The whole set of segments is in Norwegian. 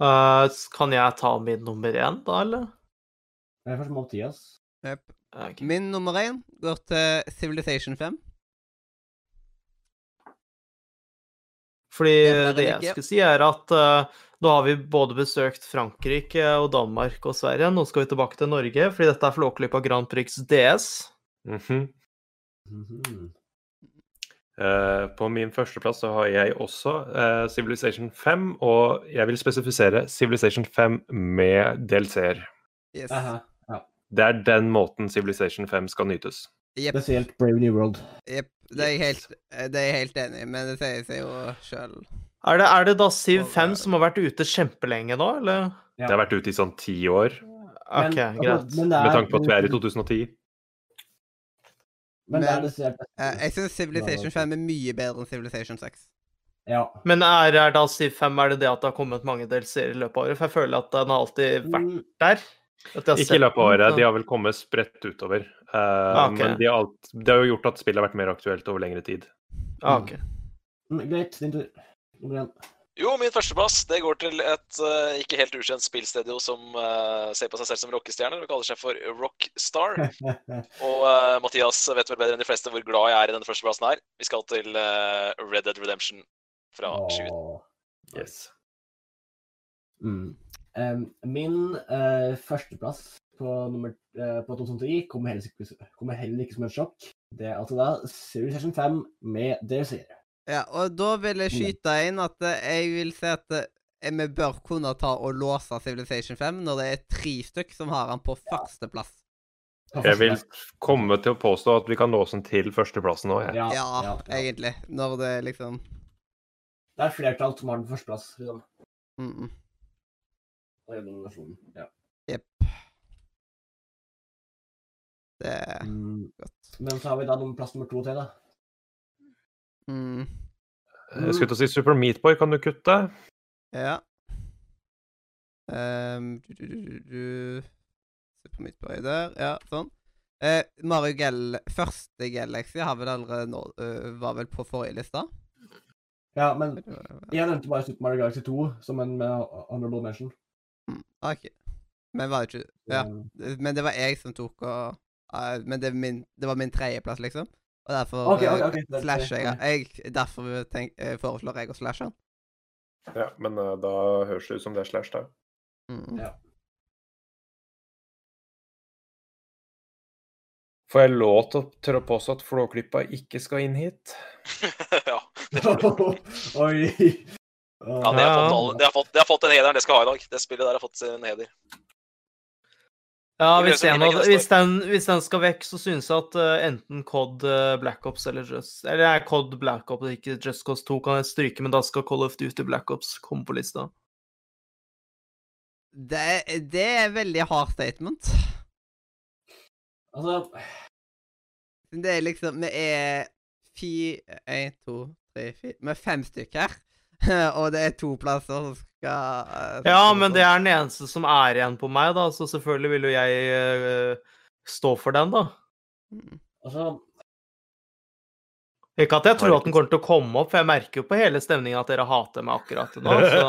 S- kan jeg ta min nummer én, da, eller? Det er først Mathias. Yep. Okay. Min nummer én går til Civilization 5. Fordi Det det jeg skulle si, er at uh, nå har vi både besøkt Frankrike og Danmark og Sverige. Nå skal vi tilbake til Norge, fordi dette er Flåklypa Grand Prix DS. Mhm. Mhm. Eh, på min førsteplass så har jeg også uh, Civilization 5, og jeg vil spesifisere Civilization 5 med DLC-er. Yes. Ja. Det er den måten Civilization 5 skal nytes. Yep. Spesielt Brave New World. Jepp. Det er jeg helt, det er jeg helt enig i, men det sier seg jo sjøl. Er det, er det da Civ 5 som har vært ute kjempelenge nå, eller? Ja. Det har vært ute i sånn ti år, OK, Men- greit. Med tanke på at vi er i 2010. Men det er Men- Eh, Jeg syns Civilization 5 er mye bedre enn Civilization 6. Ja. Men er, er da Civ 5 er det det at det har kommet mange DLC-er i løpet av året? For jeg føler at den har alltid vært Mm, der. At har Ikke i løpet av året, de har vel kommet spredt utover. Uh, Ah, ok. Men det har, de har jo gjort at spillet har vært mer aktuelt over lengre tid. ah, ok. mm, Greit, din tur. Jo, min førsteplass det går til et uh, ikke helt ukjent spillstudio som uh, ser på seg selv som rockestjerner og kaller seg for Rockstar. Og uh, Mathias vet vel bedre enn de fleste hvor glad jeg er i denne førsteplassen her. Vi skal til Red Dead Redemption fra 20. Åh. Yes. Mm. Um, min eh, førsteplass på, nummer, på 2010 kommer heller, kommer heller ikke som et sjokk. Det er altså da Civilization 5 med DLC-er. Ja, og da vil jeg skyte inn at eh, jeg vil si at eh, vi bør kunne ta og låse Civilization 5 når det er tre stykk som har den på førsteplass. Jeg vil komme til å påstå at vi kan låse den til førsteplassen òg, jeg. Ja, Ja, ja, ja. egentlig. Når det liksom Det er flertall som har den førsteplass. Liksom. mm, mm. Den. Ja. Jepp. Det er Mm. godt. Men så har vi da plass nummer to til, da. Mm. Jeg skulle til å si Super Meatboy, kan du kutte? Ja. Um, du, du, du, du, Super Se på mitt bøy der. Ja, sånn. Eh, Mario Gel Første Galaxy har vel allerede nå, uh, var vel på forrige liste? Ja, men jeg nevnte bare Super Mario Galaxy 2 som en uh, honorable mention. Mm, OK. Men var det ikke Ja. Men det var jeg som tok og uh, Men det, min, det var min tredjeplass, liksom. Og derfor okay, okay, okay. slasher jeg, det- jeg Derfor tenk, eh, foreslår jeg å slashe den. Ja, men uh, da høres det ut som det er slash, da. Mm. Ja. Får jeg lov til, å påstå at Flåklypa ikke skal inn hit? ja. Oi. ja, det har fått, det har fått, det har fått en heder. det skal ha i dag. Det spillet der har fått sin heder. Ja, hvis, en, av- hvis, den, hvis den skal vekk, så synes jeg at eh, enten COD eh, Black Ops eller Just Eller er COD Black Ops, ikke Just Cause 2 kan jeg stryke, men da skal Call of Duty Black Ops komme på lista. Det, det er veldig hard statement. Altså, Det er liksom Vi er fire Én, to, tre, fire Vi er fem stykker her. Og det er to plasser som skal eh, Ja, men det er den eneste som er igjen på meg, da, så selvfølgelig vil jo jeg uh, stå for den, da. Mm. altså Ikke at jeg tror at den kommer til å komme opp, for jeg merker jo på hele stemningen at dere hater meg akkurat nå. Så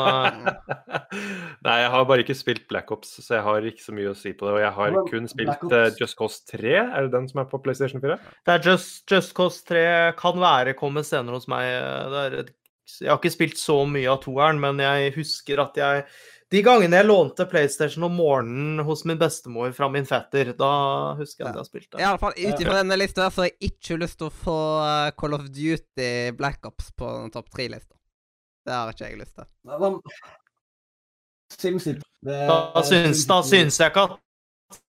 Nei, jeg har bare ikke spilt Black Ops, så jeg har ikke så mye å si på det. Og jeg har kun spilt eh, Just Cause 3. Er det den som er på PlayStation 4? det er Just, Just Cause 3 kan være kommer senere hos meg. Det er, et- jeg har ikke spilt så mye av toeren, men jeg husker at jeg De gangene jeg lånte PlayStation om morgenen hos min bestemor fra min fetter, da husker jeg at jeg har spilt det. I alle fall, Ut ifra denne lista så har jeg ikke lyst til å få eh, Call of Duty Black Ops på den topp tre-lista. Det har ikke jeg lyst til. SimCity Da syns, da syns jeg ikke at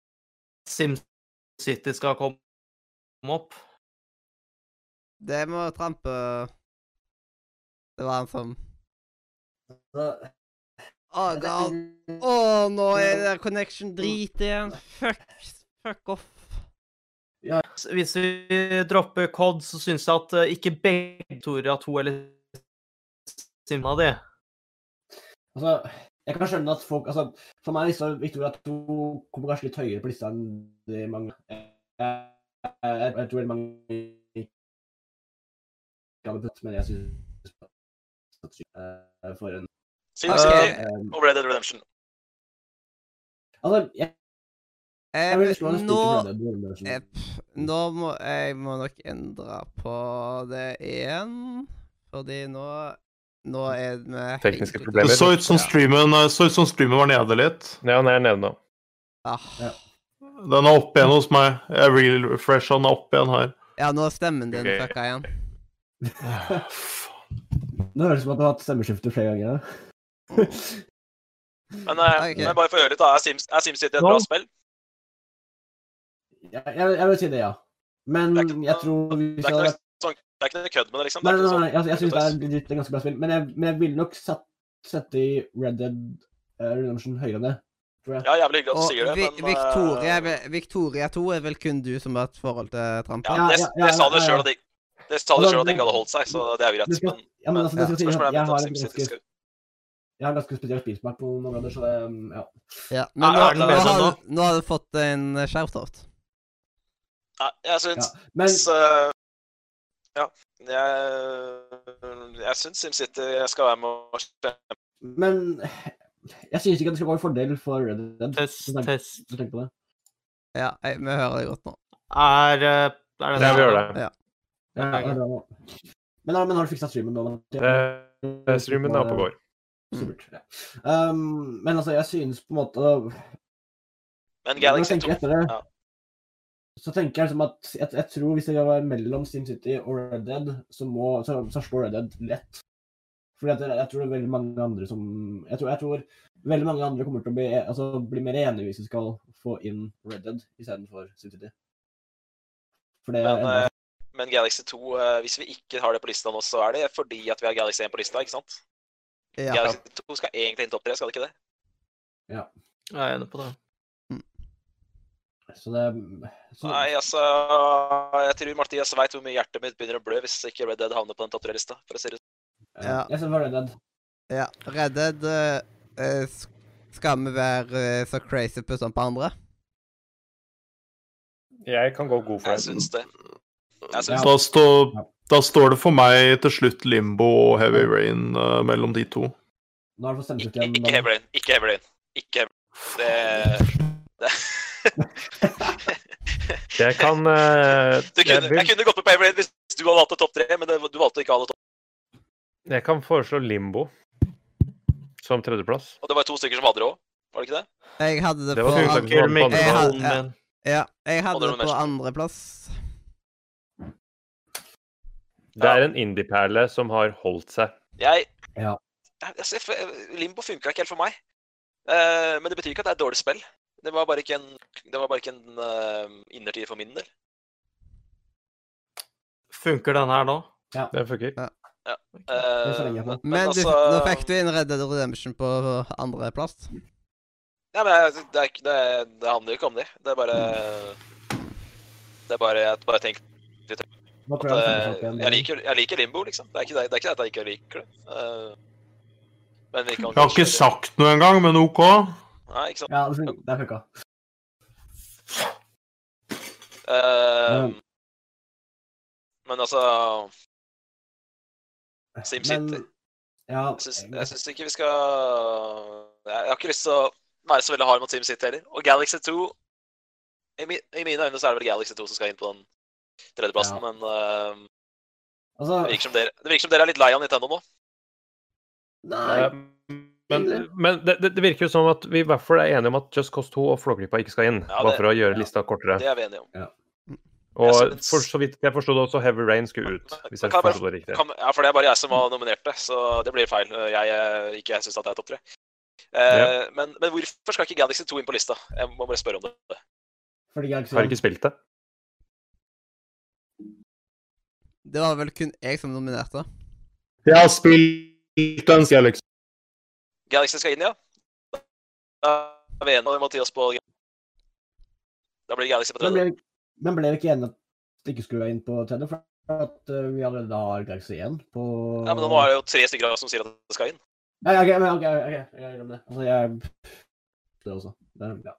SimCity skal komme opp. Det må trampe Det var han som Å, oh, god. Å, nå er det connection drit igjen. Fuck. Fuck off. Hvis vi dropper COD, så syns jeg at eh, ikke begge Victoria 2 eller Simma det. Altså, jeg kan skjønne at folk altså, For meg er Victoria 2 kommer kanskje litt høyere på lista enn det mange jeg, jeg, jeg, tror veldig mange ikke har putt, men jeg syns for en SimCity og Red Dead Redemption. altså, jeg, Eh, en nå eh, Nå må jeg må nok endre på det igjen. Fordi nå Nå er vi med Tekniske problemer. Det så ut som streamen, eh, så ut som streamen var nede litt. Ja, den er nede nå. Ah. Ja. Den er oppe igjen hos meg. Jeg real refresh, den er oppe igjen her. Ja, nå er stemmen din okay. fucka igjen. Nå høres det ut som at du har hatt stemmeskifte flere ganger. Men, eh, okay. men bare for å høre litt, da. Er, Sims, er SimCity et no. bra spill? jeg, jeg, jeg vil si det, ja. Men Det ikke- jeg tror vi Det er skal ikke noe, sånn, det er ikke noe kødd med det, liksom. Det Nei, nei, nei, jeg, jeg syns det er sånn, et ganske bra spill. Men jeg, men jeg ville nok satt, sette i Red Dead uh, Redemption høyere enn det. Tror jeg. Ja, jævlig hyggelig at du Og sier det, Vi, men Victoria, eh, er Victoria 2 er vel kun du som har et forhold til Tramp? ja, Ja, det, ja, ja, det sa du ja, ja. sjøl at det det sa du Altså, selv at det det- ikke hadde holdt seg, så det er jo Det greit. Men ja, men altså, det si spørsmålet er om har en SimCity ganske, skal jeg har ganske spesiell spillsmak på noen områder, så det um, Ja. Ja, men nå, nå, er nå, har, nå? du- nå har du fått en eh, shout-out. Nei, jeg ja. syns Men eh, Ja. Jeg, jeg syns SimCity skal være med og stemme. Men jeg syns ikke at det skal være en fordel for Red Dead. Test, tenk- test. tenk på det. Ja, jeg, vi hører det godt nå. Er, eh, det, det Ja, vi gjør det. Ja, Men, men har du fiksa streamen nå? Eh, Streamen er oppe og går. Supert. Ja. Um, men altså, jeg synes på en måte Men Galaxy 2 etter det, ja. så tenker jeg liksom at jeg, jeg tror hvis det skal være mellom City og Red Dead, så, må, så, så slår Red Dead lett. Fordi jeg, jeg tror det er veldig mange andre som jeg tror, jeg tror veldig mange andre kommer til å bli, altså, bli mer enige hvis vi skal få inn Red Dead istedenfor SimCity. For det Men, er men Galaxy 2, eh, hvis vi ikke har det på lista nå, så er det fordi at vi har Galaxy 1 på lista, ikke sant? Ja. Galaxy 2 skal egentlig inn topp 3, skal det ikke det? Ja. Jeg er enig på det. Så det så, Nei, altså Jeg tror Mathias veit hvor mye hjertet mitt begynner å blø hvis ikke Red Dead havner på den topp tre-lista, for å si det sånn. Ja. Jeg ser for Red Dead. ja. Red Dead eh, Skal vi være uh, så crazy på som på andre? Jeg kan gå god for det. Jeg syns Ja. Da, stå, da står det for meg til slutt Limbo og Heavy Rain uh, mellom de to. Ut Ikke, ikke Heavy Rain. Ikke Heavy Rain. Ikke Heavy Det, det. Jeg kan uh, Du jeg, kunne, jeg jeg kunne gått med på Heavy Rain hvis du hadde valgt topp tre, men det, du valgte ikke å ha det topp jeg kan foreslå Limbo som tredjeplass. Og det var to stykker som hadde det òg, var det ikke det? Jeg hadde det, Det på andre. Jeg ja. Ja, jeg hadde det på andreplass. Det er en indie-perle som har holdt seg. Jeg, Ja. jeg, Limbo funka ikke helt for meg. Eh, men det betyr ikke at det er et dårlig spill. Det var bare ikke en, det var bare ikke en uh, innertid for min del. Funker den her nå? Ja. Det funker. Ja. Ja. lenge Eh, men, altså, du, nå fikk du inn Red Dead Redemption på andreplass. Ja, men det, er, det, det handler jo ikke om det. Det er bare Det er bare Jeg bare tenker at jeg eh, jeg liker, jeg liker Limbo, liksom. Det er ikke det, det er ikke det at jeg ikke liker det. Eh, men vi kan Jeg har ikke sagt noe engang, men OK. Nei, ikke sant. Ja, det det funka. Uh, Men- men altså SimCity. Ja, Jeg syns, jeg syns ikke vi skal Jeg jeg har ikke lyst til å være så veldig hard mot SimCity heller. Og Galaxy 2 I, mi, I mine øyne så er det vel Galaxy 2 som skal inn på den tredjeplassen, Ja. men uh, altså det, virker som dere, virker som dere er litt lei av Nintendo nå. Nei. Eh, Men, men det, det virker jo som at vi i hvert fall er enige om at Just Cause 2 og Flåklypa ikke skal inn. Ja, bare for å gjøre ja. lista kortere. Det er vi enige om. Og jeg syns- for så vidt jeg forsto det også, Heavy Rain skulle ut. Hvis jeg forsto det riktig. Kan, ja, for det er bare jeg som har nominert det, så det blir feil. Jeg, jeg ikke jeg syns at det er topp tre. Eh, Ja. men, men hvorfor skal ikke Galaxy 2 inn på lista? Jeg må bare spørre om det. Fordi Galaxy Har ikke spilt det. Det var vel kun jeg som nominerte. Jeg har spilt den, sier jeg liksom. Galaxy skal inn, ja? Da er vi Mathias på Da blir Galaxy på Men tredje. ble, men ble vi ikke enige at det ikke skulle være inn på tredje? For at eh, vi allerede har Galaxy 1 på Ja, men nå er det jo tre stykker som sier at det skal inn. Ja, ja, ok, men ok, okay. jeg glemmer det. Altså, jeg Det også. Det, ja.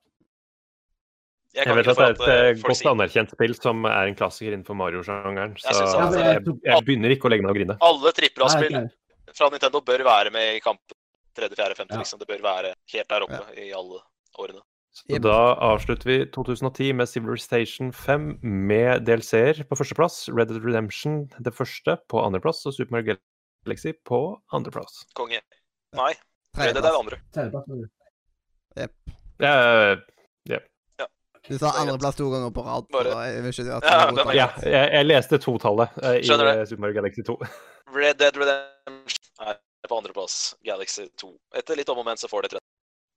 Jeg Jeg vet at det er eh, et godt sier anerkjent spill som er en klassiker innenfor Mario-sjangeren. Så Jeg at- jeg, jeg begynner ikke å legge meg og grine. alle trippel Nei, A-spill fra Nintendo bør være med i kampen tredje, fjerde, femte, liksom. Det bør være helt der oppe i alle årene. Så da avslutter vi 2010 med Civilization 5 med DLC-er på førsteplass. Red Dead Redemption det første på andreplass, og Super Mario Galaxy på andreplass. Konge. Nei, Red Dead er det andre. Tredjeplass. Du sa andreplass to ganger på rad. Bare- jeg Ja, jeg, jeg leste totallet uh, i Skjønner det. eh, Super Mario Galaxy 2. Red Dead Redemption er på andreplass. Galaxy 2. Etter litt om og men så får det tredje.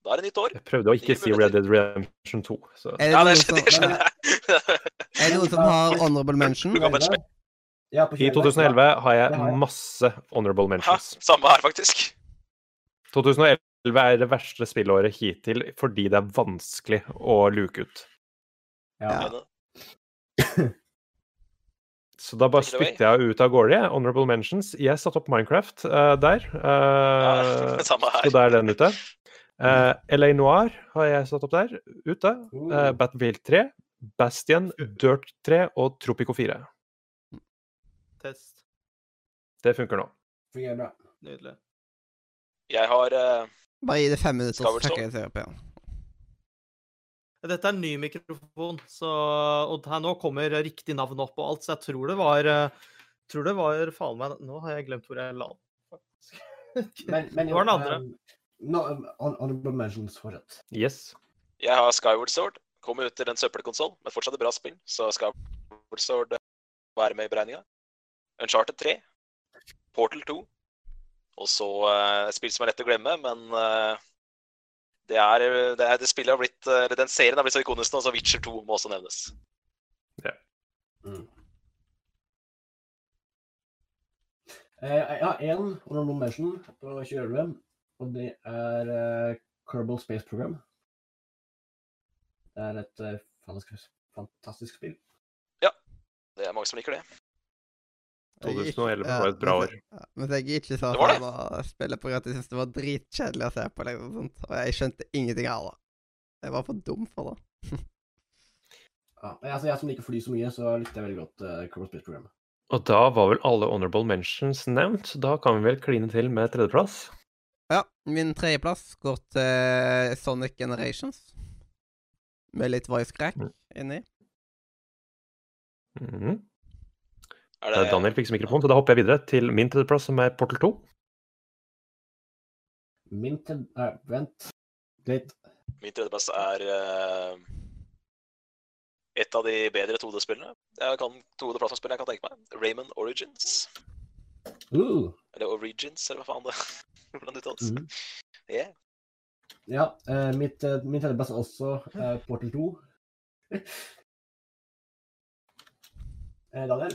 Da er det nytt år. Jeg prøvde å ikke si Red Dead Redemption 2. Så. Er det, noen som, er det noen som har honorable mention? I 2011. 2011 har jeg masse honorable Hæ? mentions. Samme her, faktisk. 2011 er det verste spillåret hittil fordi det er vanskelig å luke ut. Ja. Så da bare spytter jeg ut av gårde. jeg. Honorable mentions. Jeg satte opp Minecraft uh, der. ja, eh, så da er den ute. Uh, LA Noir har jeg satt opp der. Ute. Uh. Uh, Battlefield 3, Bastion, Dirt 3 og Tropico 4. Test. Det funker nå. Fungerer bra. Nydelig. Jeg har uh, Bare gi det fem minutter, så trekker jeg det opp igjen. Dette er en ny mikrofon, så, og her nå kommer riktig navn opp og alt, så jeg tror det var eh, tror det var faen meg Nå har jeg glemt hvor jeg la den. Men, men Det var den andre. um, no, um, hon- honorable mentions fortsatt. Yes. Jeg har Skyward Sword. Kom ut til en søppelkonsoll, men fortsatt et bra spill. Så Skyward Sword eh, være med i beregninga. Uncharted 3. Portal 2. Og så uh, spill som er lett å glemme, men eh, det er, det er det spillet har blitt eh, eller Den serien har blitt så ikonisk nå, så Witcher 2 må også nevnes. Mm. Eh, Jeg har én honorable mention på 2011, og det er uh, Kerbal Space Program. Det er et eh, fantastisk, fantastisk spill. Det er mange som liker det. Jeg er 2011 var et bra år. jeg- ja, jeg ikke sa Det var det. fan på grunn av at jeg syntes det var dritkjedelig å se på, liksom, sånt, og jeg skjønte ingenting av det. Jeg var for dum for det. Ja, altså, jeg som liker fly så mye, så likte jeg veldig godt uh, Cross Space-programmet. Og da var vel alle honorable mentions nevnt. Da kan vi vel kline til med tredjeplass. Ja, min tredjeplass går til Sonic Generations. Med litt voice crack Mm. inni. Er Eh, det, Daniel fikk mikrofon, så da hopper jeg videre til min tredjeplass, som er Portal 2. Min til Nei, vent litt. Min tredjeplass er uh, et av de bedre 2D-spillene. Jeg kan 2D-plattformspill jeg kan tenke meg. Raymond Origins. Uh, Eller Origins, eller hva faen det Hvordan det uttales. Mhm. Yeah. ja, uh, mitt, uh, min tredjeplass er også eh, Portal 2. Eh, Daniel,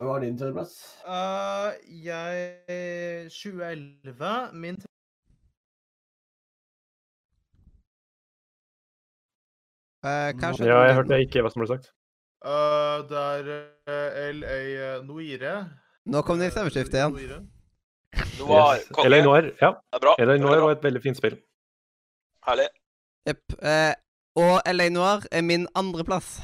hva var din tredjeplass? Uh, jeg 2011 Min Eh, hva skjedde Ja, jeg hørte ikke hva som ble sagt. Uh, Det er uh, LA Noire. Nå kom det i stemmeskiftet igjen. Noir, Yes. LA Noir, ja. LA Noir var et veldig fint spill. Herlig. Jepp. Uh, og LA Noir er min andreplass.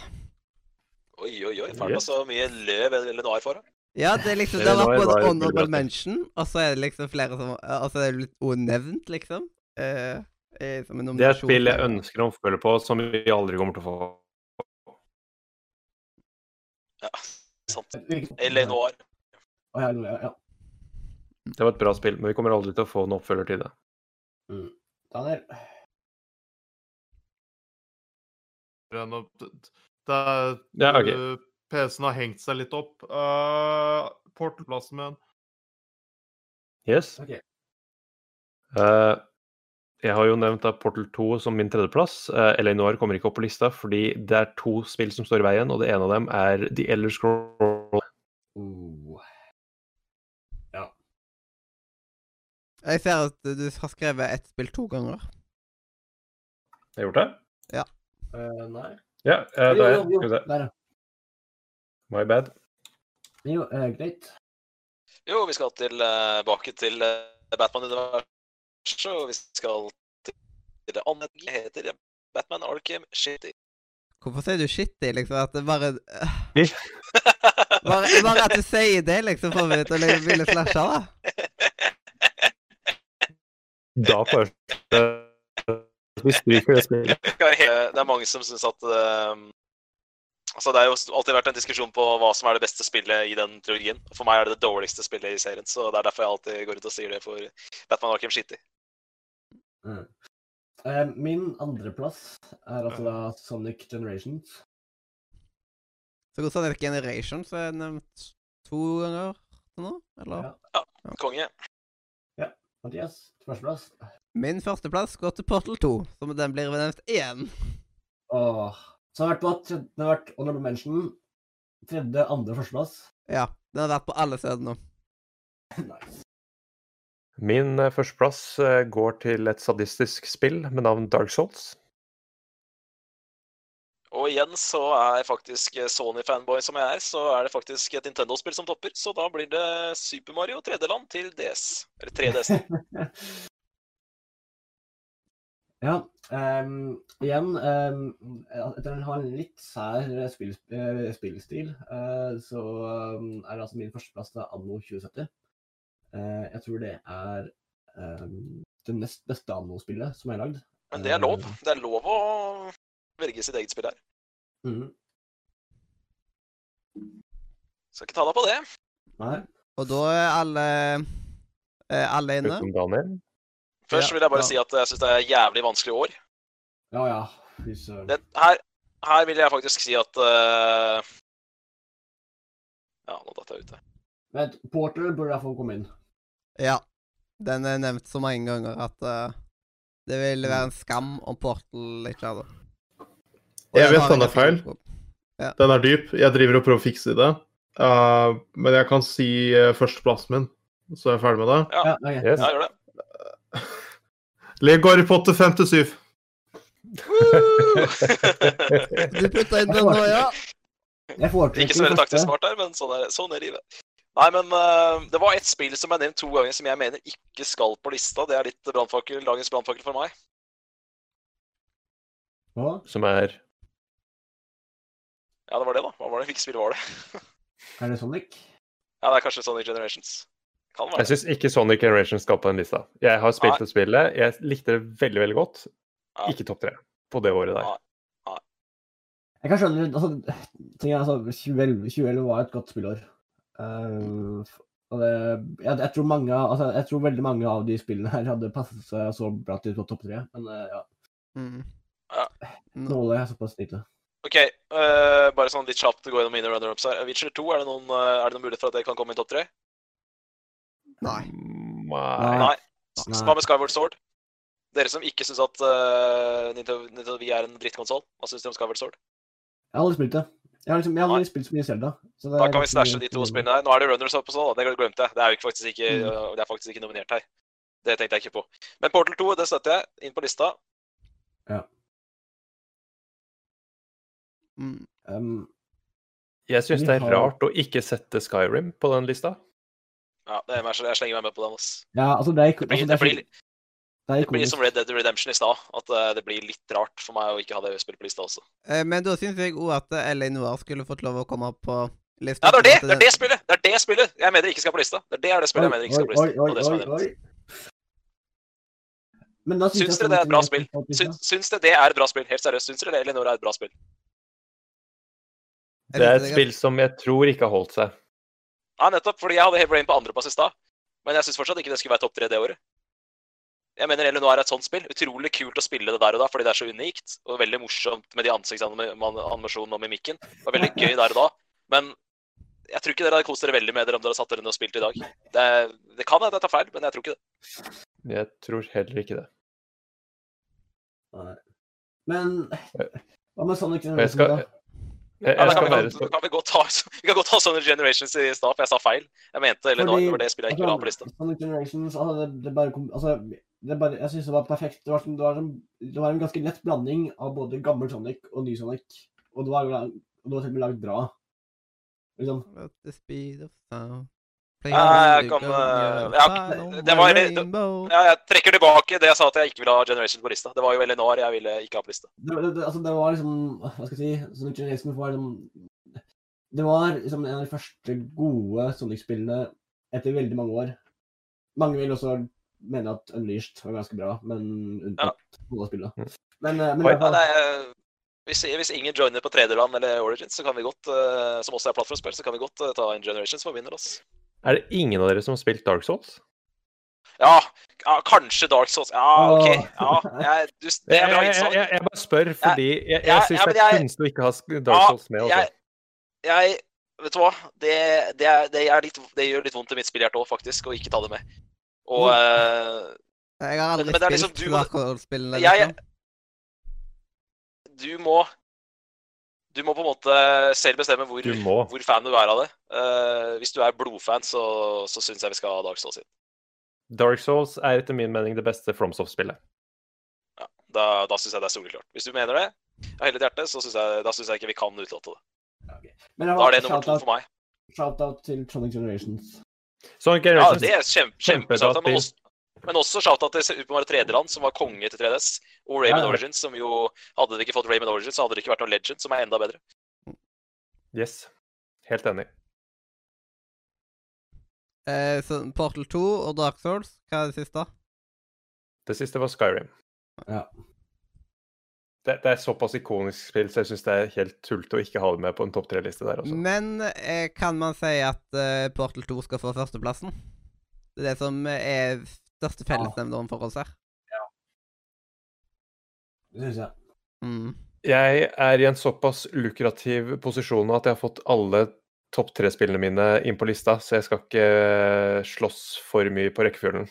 Oi, oi, oi. Faen, Yes. så mye løv eller Noir for. Ja, det er liksom Det har vært både honorable mention, og så er det liksom flere som Og så er det litt onevnt, liksom. Eh, eh, som en Det er et spill jeg ønsker å følge på, som vi aldri kommer til å få. Ja, sant. Eller LA år. Ja, ja, ja. Det var et bra spill, men vi kommer aldri til å få en oppfølger til det. Daniel. Den Det er Ja, okay. eh, PC-en har hengt seg litt opp. Uh, Portalplassen min. Yes. Okay. Uh, jeg har jo nevnt da Portal 2 som min tredjeplass. Uh, LA Noir kommer ikke opp på lista fordi det er to spill som står i veien, og det ene av dem er The Elder Scroll. Uh. Jeg ser at du har skrevet ett spill to ganger. Jeg Har gjort det? Eh, nei. Ja, eh, Jo, er jeg. Skal vi se. Der, ja. My bad. Jo, eh, greit. Jo, vi skal tilbake til eh, Batman-universet, og vi skal til det andre heter Batman Arkham Shitty. Hvorfor sier du shitty, liksom? At det bare bare, bare at du sier det, liksom, får meg til å ville slashe, da. Da at vi stryker det spillet. Det er mange som syns at eh, Altså, Det har jo alltid vært en diskusjon på hva som er det beste spillet i den trilogien. For meg er det det dårligste spillet i serien, så det er derfor jeg alltid går ut og sier det for Batman Arkham City. Mm. Eh, min andreplass er altså da Sonic Generations. Så godt Sonic Generations er nevnt to ganger til nå, eller? Ja. Konge. Ja. Mathias, førsteplass. Min førsteplass går til Portal 2, som den blir nevnt igjen. Åh. Så har vært på tredje, den har vært honorable mention. Tredje, andre, førsteplass. Ja, den har vært på alle steder nå. nice. Min eh, førsteplass eh, går til et sadistisk spill med navn Dark Souls. Og igjen så er faktisk Sony-fanboy som jeg er, så er det faktisk et Nintendo-spill som topper. Så da blir det Super Mario tredjeland til DS. Eller 3DS. ja. um, igjen, um, etter å ha en litt sær spill, eh, spillstil, uh, så um, er det altså min førsteplass til Anno 2070. Uh, jeg tror det er um, det nest beste Anno-spillet som er lagd. Men det er lov. Det er lov å velge sitt eget spill her. Mm. Skal ikke ta deg på det. Nei. Og da er alle eh, alle inne. Utenom Daniel. Først Ja, vil jeg bare ja. si at jeg syns det er jævlig vanskelig år. Ja ja. Det, her, her vil jeg faktisk si at uh... Ja, nå datt jeg ut Vent, Men Porter burde i hvert komme inn. Ja. Den er nevnt så mange ganger at uh, det ville være en skam om Portal ikke hadde. Og Jeg vet den er feil. Ja. Den er dyp. Jeg driver og prøver å fikse det. Uh, men jeg kan si uh, førsteplassen min, så er jeg ferdig med det. Ja. Ja, ok. Yes. Ja, gjør det. Lego Harry Potter 5 til 7. Du putta inn den nå, ja? Ikke så veldig taktisk smart der, men sånn er, sånn er livet. Nei, men uh, det var et spill som jeg nevnte to ganger som jeg mener ikke skal på lista. Det er litt brandfakkel, dagens brannfakkel for meg. Hva? Som er Ja, det var det, da. Hva var det? Hvilket spill var det? er det Sonic? Ja, det er kanskje Sonic Generations. Jeg syns ikke Sonic Generation skal på den lista. Jeg har spilt det spillet. Jeg likte det veldig, veldig godt. Ikke topp tre på det året der. Nei. Jeg kan skjønne altså, ting er, altså 2011, 2011 var et godt spillår. Uh, og det, jeg, jeg, tror mange, altså, jeg tror veldig mange av de spillene her hadde passet seg så bra til på topp tre. Men uh, ja, Mm. Ja. Nå- holder jeg såpass lite. OK, uh, bare sånn litt kjapt å gå gjennom mine runner-ups her. Witcher 2, er det noen, er det noen mulighet for at det kan komme i topp tre? Nei. Nei. Nei. Hva med Skyward Sword? Dere som ikke syns at uh, Nintendo, Nintendo Wii er en drittkonsoll, hva syns dere om Skyward Sword? Jeg har aldri spilt det. Jeg har, liksom, jeg har aldri spilt så mye Zelda. så det Da kan vi stæsje de to spillene her. Nå er det runners up og sånn, det glemte jeg. Det er faktisk ikke, Mm. det er faktisk ikke nominert her. Det tenkte jeg ikke på. Men Portal 2, det støtter jeg. Inn på lista. Mm. Um, Jeg syns det er har- rart å ikke sette Skyrim på den lista. Ja, det er, jeg slenger meg med på den. ass. ja, altså, det er, Det blir, altså, det det er, blir, det er det blir som Red Dead Redemption i stad. At øh, det blir litt rart for meg å ikke ha det spillet på lista også. Eh, Men da syns jeg òg at Elinor LA Noir skulle fått lov å komme opp på lista. Ja, det er det! Det er det spillet! Det er det spillet jeg mener ikke skal på lista. Det er det, er det spillet jeg mener ikke skal på lista. Oi, oi, det er oi, oi. Men da Syns syns dere det er et bra spill? Syns, syns dere det er et bra spill? Helt seriøst, syns dere det Elinor er et bra spill? Det er et spill som jeg tror ikke har holdt seg. Ja, nettopp, fordi jeg hadde Heavy Rain på andreplass i stad. Men jeg syns fortsatt ikke det skulle være topp tre det året. Jeg mener Eleanor er et sånt spill. Utrolig kult å spille det der og da, fordi det er så unikt. Og veldig morsomt med de ansiktsanimasjonene og mimikken. Det var veldig gøy der og da. Men jeg tror ikke dere hadde kost dere veldig med dere om dere satt dere ned og spilt i dag. Det, det kan hende jeg tar feil, men jeg tror ikke det. Jeg tror heller ikke det. Nei. Men hva med Sonic skal, da? Jeg, Ja, jeg da kan, vi, kan, kan vi, godt ta, vi kan godt ta Sonic Generations i stad, for jeg sa feil. Jeg mente eller Fordi- Det var det spillet jeg ikke ville ha på lista. Sonic Generations, altså, det, det bare altså, det bare, jeg synes det var perfekt. Det var, sånn- det, var en, det var en ganske lett blanding av både gammel Sonic og ny Sonic. Og det var, og det var til og med lagd bra. Liksom. The speed of sound. Ja, jeg kan, eh, ja, det var- Ja, jeg trekker tilbake det jeg sa at jeg ikke ville ha Generation på lista. Det var jo Eleanor jeg ville ikke ha på lista. Det, det, altså, det var liksom Hva skal jeg si? Sonic Generation var liksom Det var liksom en av de første gode Sonic-spillene etter veldig mange år. Mange vil også mene at Unleashed var ganske bra, men unntatt noen gode spillene. Mm. Men, eh, men Oi, Ja, fall- det er, hvis, hvis ingen joiner på tredjeland eller Origins, så kan vi godt, eh, som også er plattformspill, så kan vi godt eh, ta en Generations som vinner, ass. Er det ingen av dere som har spilt Dark Souls? Ja, ja, kanskje Dark Souls. Ja, OK. Ja, jeg, du, det er bra jeg, jeg, jeg, jeg bare spør fordi jeg, jeg, syns ja, det er kunstig å ikke ha Dark Ja, Souls med. Også. jeg, jeg Vet du hva? Det, det, er, det, er litt, det gjør litt vondt i mitt spillhjerte òg, faktisk, å ikke ta det med. Og eh, Jeg har aldri Men- men det liksom spilt du Dark Souls-spillene. Liksom. du må Du må på en måte selv bestemme hvor, hvor fan du er av det. Uh, hvis du er blodfan, så, så syns jeg vi skal ha Dark Souls inn. Dark Souls er etter min mening det beste FromSoft-spillet. Ja, da da syns jeg det er soleklart. Hvis du mener det av hele ditt hjerte, så syns jeg, da syns jeg ikke vi kan utelate det. Men Da er det nummer to for meg. shout-out til Tronic Generations. Sonic Ja, Generations det er kjempe, kjempe kjempe, men også, shout-out til Super Mario 3D-land, som var konge til 3DS. Og Rayman Ja, ja. Origins, som jo Hadde det ikke fått Rayman Origins, så hadde det ikke vært noe Legend, som er enda bedre. Yes. Helt enig. Eh, så Portal 2 og Dark Souls, hva er det siste? Det siste var Skyrim. Ja. Det, det er såpass ikonisk spill, så jeg syns det er helt tullete å ikke ha det med på en topp tre-liste der. Også. Men eh, kan man si at eh, Portal 2 skal få førsteplassen? Det er det som er største fellesnevneren for oss her. Det syns jeg. Mm. Jeg er i en såpass lukrativ posisjon at jeg har fått alle topp tre-spillene mine inn på lista, så jeg skal ikke slåss for mye på rekkefølgen.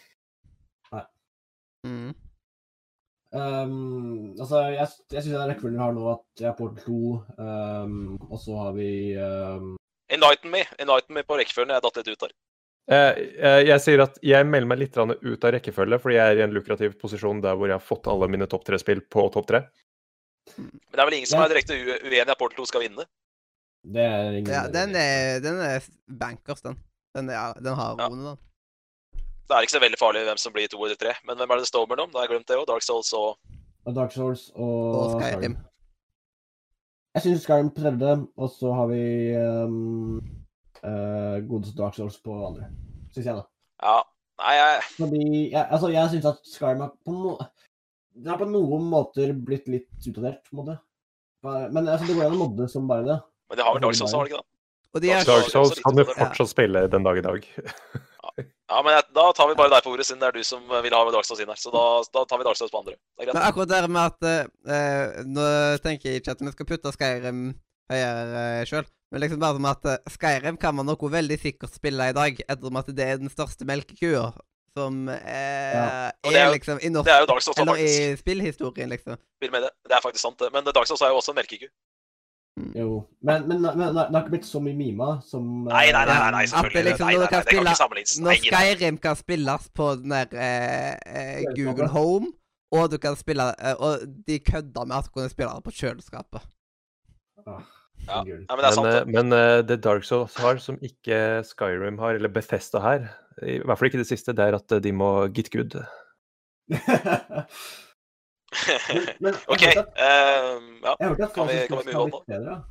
Mm. Um, altså, jeg, jeg syns den rekkefølgen vi har nå, at jeg har Portal 2, um, og så har vi um, Enlighten me. Enlighten me på rekkefølgen. Jeg datt litt ut der. Eh, eh, Jeg sier at jeg melder meg litt ut av rekkefølge, fordi jeg er i en lukrativ posisjon der hvor jeg har fått alle mine topp tre-spill på topp tre. Men det er vel ingen som er direkte uenig i at Portal 2 skal vinne. Det er ingen Ja, den er, den er bankers, den. Den, er, den har Ja. roene, den. Det er ikke så veldig farlig hvem som blir to eller tre. Men hvem er det det står mellom? Da har jeg glemt det òg. Dark Souls og Dark Souls og, Og Skyrim. Jeg syns Skyrim prøvde, tredje, og så har vi um, godeste Dark Souls på andre. Syns jeg, da. Ja. Nei, jeg Fordi jeg, altså, jeg syns at Skyrim har på, no det er på noen måter blitt litt utdatert, på en måte. Men altså, det går an å modde som bare det. Men det har vel Dark Souls, har det ikke det? Og de er, Dark Souls kan du fortsatt spille den dag i dag. Ja, men jeg, da tar vi bare deg på ordet, siden det er du som vil ha Dark Souls inn her. Så da, da tar vi Dark Souls på andre. Det er Men akkurat det med at uh, Nå tenker jeg ikke at vi skal putte Skyrim høyere uh, sjøl, men liksom bare som at eh, Skyrim kan man noe veldig sikkert spille i dag, ettersom at det er den største melkekua som eh, Ja. Er er jo- liksom i norsk Det er jo Dark Souls, i spillhistorien, liksom. Med det. Det er faktisk sant, det. Men Dark Souls er jo også en melkeku. Jo. Men, men, men det har ikke blitt så mye mima som uh, Nei, nei, nei, nei, selvfølgelig. At liksom, nei, nei, nei, det kan ikke sammenlignes. Når. Skyrim kan spilles på den der eh, eh, Google Home, og du kan spille eh, Og de kødda med at du kunne spille det på kjøleskapet. Ah, Ja. Ja, men det er sant, eh, det. men eh, det Dark Souls har, som ikke Skyrim har, eller Bethesda her, i hvert fall ikke det siste, det er at eh, de må get good. men, men jeg OK. hørte at, ehm, ja. jeg hørte at Kan vi- kan vi 76 move on.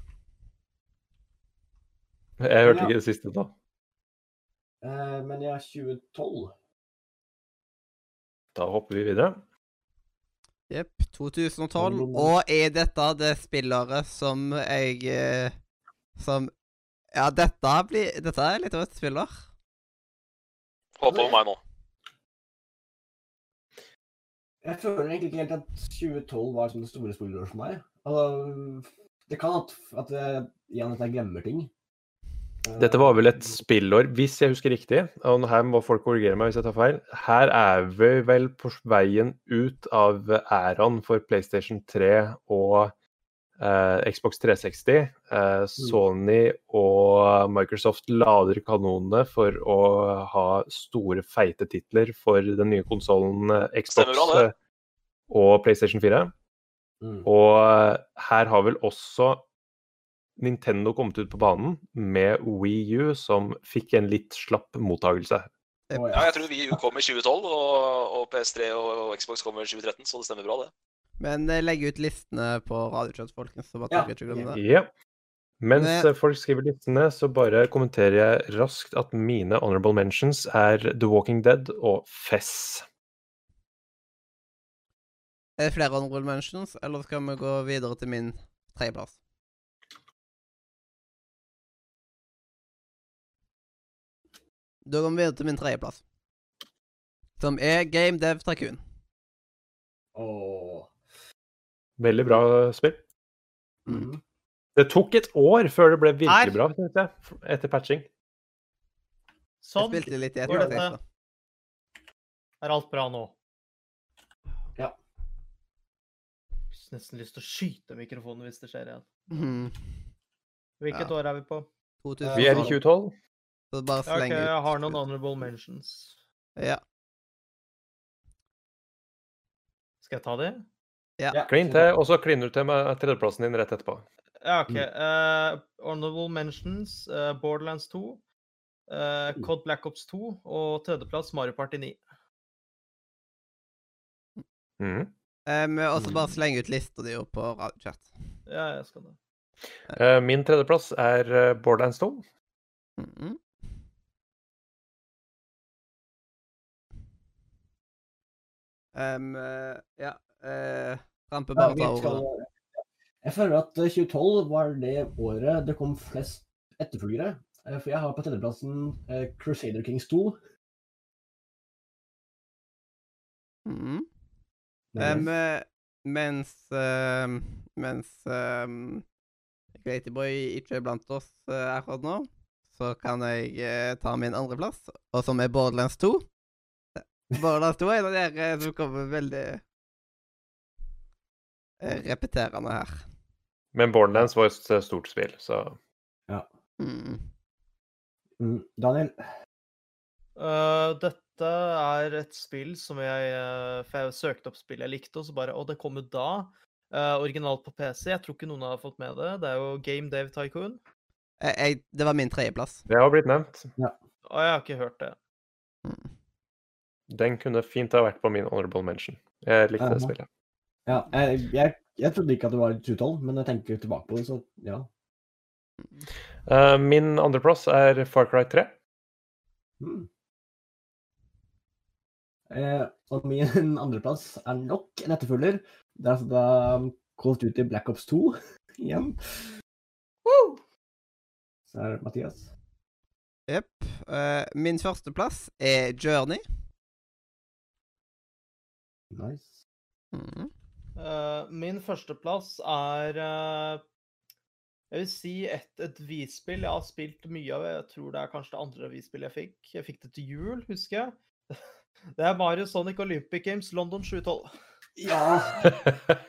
Jeg hørte Ja. ikke det siste da. Uh, men er 2012 Da hopper vi videre. Jepp. 2012. Og er dette det spillåret som jeg eh, Som Ja, dette blir Dette er litt av et spillår. Håper på meg nå. Jeg føler egentlig ikke helt at 2012 var som det store spillåret for meg. Altså, det kan at, at jeg, igjen at jeg glemmer ting. Eh, Dette var vel et spillår, hvis jeg husker riktig, og her må folk korrigere meg hvis jeg tar feil. Her er vi vel på veien ut av æraen for PlayStation 3 og eh, Xbox 360. Eh, Sony og Microsoft lader kanonene for å ha store, feite titler for den nye konsollen Xbox bra, det. eh, og PlayStation 4. Mm. Og eh, her har vel også Nintendo kommet ut på banen med Wii U, som fikk en litt slapp mottagelse. Ja, jeg tror Wii U kom i 2012, og, og PS3 og Xbox kom i 2013, så det stemmer bra, det. Men eh, legg ut listene på Radiochat, folkens. Så bare Ja, ikke glemmer det. Ja. Mens Men- eh, folk skriver listene, så bare kommenterer jeg raskt at mine honorable mentions er The Walking Dead og Fess. Er det flere honorable mentions, eller skal vi gå videre til min tredjeplass? Da går vi videre til min tredjeplass. Som er Game Dev Tycoon. Åh. Veldig bra spill. Mm. Det tok et år før det ble Her. virkelig bra, synes jeg, etter patching. Sånn. Jeg spilte litt i Går dette? Er alt bra nå? Ja. Jeg har Nesten lyst til å skyte mikrofonen hvis det skjer igjen. Mm. Hvilket Ja. år er vi på? 2012. Vi er i 2012. Så bare Ja, ut. sleng jeg har noen honorable mentions. Ja. Skal jeg ta de? Ja, Klin til, og så kliner du til med tredjeplassen din rett etterpå. Ja, OK. Mm. eh, honorable mentions uh, Borderlands 2, eh, Mm. COD Black Ops 2 og tredjeplass Mario Party 9. Mm. Um, og så bare slenge sleng ut lista di på radiochat. Ja, jeg skal det. Uh, Min tredjeplass er Borderlands 2. Mhm. Um, eh, ja uh, Rampe, bare vi ta. Jeg føler at eh, 2012 var det året det kom flest etterfølgere. Eh, For jeg har på tredjeplassen eh, Crusader Kings 2. Mm. Um, eh, mens um, Mens um, Boy ikke er blant oss eh, akkurat nå, så kan jeg uh, ta min andreplass, og som er Borderlands 2. Borderlands 2 er en av dere som kommer veldig eh, repeterende her. Men Borderlands var et eh, stort spill, så Mm. Mm, Daniel? Uh, dette er et spill som jeg eh, For jeg søkte opp spill jeg likte, og så bare Å, det kom ut da. Uh, originalt på PC. Jeg tror ikke noen har fått med det. Det er jo Game Dave Tycoon. Jeg, jeg, det var min tredjeplass. det har blitt nevnt. Og jeg har ikke hørt det. Mm. Den kunne fint ha vært på min honorable mention. Jeg likte det spillet. Ja, jeg, jeg, jeg trodde ikke at det var 2012, men jeg tenker tilbake på det, så ja. Uh, Min andreplass er Far Cry 3. Mm. Uh, og min andreplass er nok en etterfølger. Det er altså da Call of Duty Black Ops 2 igjen. Så er det Mathias. Jepp. Uh, min førsteplass er Journey. Nice. Mm. Uh, min førsteplass er uh, Jeg vil si et, et Wii-spill jeg har spilt mye av. Jeg tror det er kanskje det andre Wii-spillet jeg fikk. Jeg fikk det til jul, husker jeg. Det er Mario Sonic Olympic Games London 2012. Ja!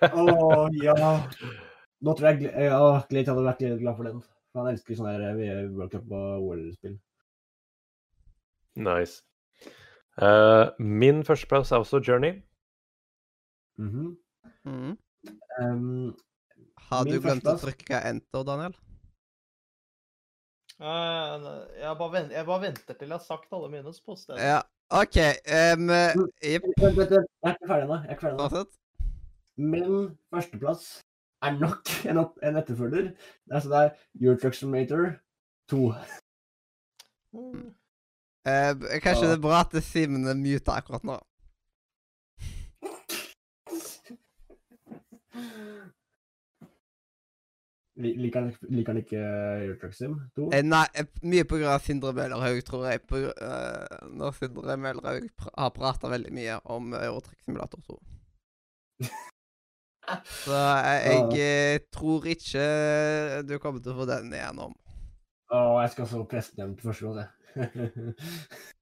Å, ja! Nå tror jeg ja, Glade hadde vært litt glad for den. Han elsker sånne her eh, World Cup og OL-spill. nice. Uh, min førsteplass er også Journey. Mhm. Mm. Um, Har du glemt å trykke enter, Daniel? Uh, jeg, bare venter, jeg bare venter til jeg har sagt alle mine, så poster jeg. Ja, OK. Um, Jepp, vent, vent, vent. Jeg er ikke ferdig ennå. Jeg er ikke ferdig ennå. Min førsteplass er nok en, opp, en etterfølger. Det er, altså det er Euro Truck Simulator 2. Mm. Uh, kanskje Ja. det er bra at Simen er muta akkurat nå. Liker han, han ikke Euro Truck Sim 2? Eh, nei, eh, mye på av Sindre Møllerhaug, tror jeg. På, uh, eh, når Sindre Møllerhaug pr har prata veldig mye om Eurotrekk Simulator 2. Så jeg, jeg eh, tror ikke du kommer til å få den igjennom. Å, jeg skal så presse den til første gang, jeg.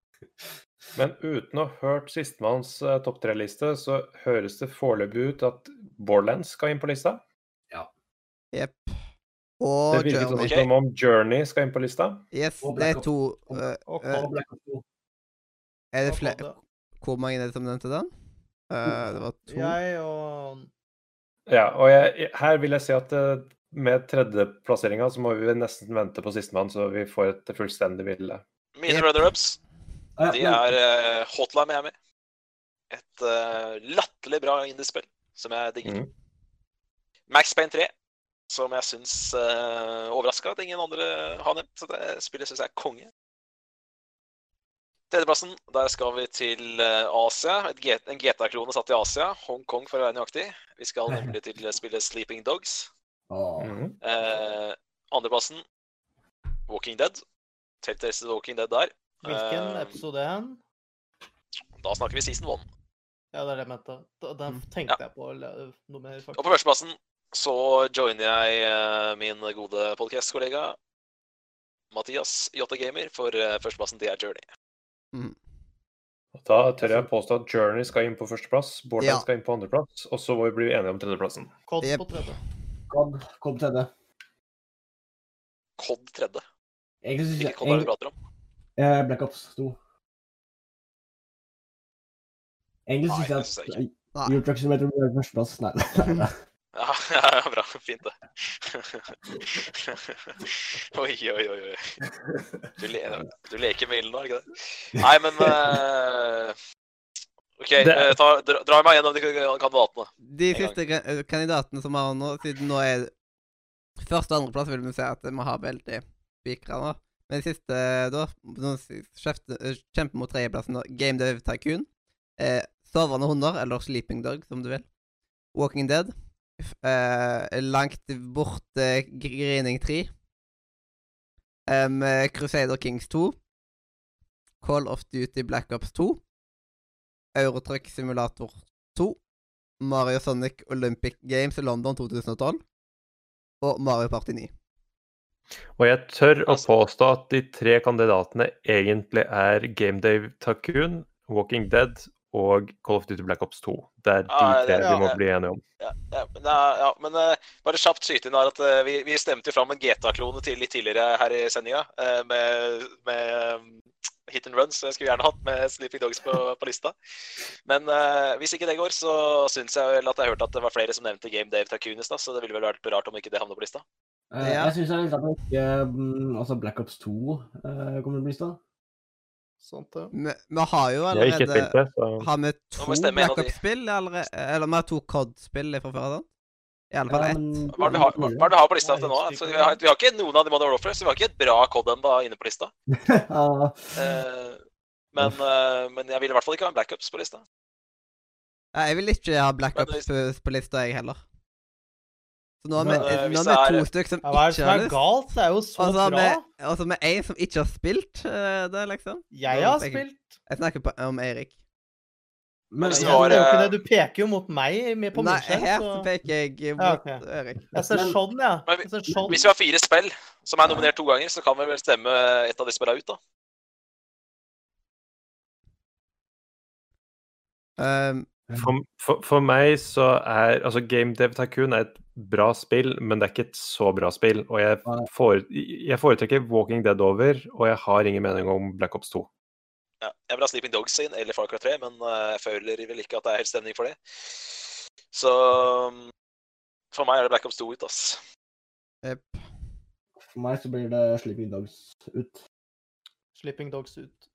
Men uten å ha hørt sistemanns uh, topp tre-liste, så høres det foreløpig ut at Borderlands skal inn på lista. Jepp. Det Og virker Journey. sånn Ok. som om Journey skal inn på lista. Yes, det er to Ops 2. Er det flere Hvor mange er det som nevnte den? Uh, det var to. Jeg og Ja, og jeg, her vil jeg si at med tredjeplasseringa så må vi nesten vente på sistemann, så vi får et fullstendig bilde. Mine Yep. runner-ups, de er Hotline Miami. Et uh, latterlig bra indiespill som jeg digger. Mm. Max Payne 3, som jeg syns uh, overraska at ingen andre har nevnt. Så det spillet syns jeg er konge. Tredjeplassen, der skal vi til eh, Asia. Et geta, en GTA-klone satt i Asia. Hongkong, for å være nøyaktig. Vi skal nemlig til spillet Sleeping Dogs. Åh. Mhm. Uh, andreplassen, Walking Dead. Telltales Walking Dead der. Hvilken Eh, episode er den? Da snakker vi season one. Ja, det er det jeg mente. Da- Den tenkte tenkte jeg på noe mer, Og på førsteplassen så joiner jeg eh, min gode podcast-kollega Mathias Jotte Gamer for eh, førsteplassen til er Journey. Mm. Da tør jeg påstå at Journey skal inn på førsteplass, Borderlands Ja. skal inn på andreplass, og så må vi bli enige om tredjeplassen. Kod Jep. på tredje. Cod, Cod tredje. Cod tredje. Egentlig synes Ikke jeg Cod er det vi prater om. eh, Black Ops 2. Egentlig syns jeg jeg at Nei. Euro Truck Simulator burde vært førsteplass. Nei, nei, nei. Ja, ja, bra. Fint, det. oi, oi, oi. oi. Du, le du leker med ilden nå, er ikke det? Nei, men uh... OK, Det- eh, ta, dra, dra meg gjennom de kandidatene. De siste eh, kandidatene som har nå, siden nå er Første- og andreplass vil vi si at vi har veldig spikra nå. Men de siste, da Kjemper mot tredjeplassen. Game Dev Tycoon. Eh, Sovende hunder, eller Sleeping Dog, som du vil. Walking Dead. f- Eh, langt borte Grining 3. Em, eh, Crusader Kings 2. Call of Duty Black Ops 2. Eurotruck Simulator 2. Mario Sonic Olympic Games i London 2012. Og Mario Party 9. Og jeg tør å Altså- påstå at de tre kandidatene egentlig er Game Dave Takoon, Walking Dead og Call of Duty Black Ops 2. Det er de Ah, tre det- vi må bli enige om. Ja, ja, men, ja, ja, men uh, bare kjapt skyte inn her at uh, vi, vi stemte jo fram en GTA-klone til litt tidligere her i sendinga. Uh, med, med hit and runs. som Jeg skulle gjerne hatt med Sleeping Dogs på, på lista. Men eh, hvis ikke det går, så syns jeg vel at jeg hørte at det var flere som nevnte Game Dave i stad, så det ville vel vært rart om ikke det havner på lista. Jeg syns ikke mm, altså Black Ops 2 eh, kommer på lista. Sant ja. Vi, vi har jo allerede spilt det, så Har vi to Black. Ops-spill, eller, eller vi har to COD-spill fra før? sant? I alle fall ett. men- Hva er det vi har, har på lista til nå? Altså, vi, har, vi har ikke noen av de Modern Warfare, så vi har ikke et bra COD ennå inne på lista. Eh, men, eh, men jeg vil i hvert fall ikke ha en Black Ops på lista. Nei, Jeg vil ikke ha Black Ops på, på lista, jeg heller. Så nå har vi, eh, nå har vi to stykker som Ja, hva er det som er galt? Det er jo så Og så har bra. vi og så med en som ikke har spilt eh, det, liksom. Jeg har Jeg- spilt. Jeg snakker på, om Eirik. Men svaret ikke det. Du peker jo mot meg med- på Nei, min skjerm. her så- peker jeg Ja, mot. Erik. Jeg ser sånn, ja. Men Jeg ser sånn. Hvis vi har fire spill som er nominert to ganger, så kan vi vel stemme et av de spillene ut, da. Um, for, for, for meg så er altså Game Dev Tycoon er et bra spill, men det er ikke et så bra spill. Og jeg, fore, jeg foretrekker Walking Dead over, og jeg har ingen mening om Black Ops 2. Ja, jeg vil ha Sleeping Dogs inn, eller Far Cry 3, men eh, jeg føler vel ikke at det er helt stemning for det. Så um, for meg er det Black Ops 2 ut, ass. Yep. for meg så blir det Sleeping Dogs ut. Sleeping Dogs ut.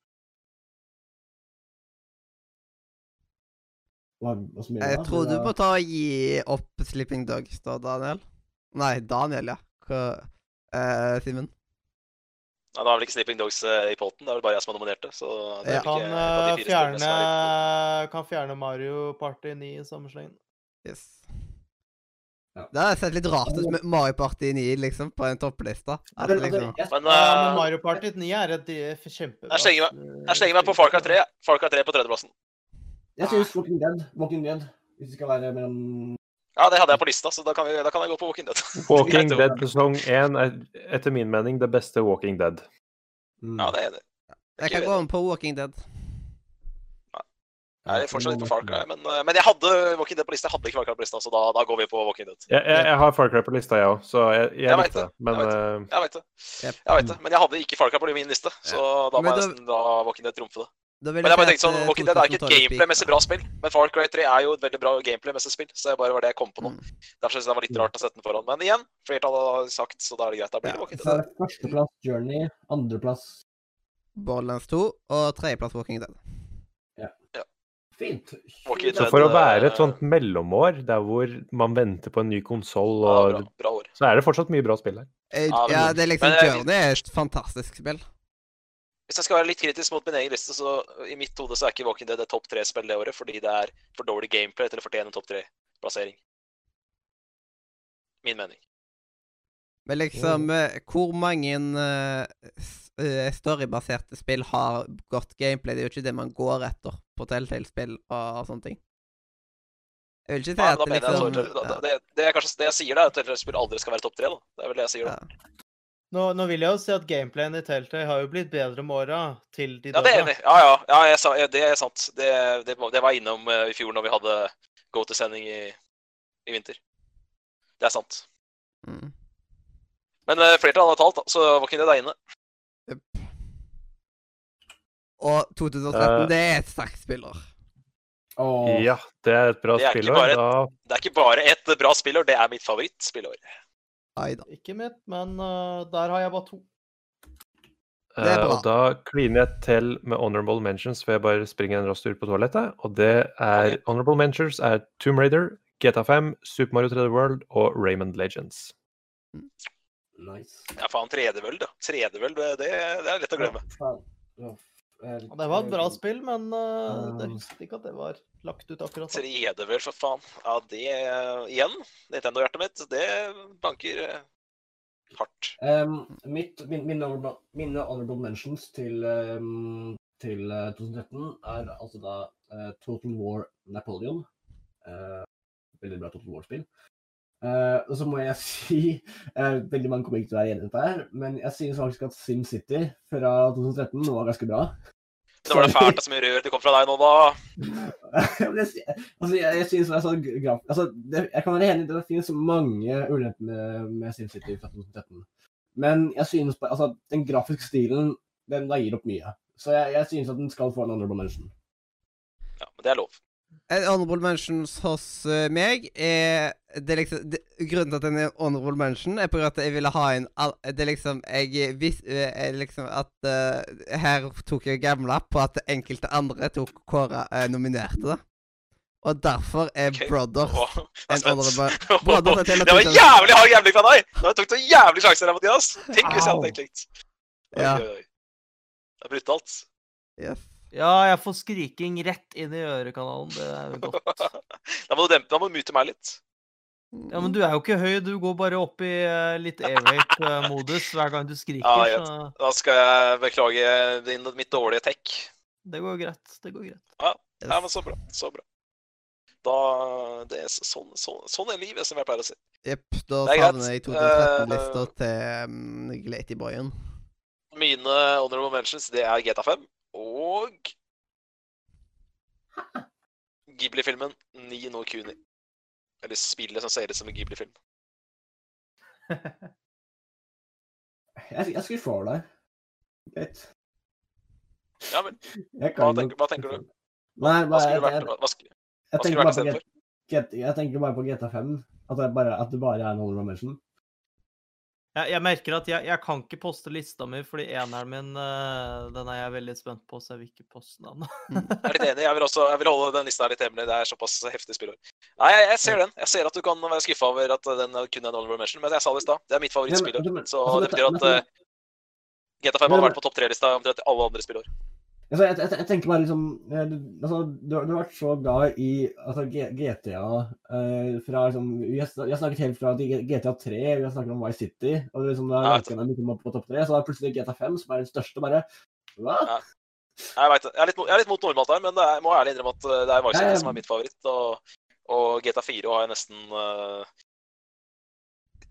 Hva, hva som Jeg tror du må ta og gi opp Sleeping Dogs da, Daniel. Nei, Daniel, ja. Hva eh, Simen? Nei, Nå er vel ikke Sleeping Dogs eh, i potten, det er vel bare jeg som har nominert det. Så det Ja. er Kan, ikke de eh, spillene fjerne, er kan fjerne Mario Party 9 i samme slengen. Yes. Ja. Det har sett litt rart ut med Mario Party 9 liksom, på en toppliste. Liksom, altså, jeg- Men, Ja, men eh, Mario Party 9 er et kjempebra Jeg slenger jeg slenger meg på Far Cry 3. Far Cry 3 på tredjeplassen. Jeg syns Walking Dead, Walking Dead, hvis det skal være mellom Ja, det hadde jeg på lista, så da kan, vi, da kan jeg gå på Walking Dead. Walking Dead sesong 1 er etter min mening det beste Walking Dead. mm. Ja, det er det. Jeg kan gå om på Walking Dead. Jeg er fortsatt litt på Far Cry, men, eh, men jeg hadde Walking Dead på lista. Jeg hadde ikke Far Cry på lista, så da, da går vi på Walking Dead. Jeg, jeg, jeg har Far Cry på lista, jeg òg, så jeg, jeg, Jeg vet likte det. Men jeg vet eh, Jeg vet det. Jeg vet det. Men jeg hadde ikke Far Cry på min liste, så da må jeg nesten la Walking Dead trumfe det. Da vil Men jeg bare tenkte sånn, at, Det er ikke et gameplay-messig bra spill, men Far Cry 3 er jo et veldig bra gameplay-messig spill, så det bare var det jeg kom på nå. Mm. Derfor synes jeg det var litt rart å sette den foran. Men igjen, flertallet har sagt, så da er det greit. Da blir det Ja, Walking Så Dead. er det Førsteplass Journey, andreplass Borderlands 2 og tredjeplass Walking Dead. Fint. Walking så for å være et eh, sånt mellomår, der hvor man venter på en ny konsoll Ja. Så er det fortsatt mye bra spill her. Eh, Ja, det er liksom eh, Journey er et fantastisk spill. Hvis jeg skal være litt kritisk mot min egen liste, så i mitt hode så er ikke Walking Dead et topp tre-spill det året, fordi det er for dårlig gameplay til å fortjene en topp tre-plassering. Min mening. Men liksom, eh, hvor mange eh, eh, storybaserte spill har godt gameplay? Det er jo ikke det man går etter på Telltale-spill og sånne ting. Jeg vil ikke si at det jeg liksom da, det, det, er kanskje, det jeg sier, da, er at Telltale-spill aldri skal være topp tre. da. Det er vel det jeg sier, da. ja. Nå, nå vil jeg jo si at gameplayen i Teltøy har jo blitt bedre med åra til de Ja, det er enig. Ja, ja, ja jeg sa, ja, det er sant. Det, det, var- det var jeg innom eh, i fjor når vi hadde go to sending i, i vinter. Det er sant. Mm. Men uh, flertallet har talt, da, så var ikke det der inne. Og 2013, uh, det er et sterkt spiller. Åh, Ja, det er et bra spillår. Da Det er ikke bare et bra spillår, det er mitt favorittspillår. Da. Ikke mitt, men uh, der har jeg bare to. Det er Eh, bra. og da kliner jeg til med honorable mentions, for jeg bare springer en rask tur på toalettet. Og det er honorable mentions er Tomb Raider, GTA5, Super Mario 3D World og Raymond Legends. nice. Ja, faen, 3D-World, da. 3D-World, det, det er lett å glemme. Ja, Ja, eh, det var et bra spill, men uh, Um. jeg husker ikke at det var lagt ut akkurat da. 3D, vel, for faen. Ja, det Igjen, Nintendo-hjertet mitt, det banker uh, hardt. Um, mitt, min, mine, mine honorable mentions til, um, til eh, 2013 er altså da eh, Total War Napoleon. Eh, veldig bra Total War-spill. Eh, og så må jeg si uh, Veldig mange kommer ikke til å være enig i dette, her, men jeg synes faktisk at SimCity fra 2013 var ganske bra. Det var det fælt da, så mye rør det kom fra deg nå, da? Altså, jeg, jeg synes altså, graf, altså, det, Jeg kan være enig i det finnes mange ulemper med, med SimCity fra 2013. Men jeg synes bare, altså, den grafiske stilen den veier opp mye. Så jeg, jeg synes at den skal få en honorable mention. Ja, men det er lov. En honorable mentions hos eh, meg er det liksom, det, Grunnen til at den er honorable mention, er på grunn av at jeg ville ha en Det er liksom Jeg vis, eh, liksom at uh, Her tok jeg gamla på at enkelte andre tok Kåra uh, nominerte da. Og derfor er okay. Brothers oh, en honorable Brothers er til Det var jævlig hard jævling fra deg! Nå tok du en jævlig sjanse der, Mathias. Tenk hvis jeg hadde tenkt likt. Ja. Det er brutalt. Yes. Ja, jeg får skriking rett inn i ørekanalen. Det er jo godt. Da må du dempe, da må du mute meg litt. Ja, men du er jo ikke høy. Du går bare opp i eh, litt airwake-modus hver gang du skriker. Ja, jeg så Da skal jeg beklage din, mitt dårlige tech. det går greit. Det går greit. Ja, men så bra. Så bra. Da det er sånn, sånn, sånn er livet, som jeg pleier å si. Jepp. Da er savner jeg 2013-lista uh, til um, Glatyboyen. Mine honorable mentions, det er GTA5 og Ghibli-filmen Ni no Kuni. Eller spillet som ser ut som en Ghibli-film. Jeg, jeg skriver for deg. Greit. Ja vel. Hva tenker- hva tenker du? Nei, Hva skulle vært, skulle- jeg, tenker bare på istedenfor? Jeg tenker bare på GTA5. At det bare, at det bare er en honorable mention. Jeg, jeg merker at jeg, jeg kan ikke poste lista mi, fordi eneren min eh, den er jeg veldig spent på, så jeg vil ikke poste den. Jeg er litt enig. Jeg vil, også, jeg vil holde den lista litt hemmelig. Det er såpass heftig spillår. Nei, jeg, jeg ser den. Jeg ser at du kan være skuffa over at den kun er en honorable mention, men jeg sa det i stad. Det er mitt favorittspillår. Så altså, det betyr at eh, GTA5 hadde vært på topp tre-lista omtrent alle andre spillår. Altså, jeg, jeg, jeg tenker bare liksom eh, du- altså, du, du har vært så glad i altså, GTA eh, fra liksom vi har, snakket helt fra GTA 3, vi har snakket om Vice City, og liksom, da ranket den liksom på topp 3, så da er plutselig GTA 5, som er den største, bare Hva? Ja. Jeg vet. Jeg er litt, jeg er litt mot normalt her, men det er, jeg må ærlig innrømme at eh, det er Vice City ja. som er mitt favoritt. Og, og GTA 4 har jeg nesten uh,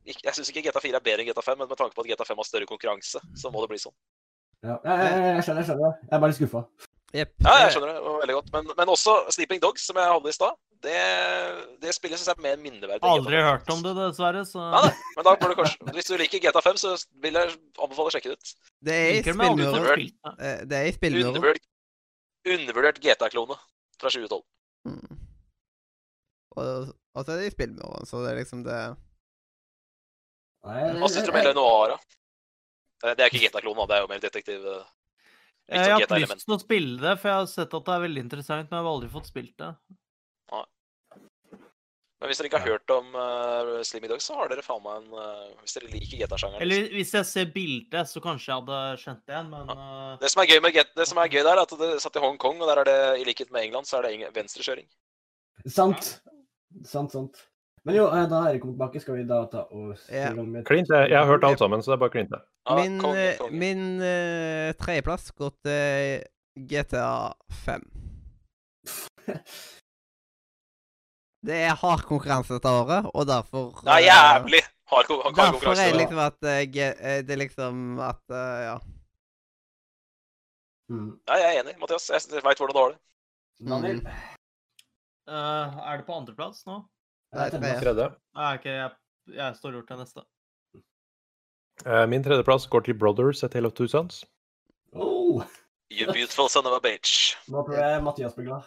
Jeg syns ikke GTA 4 er bedre enn GTA 5, men med tanke på at GTA 5 har større konkurranse, så må det bli sånn. Ja, jeg, jeg, jeg skjønner, jeg skjønner. Jeg er bare litt skuffa. Yep. Ja, jeg skjønner det veldig godt. Men, men også Sleeping Dogs, som jeg hadde i stad. Det, det spillet syns jeg er mer minneverdig. Aldri GTA 5. hørt om det, dessverre, så Ja, det. men da bør du kanskje, Hvis du liker GTA 5, så vil jeg anbefale å sjekke det ut. Det er i det, spillmuren. det. Eh, er i spillmuren. Undervurdert, undervurdert GTA-klone fra 2012. Mm. Og, og så er det i spillmuren, så det er liksom det Hva syns du om hele Noara? Eh, Det er ikke GTA-klonen. Det er jo mer detektiv. eh, Jeg sånn har hatt lyst til å spille det, for jeg har sett at det er veldig interessant, men jeg har aldri fått spilt det. Men hvis dere ikke har hørt om uh, Slimmy Dog, så har dere faen meg en uh, Hvis dere liker GTA-sjangeren. Eller liksom. hvis jeg ser bildet, så kanskje jeg hadde skjønt det igjen, men eh, Det som er gøy med Get- det som er gøy der, er at det satt i Hongkong, og der er det, i likhet med England, så er det venstrekjøring. Sant. Sant, sant. Men jo, eh, da er det kommet tilbake. Skal vi da ta og se Ja. Klint. Jeg jeg har hørt alt sammen, så det er bare å klinte. Min, eh, min uh, tredjeplass går til GTA 5. Det er hard konkurranse dette året, og derfor Det er jævlig hard, hard Derfor er det liksom at uh, Det er liksom at uh, Ja. mm. Ja, jeg er enig, Mathias. Jeg veit hvordan du har det. Daniel? Uh, Er det på andreplass nå? Eh, tre. Tredje. Nei, ok, jeg, jeg står gjort til neste. Eh, Min tredjeplass går til Brothers, A Tale of Two Sons. Oh, You beautiful son of a bitch. nå tror jeg Mathias blir glad.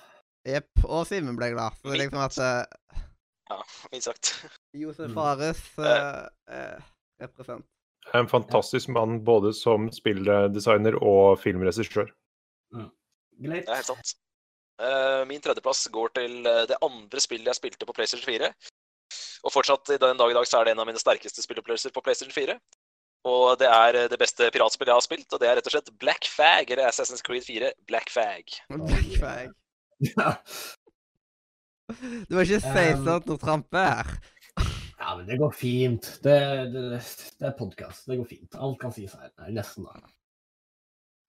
Jepp. Og Simen ble glad. Det er liksom at eh, Ja, fint sagt. Josef Mm. Fares eh, eh, represent. En fantastisk mann både som spilldesigner og filmregissør. Greit. Det er helt sant. Eh, min tredjeplass går til eh, det andre spillet jeg spilte på PlayStation 4. Og fortsatt i den dag i dag så er det en av mine sterkeste spillopplevelser på PlayStation 4. Og det er eh, det beste piratspillet jeg har spilt, og det er rett og slett Black Fag, eller Assassin's Creed 4 Black Fag. Black fag. Ja. Du må ikke si sånt når Trampe er ja, men det går fint. Det, det, det er podkast. Det går fint. Alt kan sies her. Nesten, da.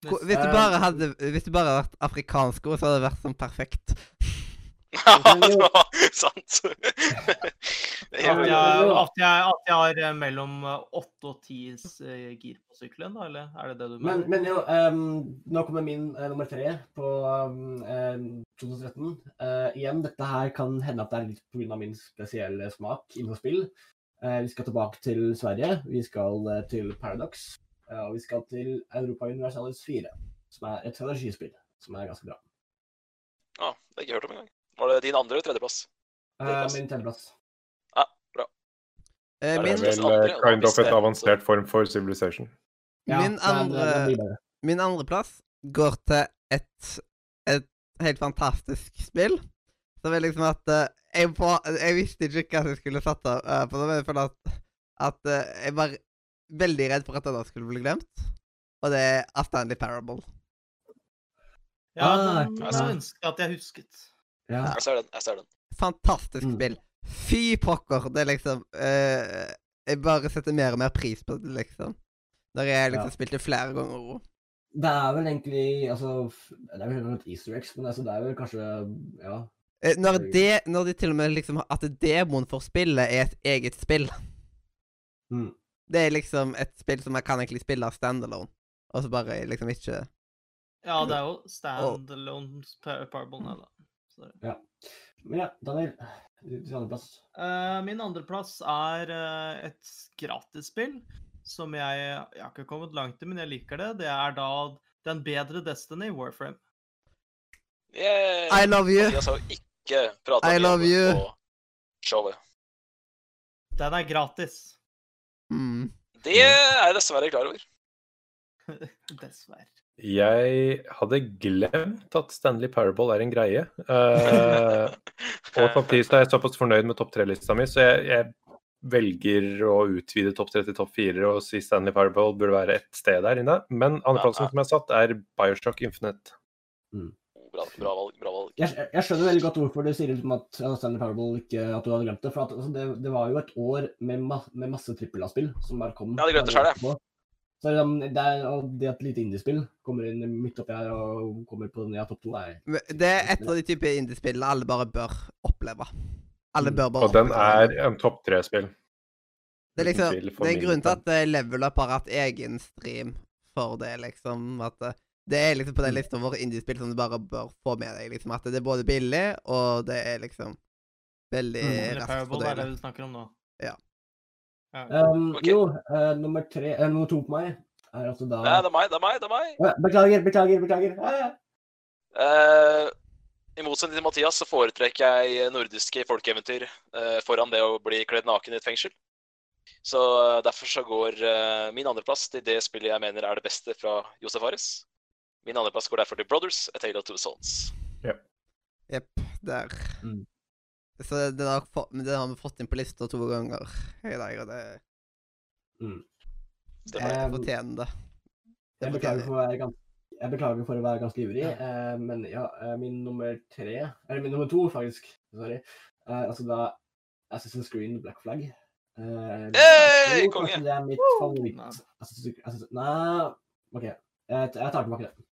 Hvis du Eh, bare hadde Hvis du bare hadde vært afrikansk ord, så hadde det vært sånn perfekt. Ja, sant. At jeg, at jeg, at jeg har eh, mellom eh, åtte og ti gir på sykkelen, da, eller er det det du mener? men jo, um, nå kommer min uh, nummer tre på um, 2013. Uh, igjen, dette her kan hende at det er litt pga. min spesielle smak innenfor spill. Uh, vi skal tilbake til Sverige. Vi skal til Paradox. Eh, og vi skal til Europa Universalis 4, som er et strategispill som er ganske bra. Ja, det har jeg ikke hørt om engang. Var det din andre eller tredjeplass? Eh, Tredjeplass. min tredjeplass. Eh, Ja, Det Min, er det vel andre, eh, kind of et er- avansert form for civilization. Min er det- andre- min andreplass går til et, et helt fantastisk spill. Som er liksom at uh, jeg, på, jeg visste ikke hva jeg skulle satt av, uh, på da føler jeg at, at uh, jeg var veldig redd for at denne skulle bli glemt. Og det er A Stanley Parable. Ja, Ah, den ja. skulle ønske at jeg husket. Ja. Jeg ser den. jeg ser den. Fantastisk Mm. spill. Fy pokker, det er liksom uh, Jeg bare setter mer og mer pris på det, liksom. Når jeg liksom Ja. spilte flere ganger. Det er vel egentlig altså, Det er vel noe easter eggs, men altså, det er vel kanskje Ja. Eh, Når, det, når de til og med liksom At demoen for spillet er et eget spill. Mm. Det er liksom et spill som jeg kan egentlig spille standalone. Og så bare liksom ikke Ja, det er jo standalone par- parable nå, da. Sorry. Men ja, Daniel. Din andreplass. Uh, min andreplass er uh, et gratisspill som jeg Jeg har ikke kommet langt i, men jeg liker det. Det er da den bedre Destiny, Warframe. Yeah. I love you! Mathias har jo ikke prata I love you. på showet. Den er gratis. Mm. Det er jeg dessverre klar over. Dessverre. Jeg hadde glemt at Stanley Parable er en greie. Uh, og samtidig så er jeg såpass fornøyd med topp tre-lista mi, så jeg, jeg velger å utvide topp tre til topp fire og si Stanley Parable burde være ett sted der inne. Men andreplassen som jeg har satt, er Bioshock Infinite. Bra, bra valg. bra valg. Jeg, jeg skjønner veldig godt hvorfor du sier liksom at Stanley Parable ikke at du hadde glemt det. For at, altså, det, det var jo et år med, ma med masse trippel A-spill som bare kom. Ja, det glemte det. Så liksom, det, er, og det at lite indiespill kommer inn midt oppi her og kommer på den ja, topp to, er Det er et av de typer indiespillene alle bare bør oppleve. Alle Mm. bør bare Og den oppleve. er en topp tre-spill. Det er liksom Det er grunnen til at eh, Level Up har hatt egen stream for det, liksom. At eh, det er liksom på den Mm. lista over indiespill som du bare bør få med deg. liksom At det er både billig, og det er liksom veldig Mm. Raskt Parable, det er det du snakker om nå. Ja. Ja. um, okay. Jo, uh, nummer, tre, uh, nummer to på meg er altså da Ja, det er meg, det er meg. det er meg. Beklager, beklager, beklager. Eh, I motsetning til Mathias så foretrekker jeg nordiske folkeeventyr eh, foran det å bli kledd naken i et fengsel. Så derfor så går min andreplass til det spillet jeg mener er det beste fra Josef Ares. Min andreplass går derfor til Brothers, A Tale of Two Sons. Jepp. Der. Mm. Så det, har, fått, men den har vi fått inn på lista to ganger i dag, og det, Stemmer. det Um, fortjener det. Det Jeg beklager for å være ganske jeg beklager for å være ganske ivrig, eh, men ja, eh, min nummer tre Eller min nummer to, faktisk. Sorry. Eh, altså da Assassin's Green Black Flag. Eh, Hey, konge! Det er mitt favoritt Assassin's, Nei, OK. Jeg, jeg tar tilbake det.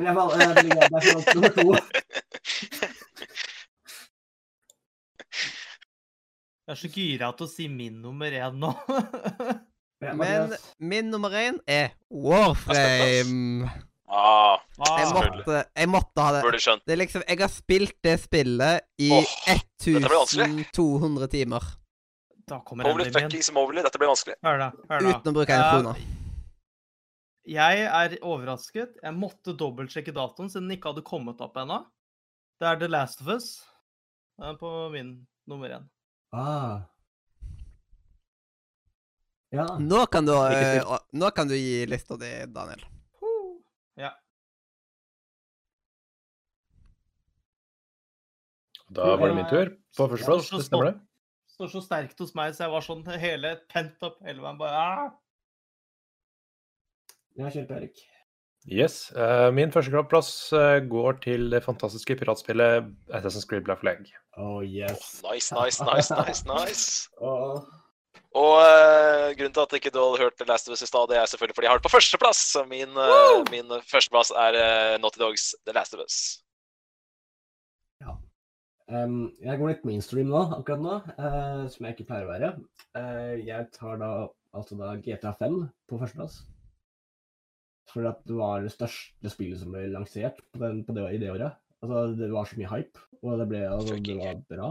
Men jeg var ligger- det er sånn nummer to. Jeg er så gira til å si min nummer én nå. Men min nummer én er Warframe. Ah, Jeg Ah, måtte, jeg måtte ha det. burde skjønt. Det er liksom, Jeg har spilt det spillet i vanskelig. 1200 timer da kommer fuckings moly, dette blir vanskelig. Hør da. Hør da. uten å bruke en krone. Jeg er overrasket. Jeg måtte dobbeltsjekke datoen siden den ikke hadde kommet opp ennå. Det er The Last of Us er på min nummer én. ah. Ja. Nå kan du, uh, eh, nå kan du gi lista di, Daniel. Ja. Da var det min tur. På førsteplass, det stemmer det. Står så sterkt hos meg, så jeg var sånn hele pent opp hele veien. Bare ah! Ja, kjør på, Erik. Yes. eh, min førsteplass uh, går til det fantastiske piratspillet Assassin's Creed Black Flag. Oh yes. Nice, nice, nice, nice, nice. oh. Og uh, grunnen til at ikke du hadde hørt The Last of Us i stad, det er selvfølgelig fordi jeg har det på førsteplass. Så min, uh, min førsteplass er uh, Naughty Dogs The Last of Us. Um, jeg går litt mainstream nå, akkurat nå, eh, som jeg ikke pleier å være. Eh, jeg tar da altså da GTA 5 på førsteplass. For at det var det største spillet som ble lansert på den, på det, i det året. Altså, det var så mye hype, og det, ble, altså, det var bra.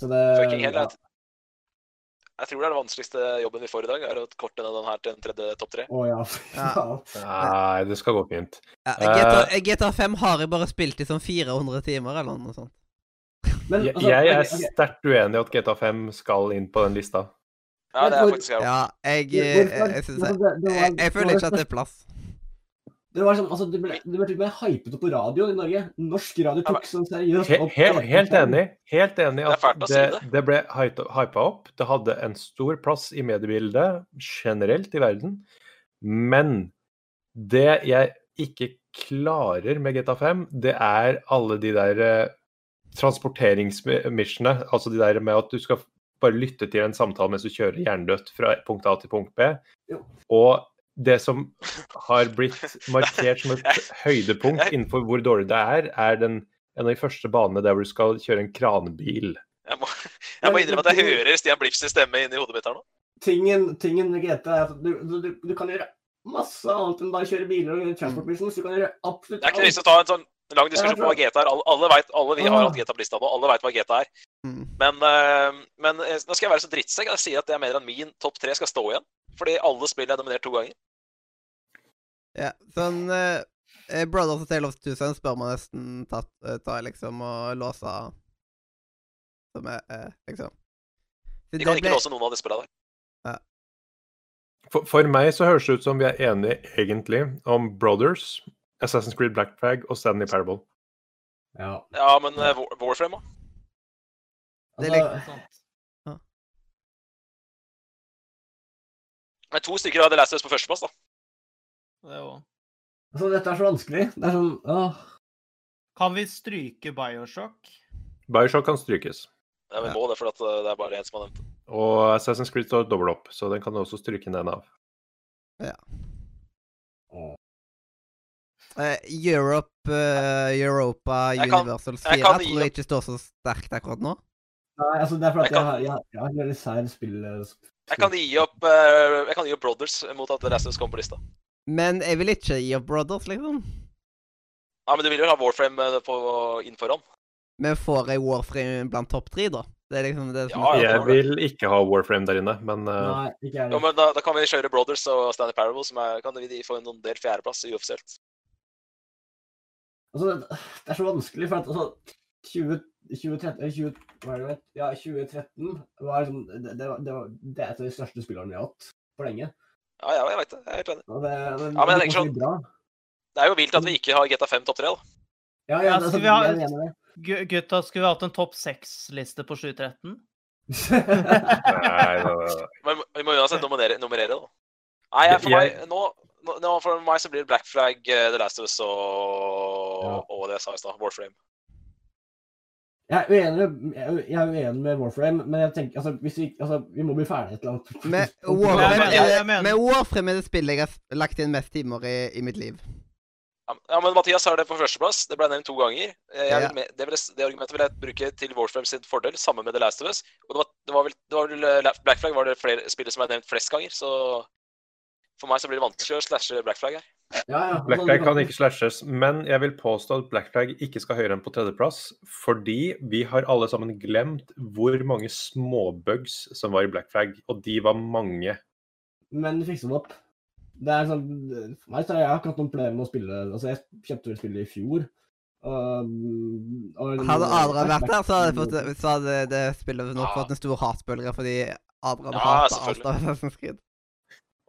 Så det ja. jeg, tror det er den vanskeligste jobben vi får i dag, er å korte ned den her til en tredje topp tre. Oh, ja, Ja. Nei, det skal gå fint. Ja. GTA, GTA 5 har jeg bare spilt i sånn 400 timer, eller noe sånt. Men, altså, jeg er sterkt uenig i at GTA 5 skal inn på den lista. Ja, det er faktisk jeg òg. Ja, jeg Hvorfor- eh, Jeg, synes jeg, det- det var- jeg, jeg føler ikke at det er plass. Det var sånn, altså, det ble, det ble til og med hypet opp på radioen i Norge. Norsk radio tok sånn seriøst opp Helt, helt enig. Helt enig at det. det ble hypa opp. Det hadde en stor plass i mediebildet generelt i verden. Men det jeg ikke klarer med GTA 5, det er alle de der eh, transporteringsmissionene. Altså de der med at du skal bare lytte til en samtale mens du kjører hjernedødt fra punkt A til punkt B. Og det som har blitt markert som et høydepunkt innenfor hvor dårlig det er, er den, en av de første banene der hvor du skal kjøre en kranbil. Jeg må, jeg må innrømme at jeg hører Stian Blips stemme inni hodet mitt her nå. Tingen, tingen med GT er at du, du, du, du kan gjøre masse annet enn bare kjøre biler og transport missions. Du kan gjøre absolutt Det er ikke vits å ta en sånn lang diskusjon på hva GTA er. Alle, alle, vet, alle vi har hatt GTA på lista nå, alle veit hva GTA er. Mm. Men, eh, men eh, nå skal jeg være så drittsekk at jeg sier at jeg mener at min topp tre skal stå igjen. Fordi alle spill er dominert to ganger. Ja, sånn eh, eh, Brothers of Tale of Two Sons bør man nesten ta, ta liksom og låse Som er eh, liksom De kan ikke ble- låse noen av de spillene der. For, for meg så høres det ut som vi er enige egentlig om Brothers, Assassin's Creed Black Flag og Stanley Parable. Ja. Ja, men uh, War- Warframe, da? Det er Altså, Sånt. Men to stykker har The Last Us på førsteplass, da. Det er jo altså, dette er så vanskelig. Det er sånn åh. Kan vi stryke Bioshock? Bioshock kan strykes. Ja, vi må det, for at eh, det er bare én som har nevnt det. Og Assassin's Creed står dobbelt opp, så den kan du også stryke ned av. Åh. Eh, Europe, uh, Europa, Jeg kan- 4 jeg 4 kan tror jeg ikke står så sterkt akkurat nå. Nei, altså, det er fordi Jeg jeg, kan- jeg, har- jeg har veldig sær spill... Jeg kan gi opp, uh, jeg kan gi opp Brothers mot at Rasmus kommer på lista. Men jeg vil ikke gi opp Brothers, liksom. Ja, Men du vil jo ha Warframe eh, på, inn foran? Men får jeg Warframe blant topp tre, da? Det er liksom det som Ja. Jeg vil ikke ha Warframe der inne, men eh, Nei, ikke jeg. Jo, men da, da kan vi kjøre Brothers og Stanley Parable, som er, kan vi få en del fjerdeplass uoffisielt. Altså, det, det er så vanskelig, for at altså, 20, 2013, eller 20, er det, ja, 2013 var liksom, det, det, var, det, var, det er et av de største spillene vi har hatt på lenge. Ja, ja, jeg vet det. Jeg er helt enig. Det, det, Ja, men jeg det tenker sånn, bra. Det er jo vilt at vi ikke har GTA 5 topp tre, da. Ja, ja, Ja, det, altså, vi ha- jeg mener det. Gu- Gutta, skulle vi hatt en topp seks-liste på 2013? Nei, da. nei. Men vi må uansett nummerere, nummerere, da. Nei, jeg, for Jeg- meg nå, nå, nå For meg så blir det Black Flag, eh, The Last of Us og, Ja. og det jeg sa i stad, Warframe. Jeg er uenig, jeg er- uenig med Warframe, men jeg tenker, altså, hvis vi, altså, vi må bli ferdig et eller annet. Med Warframe, mener- med Warframe er det spillet jeg har lagt inn mest timer i, i mitt liv. Ja, men Mathias har det på førsteplass. Det ble nevnt to ganger. Eh, Jeg Ja. med- det, vil, det argumentet vil jeg bruke til Warframe sin fordel, sammen med The Last of Us. Og det var, det var vel, det var vel eh, Black Flag var det flere spillet som er nevnt flest ganger, så for meg så blir det vanskelig å slashe Black Flag her. Ja, ja. Black Flag kan ikke slashes, men jeg vil påstå at Black Flag ikke skal høyere enn på tredjeplass, fordi vi har alle sammen glemt hvor mange småbugs som var i Black Flag, og de var mange. Men du fikser det opp. Det er sånn, for meg så har jeg ikke hatt noen problemer med å spille Altså, jeg kjøpte vel spillet i fjor. Um, og, Hadde Adrian vært der, så hadde, fått, så hadde det spillet nok Ja. fått en stor hatbølge fordi Adrian Ja, hater alt av Assassin's Creed.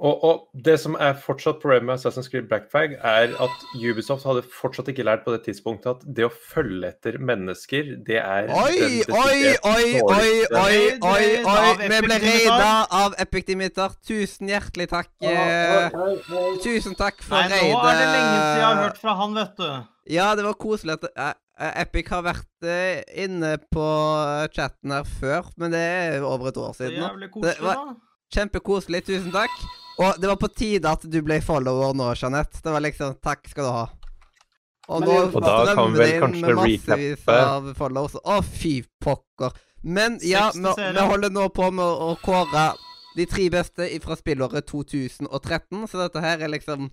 Og, og det som er fortsatt problemet med Assassin's Creed Black Flag, er at Ubisoft hadde fortsatt ikke lært på det tidspunktet at det å følge etter mennesker, det er Oi, oi, oi, oi, oi, oi, oi! Vi ble raida av Epic Dimitar. Tusen hjertelig takk. Eh. Tusen takk for Nei, nå er det lenge siden jeg har hørt fra han, vet du. Ja, det var koselig at eh, eh, Epic har vært inne på chatten her før, men det er over et år siden. Det er jævlig koselig, da. Kjempekoselig. Tusen takk. Og det var på tide at du ble follower nå, Jeanette. Det var liksom Takk skal du ha. Og nå Og da kan vi vel kanskje recappe. av followers. Å, fy pokker. Men ja, vi, vi holder nå på med å kåre de tre beste fra spillåret 2013, så dette her er liksom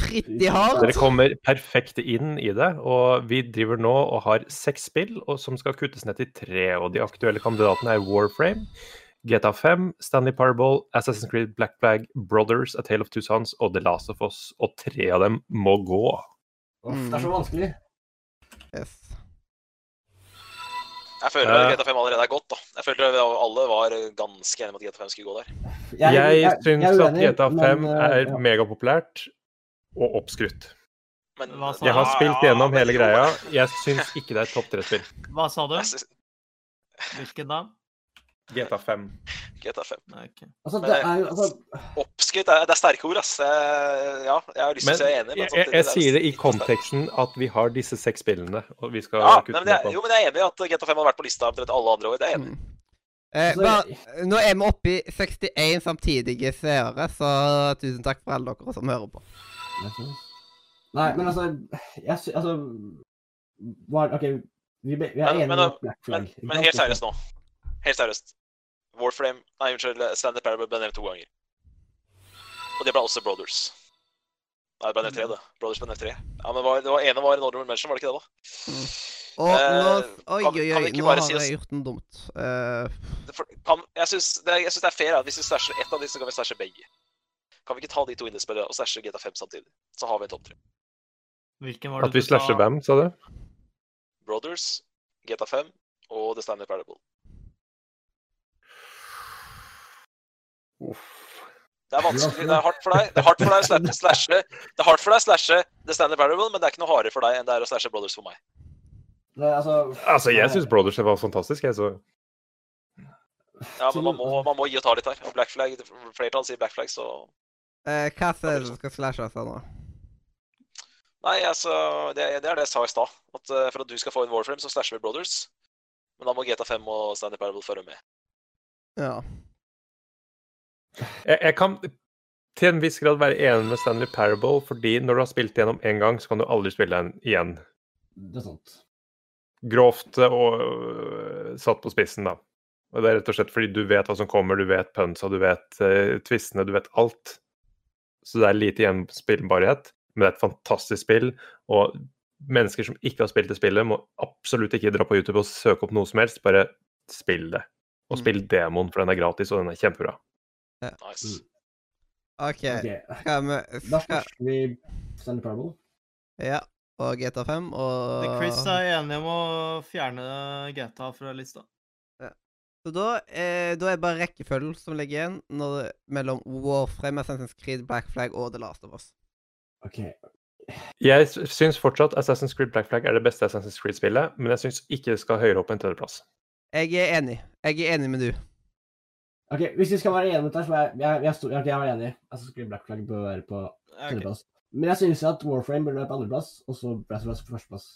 pretty hard. Dere kommer perfekt inn i det, og vi driver nå og har seks spill og som skal kuttes ned til tre. Og de aktuelle kandidatene er Warframe, GTA 5, Stanley Parable, Assassin's Creed Black Flag, Brothers, A Tale of Two Sons og The Last of Us. Og tre av dem må gå. Uff, det er så vanskelig. Yes. Jeg føler Eh. at GTA 5 allerede er godt, da. Jeg føler at alle var ganske enige med at GTA 5 skulle gå der. Jeg, jeg syns er at GTA 5 men, eh, er ja. megapopulært og oppskrytt. Men Hva sa Jeg har spilt gjennom hele greia. Jeg syns ikke det er et topp tre-spill. Hva sa du? Hvilken da? GTA 5. GTA 5. Nei, ok. Altså, det er altså, Oppskrytt er, det er sterke ord, ass. Ja, jeg har lyst til å si jeg er enig. Men jeg, er jeg det sier det i konteksten at vi har disse seks spillene, og vi skal Ja, kutte nei, men det, på jo, men jeg er enig i at GTA 5 har vært på lista omtrent alle andre år. Det er jeg enig i. Mm. Eh, bare, nå er vi oppe i 61 samtidige seere, så tusen takk for alle dere som hører på. Nei, men altså Jeg sy... Altså var, OK, vi, vi er enige men- om Black Flag. Men, men helt seriøst nå. Helt seriøst. Warframe Nei, unnskyld. Standard Parable ble nevnt to ganger. Og det ble også Brothers. Nei, det ble nevnt tre, det. Brothers ble nevnt tre. Ja, men var, det var ene var en Honorable Mention, var det ikke det, da? Og Eh, nå Oi, oi, oi, nå har si jeg gjort noe dumt. Uh... Det for, kan, jeg syns det, det er fair at hvis vi slasher ett av disse, så kan vi slashe begge. Kan vi ikke ta de to innespillene og stæsje GTA 5 samtidig? Så har vi en topp tre. Hvilken var det At vi slasher hvem, sa du? Brothers, GTA 5 og The Standard Parable. Uff. Det er vanskelig, det er hardt for deg. Det er hardt for deg å slashe, Det er hardt for deg å slashe The Standard Parable, men det er ikke noe hardere for deg enn det er å slashe Brothers for meg. Nei, altså, Altså, jeg syns Brothers var fantastisk, jeg, så Ja, men man må, man må gi og ta litt her. Og Black Flag, flertallet sier Black Flag, så eh, hva er det du skal slashe for nå? Nei, altså, det, det er det jeg sa i stad. At uh, for at du skal få en Warframe, så slasher vi Brothers. Men da må GTA 5 og Standard Parable følge med. Ja. Jeg, jeg kan til en viss grad være enig med Stanley Parable, fordi når du har spilt gjennom én gang, så kan du aldri spille den igjen. det er sant. Grovt eh, og uh, satt på spissen, da. Og det er rett og slett fordi du vet hva som kommer, du vet punsa, du vet uh, tvistene, du vet alt. Så det er lite gjenspillbarhet, men det er et fantastisk spill. Og mennesker som ikke har spilt det spillet, må absolutt ikke dra på YouTube og søke opp noe som helst. Bare spill det. Og Mm. demoen, for den er gratis, og den er kjempebra. Nice. OK. Ok, Skal vi Da skal, vi Stanley Parable. Ja. Og GTA 5 og Det Chris er enig om å fjerne GTA fra lista. Så da, eh, da er det bare rekkefølgen som ligger igjen når, mellom Warframe, Assassin's Creed, Black Flag og The Last of Us. OK. Jeg syns fortsatt Assassin's Creed Black Flag er det beste Assassin's Creed-spillet, men jeg syns ikke det skal høyere opp enn tredjeplass. Jeg er enig. Jeg er enig med du. Ok, Hvis vi skal være enige med dette, så er jeg, jeg, jeg, jeg, jeg er enig. Altså, skulle Black Flag bør være på tredjeplass. Men jeg synes at Warframe burde være på andreplass, og så Black Flag på førsteplass.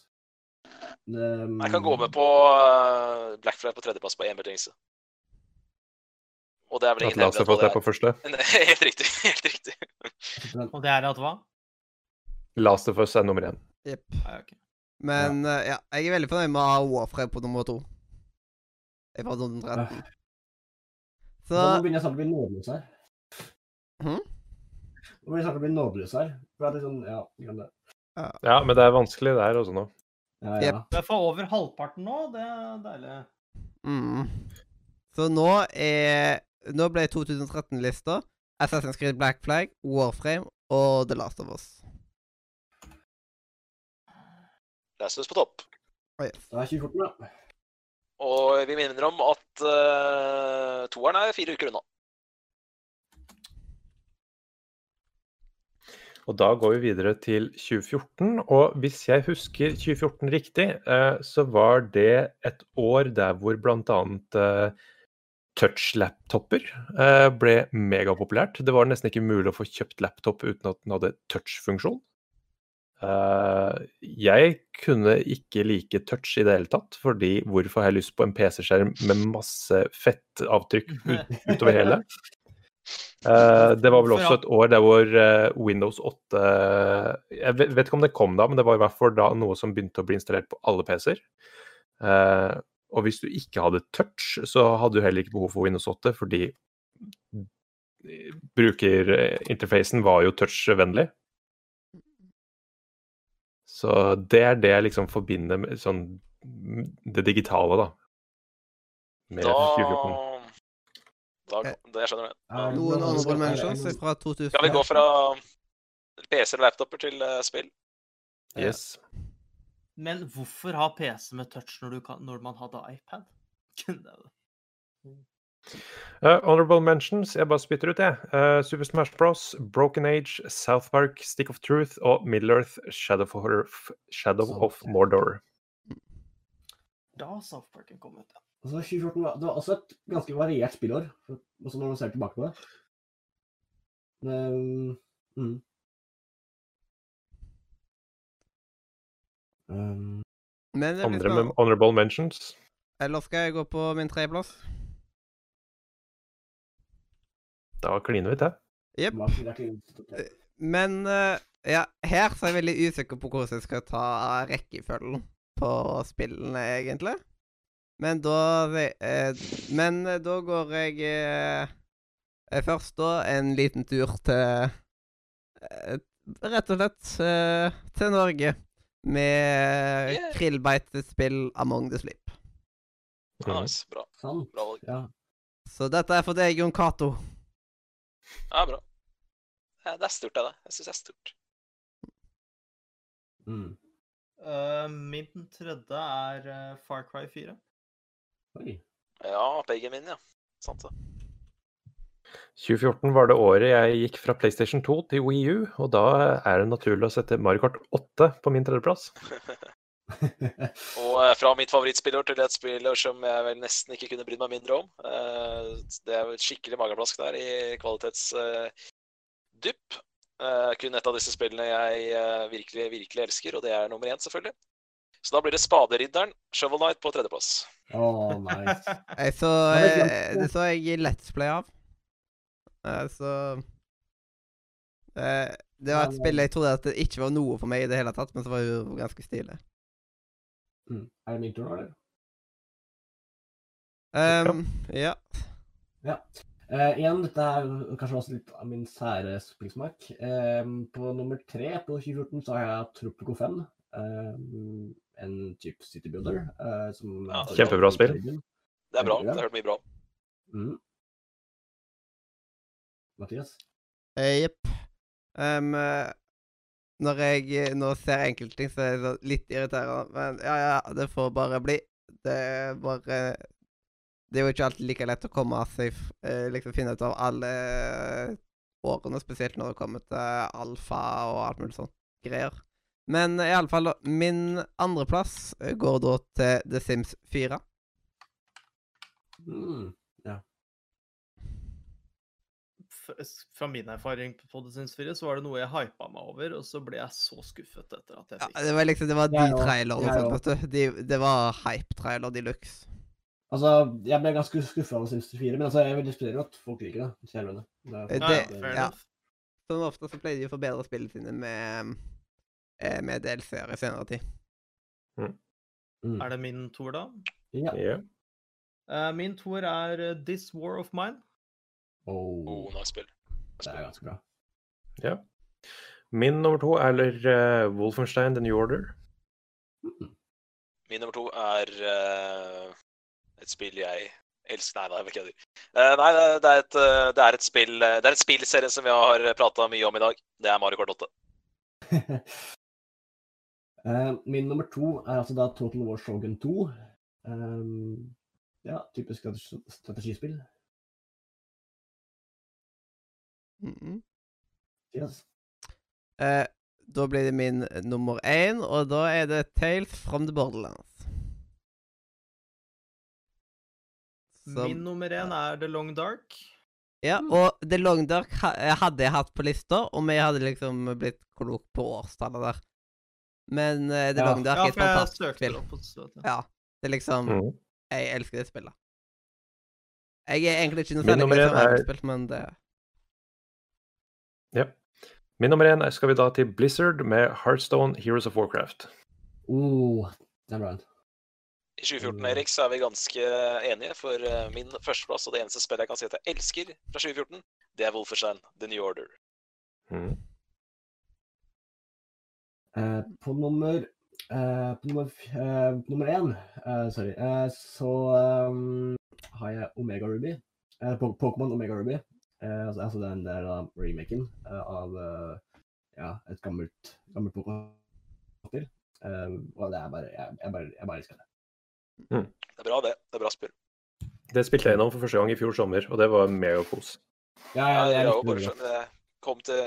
Um, Jeg kan gå med på uh, Black Flag på tredjeplass på én betingelse. Og det er vel At ingen Last of Us er på første. Helt riktig. Helt riktig. Og det er at hva? Last of Us er nummer én. Jepp. Nei, ok. Men eh, ja, jeg er veldig fornøyd med å ha Warframe på nummer to. Jeg var 2013. Så Nå begynner jeg snart å bli nådeløs her. Mhm. Nå begynner jeg snart å bli nådeløs her. For det er sånn, ja, glem det. Ja, men det er vanskelig der også nå. Ja, ja. Er for over halvparten nå, det er deilig. mm. Så nå er Nå ble 2013-lista Assassin's Creed Black Flag, Warframe og The Last of Us. Last of Us på topp. Oh, yes. Da er 2014, da. Og vi minner om at uh, toeren er fire uker unna. Og da går vi videre til 2014. Og hvis jeg husker 2014 riktig, uh, så var det et år der hvor bl.a. Uh, touch-laptoper uh, ble megapopulært. Det var nesten ikke mulig å få kjøpt laptop uten at den hadde touch-funksjon. Eh, jeg kunne ikke like touch i det hele tatt, fordi hvorfor har jeg lyst på en PC-skjerm med masse fettavtrykk ut, utover hele? Eh, det var vel også et år der hvor eh, Windows 8 Jeg vet, ikke om det kom da, men det var i hvert fall da noe som begynte å bli installert på alle PC-er. Og hvis du ikke hadde touch, så hadde du heller ikke behov for Windows 8, fordi brukerinterfacen var jo touchvennlig. Så det er det jeg liksom forbinder med sånn det digitale, da. Med Da, 2014. da det skjønner du det Noen andre honorable mentions fra 2000. Skal vi gå fra PC og laptoper til eh, spill? Yes. Men hvorfor ha PC med touch når, du kan, når man hadde iPad? Uh, honorable mentions, jeg bare spytter ut, jeg. Uh, Super Smash Bros, Broken Age, South Park, Stick of Truth og Middle Earth, Shadow, of, Shadow of Mordor. Da South Parken kom ut, ja. Altså, 2014 var, det var også et ganske variert spillår, også når man ser tilbake på det. Um, mm. um, Men det Andre med honorable mentions. Eller skal jeg gå på min tredjeplass? Da kliner vi til. Jepp. hva er Men eh, ja, her så er jeg veldig usikker på hvordan jeg skal ta rekkefølgen på spillene, egentlig. Men da eh, Men eh, da går jeg først da en liten tur til Rett og slett til Norge med Yeah. krillbeitespill Among the Sleep. Nice, bra. Bra valg. Ja. Så dette er for deg, Jon Cato. Ja, bra. Det er stort, det. Jeg syns det er stort. Mm. Uh, min tredje er eh, Far Cry 4. Oi. Ja, begge mine, ja. Sant det. 2014 var det året jeg gikk fra PlayStation 2 til Wii U, og da er det naturlig å sette Mario Kart 8 på min tredjeplass. Og eh, fra mitt favorittspiller til et spiller som jeg vel nesten ikke kunne brydd meg mindre om. Eh, det er et skikkelig mageplask der i kvalitetsdypp. kun et av disse spillene jeg eh, virkelig, virkelig elsker, og det er nummer én, selvfølgelig. Så da blir det Spaderidderen, Shovel Knight på tredjeplass. Å, nice. Jeg så, det eh, så jeg i Let's Play av. Eh, så eh, Det var et spill jeg trodde at det ikke var noe for meg i det hele tatt, men så var det jo ganske stilig. Mm. Er det min tur nå, eller? Um, ja. Eh, igjen, dette er kanskje også litt av min sære spillsmak. Uh, på nummer tre på 2014 så har jeg Tropico 5. Uh, en type City Builder. eh, som Ja, Kjempebra spill. Det er bra. Det har hørt mye bra om. Mm. Mathias? Eh, Jepp. Um, eh, når jeg eh, nå ser enkelte ting, så er det litt irriterende. Men ja, ja, det får bare bli. Det er bare Det er jo ikke alltid like lett å komme seg eh, Liksom finne ut av alle årene, spesielt når det kommer til alfa og alt mulig sånt. greier. Men uh, iallfall, min andreplass går da til The Sims 4. Mm. Fra min erfaring på Sims 4 så var det noe jeg hypa meg over, og så ble jeg så skuffet etter at jeg Ja, fikk det var liksom Det var de trailerne jeg vet du. De, det var hype-trailer de luxe. Altså, jeg ble ganske skuffa over Sims 4, men altså, jeg vil respektere at folk liker det. Kjærligere. Det er- det, Ja, det- ja, ja. Som ofte så pleier de å forbedre spillene sine med, eh, med DLC-er i senere tid. Mm. Er det min toer, da? Ja. Yeah. Uh, min toer er eh, This War of Mine. Oh, Oh, nice spill. det er ganske bra. ja. Min nummer to er uh, Wolfenstein The New Order. Mm. Min nummer to er uh, et spill jeg elsker Nei, nei, jeg kødder. Uh, nei, det er, et, eh, det er et spill eh, Det er en spillserie som vi har prata mye om i dag. Det er Mario Kart 8. Eh, min nummer to er altså da Total War Shogun 2. Um, ja, typisk strategi Yes. Eh, da blir det min nummer én, og da er det Tales from the Borderlands. Som- Min nummer én er The Long Dark. Ja, og The Long Dark eh, hadde jeg hatt på lista, om jeg hadde liksom blitt klok på årstallet der. Men uh, The Ja. Long Dark Ja, er et fantastisk spill. det opp. og så- Ja, det er liksom Mm. Jeg elsker det spillet. Jeg er egentlig ikke noe særlig glad i er- spill, men det Min nummer én skal vi da til Blizzard med Heartstone Heroes of Warcraft. Oh, det er bra. I 2014 Mm. Erik, så er vi ganske enige, for eh, min førsteplass og det eneste spillet jeg kan si at jeg elsker fra 2014, det er Wolferstein The New Order. Mm. Eh, på nummer eh, På nummer, eh, nummer én, eh, sorry, eh, så um, har jeg Omega Ruby. Pokémon Omega Ruby. Eh, altså, er den der uh, remaken eh, av eh, ja, et gammelt, gammelt Pokémon-spill. Og det er bare Jeg, jeg bare, jeg bare elsker det. Det er bra, det. Det er bra spill. Det spilte jeg gjennom for første gang i fjor sommer, og det var megakos. Ja, Ja, jeg, jeg, jeg, jeg, det jeg kom til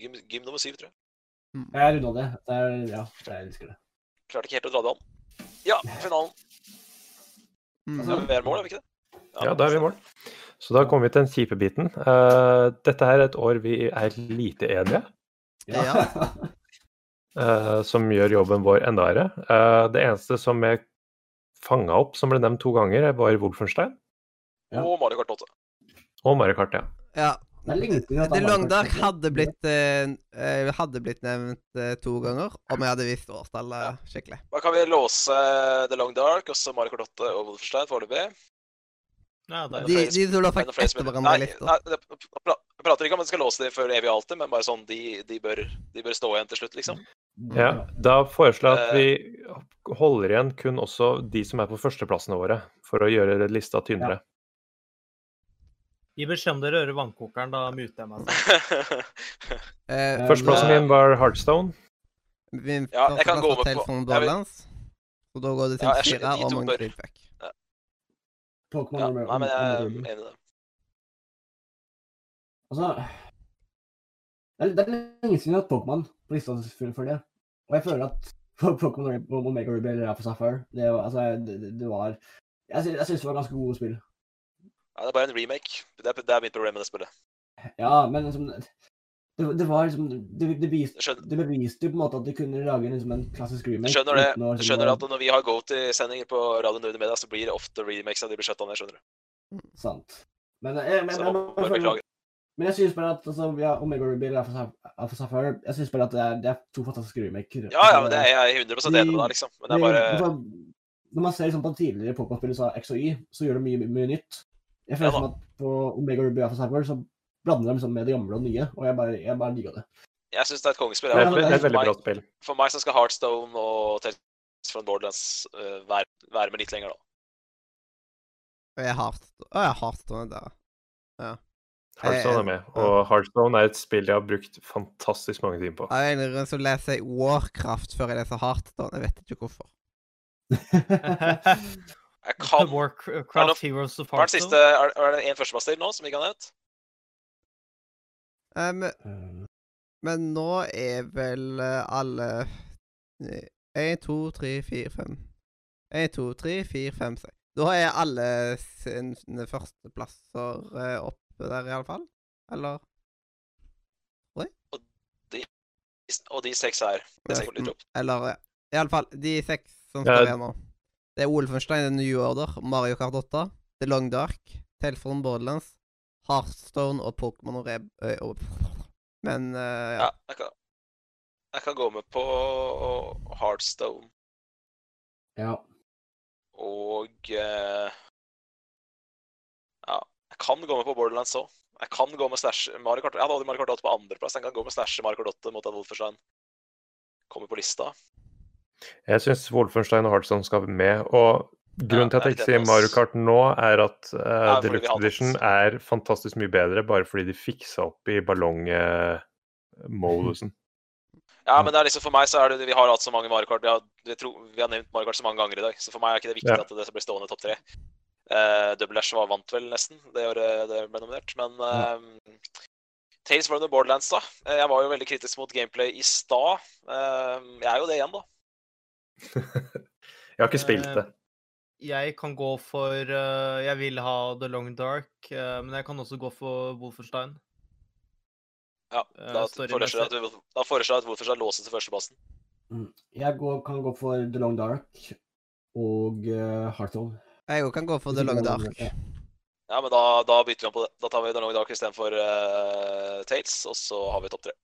gym, gym nummer syv, tror jeg. Jeg runda det. det er, ja, jeg elsker det. Klarte ikke helt å dra det an. Ja, finalen. mm. Det er mer mål, er vi ikke det? Ja, da er vi i mål. Så da kommer vi til den kjipe biten. Uh, dette her er et år vi er lite enige, eh, som gjør jobben vår enda verre. Uh, det eneste som er fanga opp, som ble nevnt to ganger, var Wolfenstein Ja. Og Mario Kart 8. og Mario Kart, ja. Ja. Jeg The Long Dark hadde blitt eh, Hadde blitt nevnt eh, to ganger om jeg hadde visst årstallet skikkelig. Da kan vi låse The Long Dark, også Mario Kart 8 og Wolfenstein foreløpig. Ja, det er De, flere de de faktisk etter hverandre litt. Nei, jeg prater ikke om at de skal låse dem for evig og alltid, men bare sånn de, de, bør, de bør stå igjen til slutt, liksom. ja. Da foreslår jeg at vi holder igjen kun også de som er på førsteplassene våre, for å gjøre lista tynnere. Gi beskjed om dere hører vannkokeren, da muter jeg meg. Eh, Førsteplassen min var Heartstone. Vi, Ja, jeg kan gå med på- jeg vil- Og da går det til Ja, jeg skjønner, fire de og to mange bør- feedback. Pokémon ja, nei, men jeg er enig i det. Altså Det er, det er lenge siden jeg har hatt Pokémon på lista for, det. Og jeg føler at Pokémon Omega Ruby eller Alpha Sapphire det, var- altså, det, det- det var Jeg, jeg syns det var ganske gode spill. Ja, det er bare en remake. Det er, det er mitt problem med det spillet. Ja, men liksom Det, det var liksom Det, det, beviste, det beviste jo på en måte at de kunne lage liksom en klassisk remake. skjønner det. uten å Jeg liksom skjønner at når vi har go-to-sendinger på Radio Nord Media, så blir det ofte remakes av de blir skjøtta ned, skjønner du. Sant. Men, jeg, men, Så men, men, men jeg syns bare at altså, ja, Omega Ruby eller Alpha Sapphire- Jeg syns bare at det er, det er to fantastiske remaker. Ja, ja, men det er jeg 100 enig med deg, liksom. Men det er bare altså, når man ser liksom på tidligere Pokémon-spill så, og så gjør det mye, mye nytt. Jeg føler Ja som at på Omega Ruby Alpha Sapphire så blander dem liksom med det gamle og nye, og jeg bare, jeg bare digga det. Jeg syns det er et kongespill. Det er Ja, et, det er et veldig bra spill. for meg så skal Heartstone og Tales from Borderlands uh, være, være med litt lenger, da. Og jeg har jeg Hearthstone der. Heartstone er med, og Heartstone er et spill jeg har brukt fantastisk mange timer på. Av en eller som grunn så leser jeg Warcraft før jeg leser Hearthstone. Jeg vet ikke hvorfor. Jeg kan Warcraft Heroes of Hva er Er, er det en førstemaster nå som ikke har nevnt? Um, Eh, Men nå er vel eh, alle Én, to, tre, fire, fem Én, to, tre, fire, fem, seks Da er alle sine førsteplasser eh, oppe der, iallfall? Eller? Og de seks her. Det ser litt opp. Eller ja. Iallfall, de seks som står igjen nå. Det er Olfenstein, The New Order, Mario Kart 8, The Long Dark, Telefon Borderlands, Heartstone og Pokémon og Reb... og, men uh, ja. Ja, jeg kan, jeg kan gå med på Heartstone Ja. og uh, Ja, jeg kan gå med på Borderlands òg. Jeg kan gå med Slash Mario Kart. Jeg hadde aldri Mario Kart 8 på andreplass. Jeg kan gå med Slash Mario Kart 8 mot at Wolfenstein kommer på lista. Jeg syns Wolfenstein og Heartstone skal med. Og grunnen til at jeg ikke sier Mario Kart nå, er at uh, Ja, Deluxe Edition er fantastisk mye bedre bare fordi de fiksa opp i ballongmodusen. Ja, men det er liksom for meg så er det Vi har hatt så mange Mario Kart. Vi har, vi, tror, vi har nevnt Mario Kart så mange ganger i dag, så for meg er ikke det viktig Ja. at det blir stående topp tre. Uh, Double Ash var vant vel nesten det året det ble nominert, men Ja. eh, Tales from the Borderlands, da. Eh, Jeg var jo veldig kritisk mot gameplay i stad. Uh, jeg er jo det igjen, da. Jeg har ikke spilt det. Jeg kan gå for uh, Jeg vil ha The Long Dark, uh, men jeg kan også gå for Wolfenstein. Ja, Eh, da storymessig. foreslår jeg at, da foreslår at Wolfenstein låses til førsteplassen. Mm. Jeg går, kan gå for The Long Dark og uh, Hearthstone. Jeg òg kan gå for The Long Dark. Ja, men da, da bytter vi om på det. Da tar vi The Long Dark istedenfor uh, Tates, og så har vi topp tre.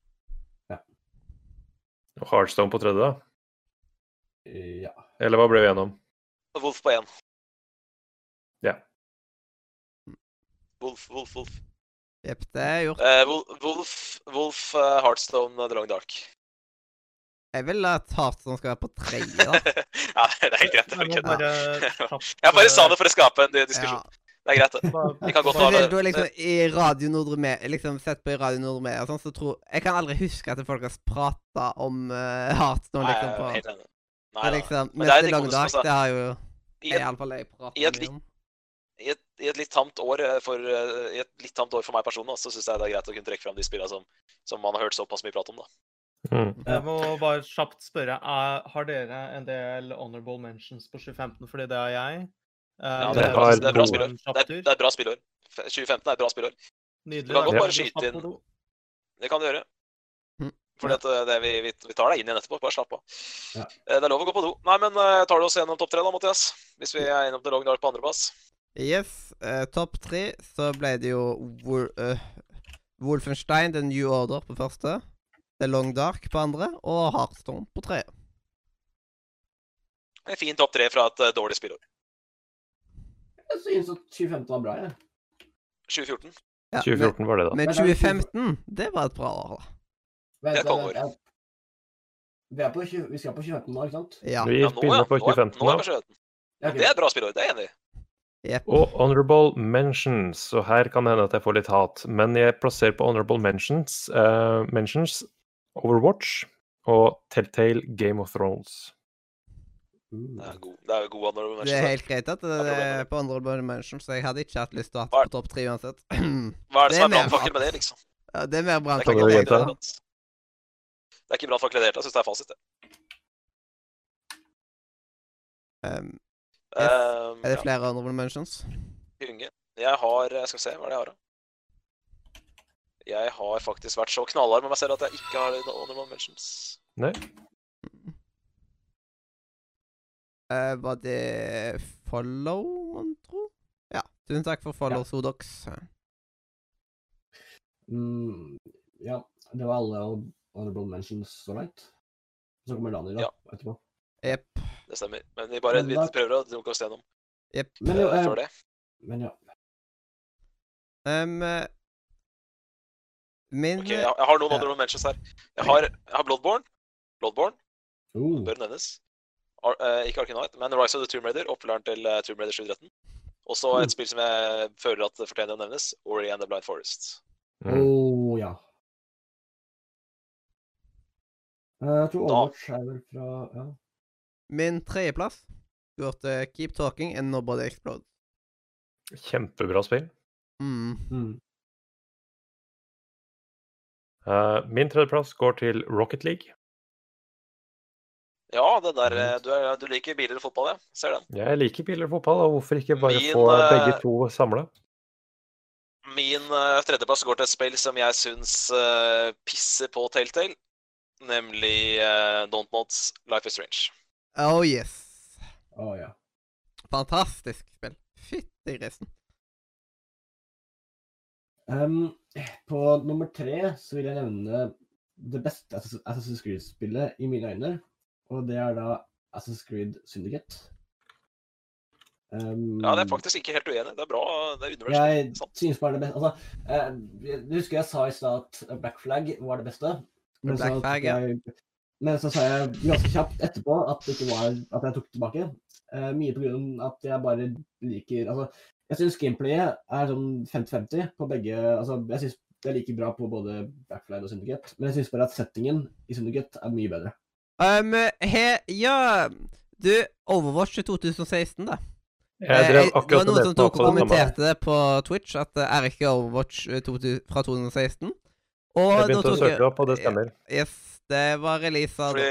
Og Heartstone på tredje, da? Eh, Ja. Eller hva ble vi enige om? Wolf på én. Ja. Wolf, Wolf, Wolf. Jepp, det er gjort. Eh, Wolf, Wolf, Wolf eh, Heartstone, The Long Dark. Jeg vil at Heartstone skal være på tredje, ja, det er helt greit. Jeg Jeg, bare jeg bare sa eh, det for å skape en Ja. diskusjon. Det er greit, det. Vi kan godt ha det, du er liksom i Radio Nordre med, liksom sett på i Radio Nordre med, og sånn, så tror Jeg kan aldri huske at folk har prata om uh, Heartstone, Nei, liksom. på Nei, helt enig. Nei, Men nei. liksom, Men det er Dark, plass, det har jo I et, iallfall jeg pratet om. i, et, I et litt tamt år eh, for eh, I et litt tamt år for meg personlig, så syns jeg det er greit å kunne trekke fram de spillene som, som man har hørt såpass mye prat om. da. Mm. Jeg må bare kjapt spørre, er, har dere en del honorable mentions på 2015? Fordi det har jeg. Eh, Ja, det, er bra, det er bra spillår. Det er, det er et bra spillår. 2015 er et bra spillår. Nydelig. Du kan godt bare skyte inn- Det kan du gjøre. Fordi at eh, det, vi, vi, vi tar deg inn igjen etterpå. Bare slapp av. Ja. Eh, Det er lov å gå på do. Nei, men eh, tar du oss gjennom topp tre, da, Mathias? Hvis vi er innom Long Dark på andreplass. Yes. Uh, Topp tre så ble det jo Wol uh, Wolfenstein, The New Order på første. The Long Dark på andre, og Heartstone på tredje. En fin topp tre fra et uh, dårlig spillår. Jeg syns at 2015 var bra, jeg. 2014. Ja, 2014 var det, da. Men, men Men det er 2015, det var et bra år, da. Vent, Det er tolv vent. Vi, er på 20, vi skal på 2015 nå, ikke sant? Ja. Vi Ja, nå, ja. begynner på Nå er, 2015 nå er nå. vi på 2015. Ja. Det er et bra spillår. Det er jeg enig i. Yep. Og honorable mentions. Og her kan det hende at jeg får litt hat, men jeg plasserer på honorable mentions, uh, mentions Overwatch og Telltale Game of Thrones. Mm. Det er god, det er god honorable Det er helt greit at det, det er på Honorable mentions. så jeg hadde ikke hatt lyst til å ha på topp tre uansett. Hva er det det som er er brannfakkel med det, liksom? Ja, det er mer er brannfakkel. ikke Kan du brannfakkel i gjenta? Det er ikke bra for det hele tatt. Jeg syns det er fasit, det. Um, er, er det ja, flere Honorable Mentions? Unge. Jeg har Jeg skal se, hva er det jeg har, da? Jeg har faktisk vært så knallhard med meg selv at jeg ikke har honorable mentions. Nei? Uh, var det follow, man tro? Ja. Tusen takk for follow, Ja. Sodox. Mm, ja, det var alle honorable mentions så langt. Så kommer Daniel da, Ja. etterpå. Jepp. Det stemmer. Men vi bare Men da- prøver å dunke oss gjennom Jepp. Men, jo, eh, eh, men ja. Um, eh, min Ok, jeg, jeg har noen honorable mentions her. Jeg har, jeg har Bloodborne. Bloodborne Uh, bør nevnes. Ar, uh, ikke Arkham Knight, men Rise of the Tomb Raider, oppfølgeren til uh, Tomb Raider 713. Og så Mm. et spill som jeg føler at fortjener å nevnes, Ori and the Blind Forest. Mm. oh, ja. Jeg tror Overwatch er vel fra ja. Min tredjeplass går til Keep Talking and Nobody Explode. Kjempebra spill. Mm. Mm. Uh, min tredjeplass går til Rocket League. Ja, det der eh, Du, er, du liker biler og fotball, ja. Ser den. Jeg liker biler og fotball, og hvorfor ikke bare Min, få eh, begge to samla? Min uh, tredjeplass går til et spill som jeg syns uh, pisser på Telltale. Nemlig uh, Don't Mods Life is Strange. Oh yes. Oh, ja. Fantastisk spill. Fytti grisen. Um, på nummer tre så vil jeg nevne det beste Assassin's- Creed-spillet i mine øyne. Og det er da Assassin's Creed Syndicate. Um, Ja, det er faktisk ikke helt uenig. Det er bra. Det er universelt. Jeg synes bare det beste Altså, eh, jeg- du husker jeg sa i stad at Black Flag var det beste. Men så, ja. jeg, men så sa jeg ganske kjapt etterpå at, det ikke var, at jeg tok det tilbake. Uh, mye på grunn av at jeg bare liker Altså, jeg syns gameplayet er sånn 50-50 på begge Altså, jeg syns det er like bra på både Black og Syndicate, men jeg syns bare at settingen i Syndicate er mye bedre. Um, he, ja Du, Overwatch i 2016, da. Jeg Eh, det var noen som tok og kommenterte det på Twitch, at det er ikke Overwatch eh, fra 2016. Og Jeg begynte å søke jeg... opp, og det stemmer. Yes, det var releasa. Fordi,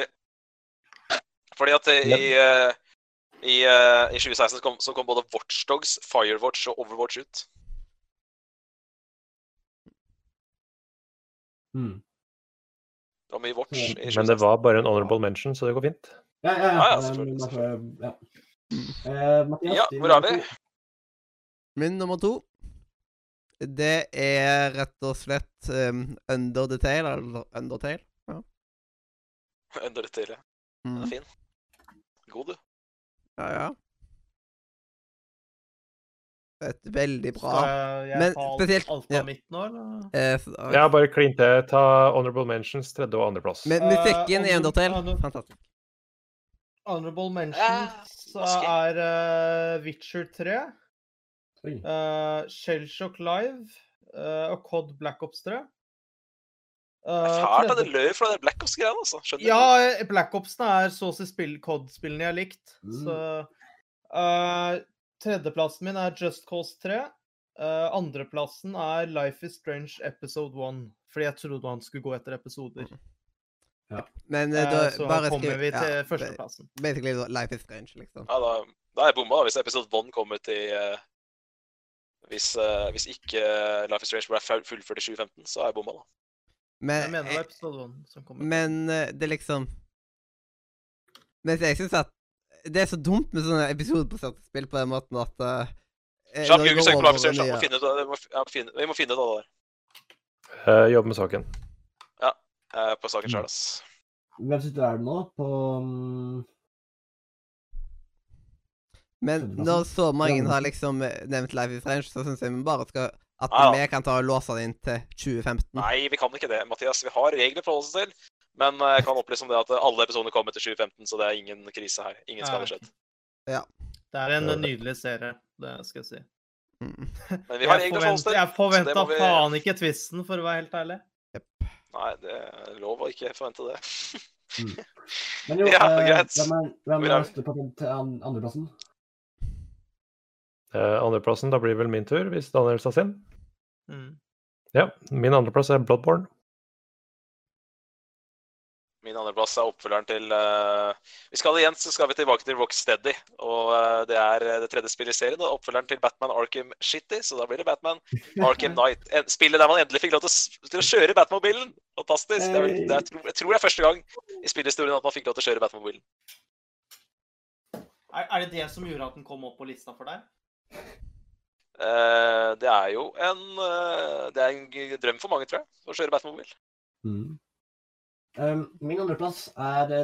fordi at det, i, uh, i, uh, i 2016 så kom, så kom både Watchdogs, Firewatch og Overwatch ut. Mm. Det var mye Watch i 2016. Men det var bare en honorable mention, så det går fint. Ja, ja, Ja, ja, eh, selvfølgelig. ja. Uh, Mathias, Ja, hvor er vi? Min nummer to. Det er rett og slett um, Under the Tale, eller Undertale. Under the Tale. Den Mm. er fin. God, du. Ja, ja. Et veldig bra Skal jeg Men ta alt, spesielt- alt ja. av mitt nå, eller? eh, har Ja, bare klin til. Ta honorable mentions, tredje- og andreplass. Men musikken uh, i Under- Undertale, uh, fantastisk. Honorable mentions uh, er uh, Witcher 3, Oi. Uh, Shellshock Live uh, og COD Black Ops 3. Det er fælt at det løy fra det Black Ops-greiene, altså. Skjønner du? Ja, Black Opsene er så å si COD-spillene jeg har likt. Mm. Så uh, Tredjeplassen min er Just Cause 3. Uh, andreplassen er Life is Strange episode 1. Fordi jeg trodde han skulle gå etter episoder. Men eh, Eh, da så bare kommer vi til ja, førsteplassen. Basically Life is Strange, liksom. Ja, da, da er jeg bomma, hvis episode 1 kommer til eh, hvis, uh, hvis ikke eh, Life is Strange ble fullført i 2015, så er jeg bomma, da. Men, Jeg mener det er episode 1 som kommer. men eh, det er liksom Mens jeg syns at det er så dumt med sånne episodebaserte spill på den måten at uh, Kjapp Google søk på Life is Strange. vi Må finne ut av det. Vi må, finne, må finne ut av det der. Uh, jobb med saken. eh, på saken sjøl, ass. Hvem sitter der nå? På um, Men når så mange har liksom eh, nevnt Life is Strange, så syns jeg vi bare skal At Ja, ja. vi kan ta og låse det inn til 2015. Nei, vi kan ikke det, Mathias. Vi har regler å holde oss til. Men eh, jeg kan opplyse om det at alle episoder kommer til 2015, så det er ingen krise her. Ingen skade skjedd. Det er en nydelig serie, det skal jeg si. Mm. Men vi har regler å holde oss til. jeg forventa vi- faen ikke twisten, for å være helt ærlig. Nei, det er lov å ikke forvente det. Men jo, Ja, eh, greit. hvem er, hvem er er neste på andreplassen? Eh, andreplassen, da blir vel min tur, hvis Daniel sa sin. Mm. Ja, min andreplass er Bloodborne. Min andreplass er oppfølgeren til uh, Vi skal igjen så skal vi tilbake til Rocksteady. Og uh, det er det tredje spillet i serien. Og oppfølgeren til Batman Arkham Shitty, så da blir det Batman Arkham Night. Spillet der man endelig fikk lov til å, til å kjøre Batmobilen. Fantastisk. Det er, det er, tror, jeg tror det er første gang i spillhistorien at man fikk lov til å kjøre Batmobilen. Er, er det det som gjorde at den kom opp på lista for deg? Eh, det er jo en eh, Det er en drøm for mange, tror jeg, å kjøre Batmobil. Mm. Um, min andreplass er det,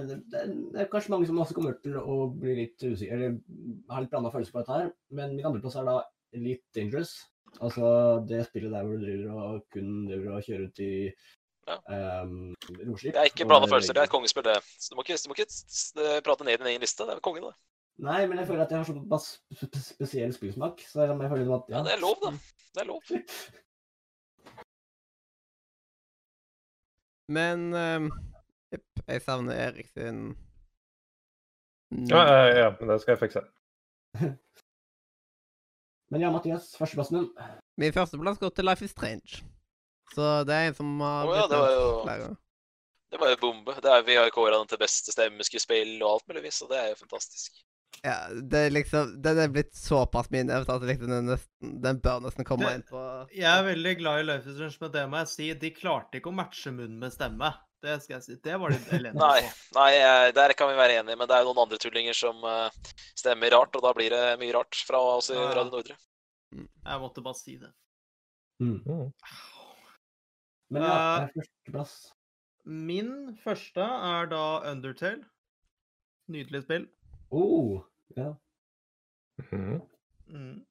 er kanskje mange som også kommer til å bli litt usikre, eller har litt blanda følelser på dette her, men min andreplass er da Elite Dangerous. Altså det spillet der hvor du driver og kun driver og kjører ut i Ja. um, romskip. Det er ikke blanda er- følelser. Det er et kongespill, det. Så du må ikke, du må ikke prate ned din egen liste. Det er kongen, det. Nei, men jeg føler at jeg har såpass sp- spesiell spillsmak, så jeg jeg føler at Ja, det er lov, da. Det er lov. Men um, jeg savner Erik sin. Ja, ja, ja, men det skal jeg fikse. Men ja, Mathias, førsteplassen din. Min førsteplass går til Life is Strange. Så det er en som har oh, ja, det var jo- flere. Det var jo bombe. Det er, vi har kåra den til beste stemmeskuespill og alt mulig, og så det er jo fantastisk. Ja, det er liksom Den er blitt såpass mye nevnt at liksom den, er nesten, den bør nesten komme Det- inn på Jeg er veldig glad i Life is Strange, men det må jeg si, de klarte ikke å matche munn med stemme. Det skal jeg si. Det var de elendige Nei, på. nei, eh, der kan vi være enige, men det er jo noen andre tullinger som eh, stemmer rart, og da blir det mye rart fra oss i Ja. Radio Nordre. Jeg måtte bare si det. Mm. Mm. Men ja, det er førsteplass. Min første er da Undertale. Nydelig spill. Oh, ja. Mm. Mm.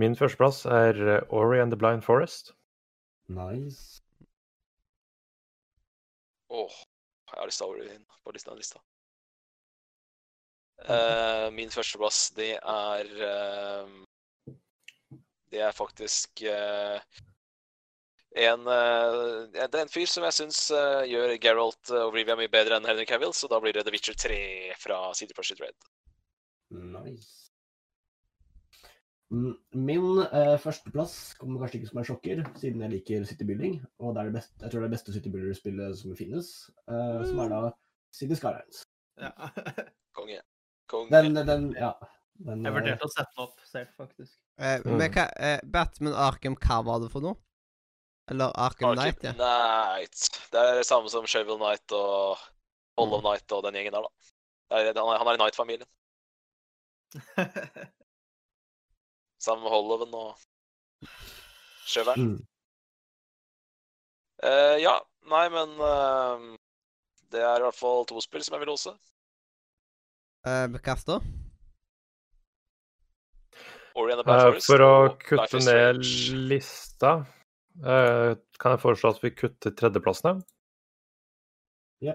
Min førsteplass er eh, Ori and the Blind Forest. Nice. Åh, jeg har lyst til å over inn på lista. lista. Uh, min førsteplass, det er uh, Det er faktisk eh, en eh, Det er en fyr som jeg syns eh, gjør Geralt og Rivia mye bedre enn Henry Cavill, så da blir det The Witcher 3 fra CD Project Red. Nice. Mm, Min eh, førsteplass kommer kanskje ikke som en sjokker, siden jeg liker City Building. Og det er det beste, jeg tror det er det beste City Builder-spillet som finnes, eh, som er da City Skylines. Ja. Konge. Konge. Den, den, ja. Den, Jeg eh, vurderte å sette den opp selv, faktisk. eh, Mm. Men hva eh, Batman Arkham, hva var det for noe? Eller Arkham Knight, ja. Knight. Det er det samme som Shovel Knight og Hollow Knight og den gjengen der, da. Er, han er- i Knight-familien. Sammen med Hollowen og Sjøvern. Mm. Uh, ja, nei, men uh, Det er i hvert fall to spill som jeg vil låse. Eh, Hva da? Forest For å kutte ned lista, kan jeg foreslå at vi kutter tredjeplassene? Ja.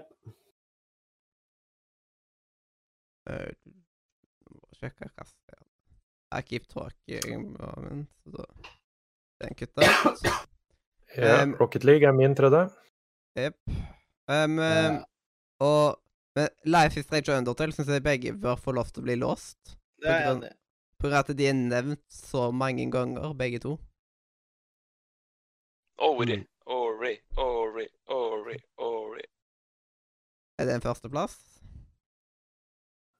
sjekke hva er. I keep talking, men så Den kutta. Ja, Um, Rocket League er min tredje. Jepp. Um, Eh, og men Life is Strange og Undertale syns jeg begge bør få lov til å bli låst. Det er jeg grunn- enig i. På grunn av at de er nevnt så mange ganger, begge to. Ori, Mm. Ori, Ori, Ori, Ori. Er det en førsteplass?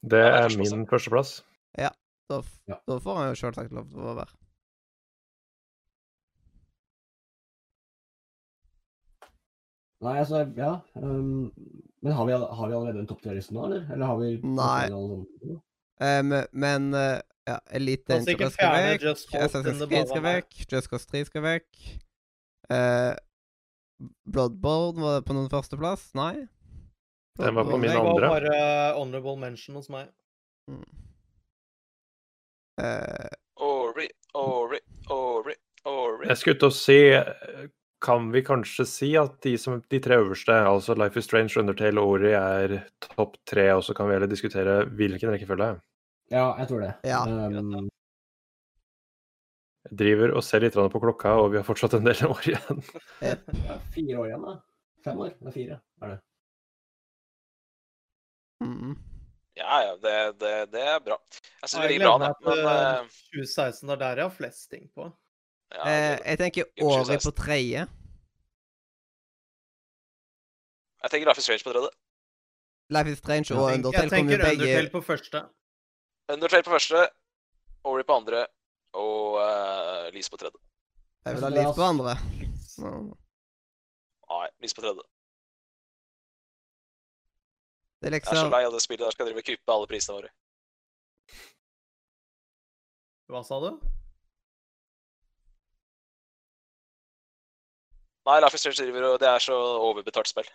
Det er min førsteplass, førsteplass. Da, f Ja. da får han jo selvsagt lov til å være. Nei, altså, ja. Um, men har vi, har vi allerede en topp tre-liste nå, eller? Eller har vi Nei. Sånn? Um, men uh, ja, Elite Dangerous skal vekk. SSS Assassin's skal vekk. Just Cause 3 skal vekk. Eh, Bloodborne var det på noen førsteplass? Nei? Den var på min andre. Det var bare honorable mention hos meg. Mm. Eh, Ori, Ori, Ori, Ori. Jeg skulle til å si eh, Kan vi kanskje si at de, som, de tre øverste, altså Life is Strange, Undertale og Ori, er topp tre, og så kan vi heller diskutere hvilken rekkefølge? Ja, jeg tror det. Ja. Um, Jeg driver og ser litt på klokka, og vi har fortsatt en del år igjen. ja, fire år igjen, da. Fem år. Det er fire, er det. mm. Ja, ja, det, det, det er bra. Jeg syns Ja, det blir bra, det. Men meg eh, 2016 er der jeg har flest ting på. ja, eh, jeg, tenker året på tredje. jeg tenker Life is Strange på tredje. Life is Strange og Undertale kommer tenker Jeg tenker Undertale på første. Undertale på første, Ori på andre og uh, Lise på tredje. Jeg vil ha Lise på andre. Ja. Nei, Lise på tredje. Det er Jeg er så liksom lei av det spillet der skal drive og kuppe alle prisene våre. Hva sa du? Nei, Life is Strange driver og det er så overbetalt spill.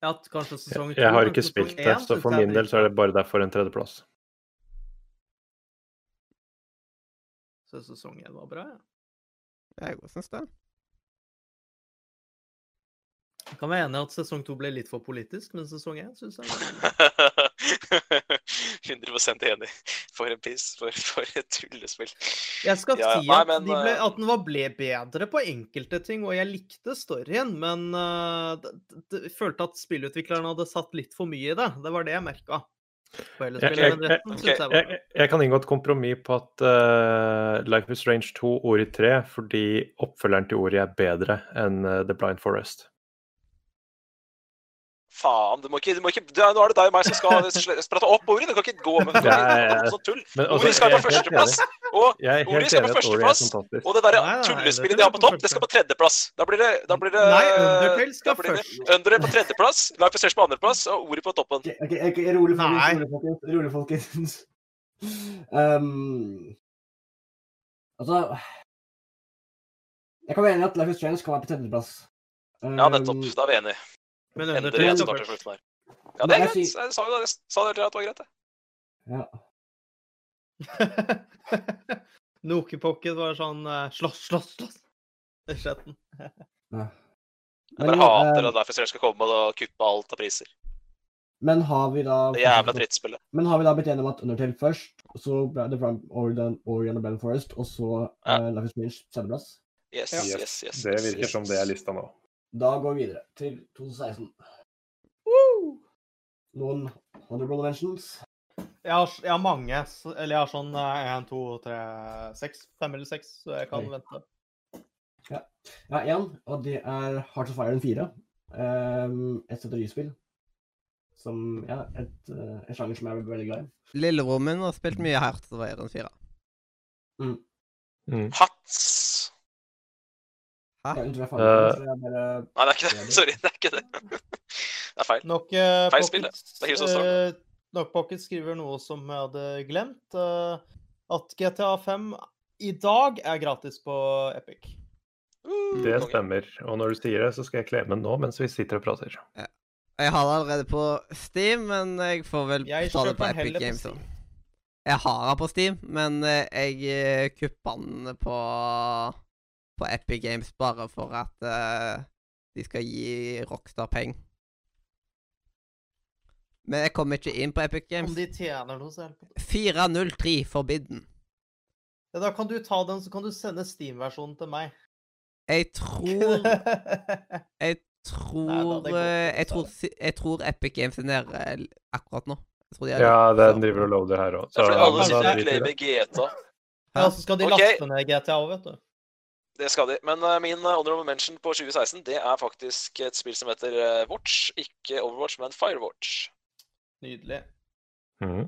Ja, kanskje sesong to. Jeg har ikke spilt det, så for min del så er det bare derfor en tredjeplass. Så sesong én var bra, ja. Jeg òg syns det. Jeg kan være enig i at sesong to ble litt for politisk, men sesong én syns jeg var 100% enig. For en piss. For, for et tullespill. Jeg skal Ja, si nei, at, men, de ble, eh, at den var ble bedre på enkelte ting, og jeg likte storyen, men uh, det, det, jeg følte at spillutviklerne hadde satt litt for mye i det. Det var det jeg merka. Jeg, kan inngå et kompromiss på at uh, Life is Strange 2 Ori 3, fordi oppfølgeren til Ori er bedre enn uh, The Blind Forest. Faen, du må ikke, du må ikke du, Nå er det deg og meg som skal sprette opp Ori. Du kan ikke gå med Ja, ja, ja. sånn tull. Men Ori skal på førsteplass, og Ori skal på førsteplass. Og det der Nei, nei, nei, tullespillet de har på topp, det skal på tredjeplass. Da blir det, da blir det Nei, Undertale skal da blir det først. Undertale på tredjeplass, Life Strange på andreplass og Ori på toppen. Ok, ok, ok, rolig, folkens. Rolig, folkens. Rolig, folkens. Um, altså Jeg kan være enig i at Life is Strange kan være på tredjeplass. Um, Ja, nettopp. Da er vi enige. Men under tre starter først. slutten her. Ja, det er greit. jeg sa jo det. Jeg sa det til deg at det var greit, det. Ja. Nokepocket var sånn eh, slåss, slåss, slåss i chatten. ja. Jeg bare hater det. at Life is skal komme og kuppe alt av priser. Men har vi da Det jævla drittspillet. Men har vi da blitt enige om at Undertale først, så ble det Prime Orion Orion og Bell Forest, og så Ja. uh, Life is Strange sendeplass? Yes, yes, yes, yes. Det yes, virker yes. som det er lista nå. Da går vi videre til 2016. Woo! Noen honorable mentions? Jeg har, jeg har mange. Eller jeg har sånn én, to, tre, seks. Fem eller seks, så jeg kan Oi. vente. Ja, Jeg har én, og det er Hearts of Iron 4. Um, et strategispill. Som ja, et, uh, en sjanger som jeg er veldig glad i. Lillerommen har spilt mye Heart of Iron 4. Mm. Hats. Bare Nei, det er ikke det. Sorry, det er ikke det. Det er feil. Nok uh, Feil spill, det. Det er Heroes of Storm. Nok Pocket skriver noe som jeg hadde glemt. Uh, at GTA 5 i dag er gratis på Epic. Uh, Det stemmer. Og når du sier det, så skal jeg kle med den nå mens vi sitter og prater. Jeg har det allerede på Steam, men jeg får vel Jeg ta det på Epic på Games. Jeg har det på Steam, men eh, jeg eh, kuppa den på på Epic Games bare for at uh, de skal gi Rockstar penger. Men jeg kommer ikke inn på Epic Om Games. de tjener noe, så hjelper det. 403 Forbidden. Ja, da kan du ta den, så kan du sende Steam-versjonen til meg. Jeg tror Jeg tror Nei, da, eh, jeg, tror jeg tror Epic Games er nede eh, akkurat nå. Jeg tror de er Ja, den driver og loader her òg. Fordi alle sitter og er claimer GTA. ja, så skal de laste ned GTA òg, vet du. Det skal de. Men eh, min honorable mention på 2016 det er faktisk et spill som heter eh, Watch. Ikke Overwatch, men Firewatch. Nydelig. Mm.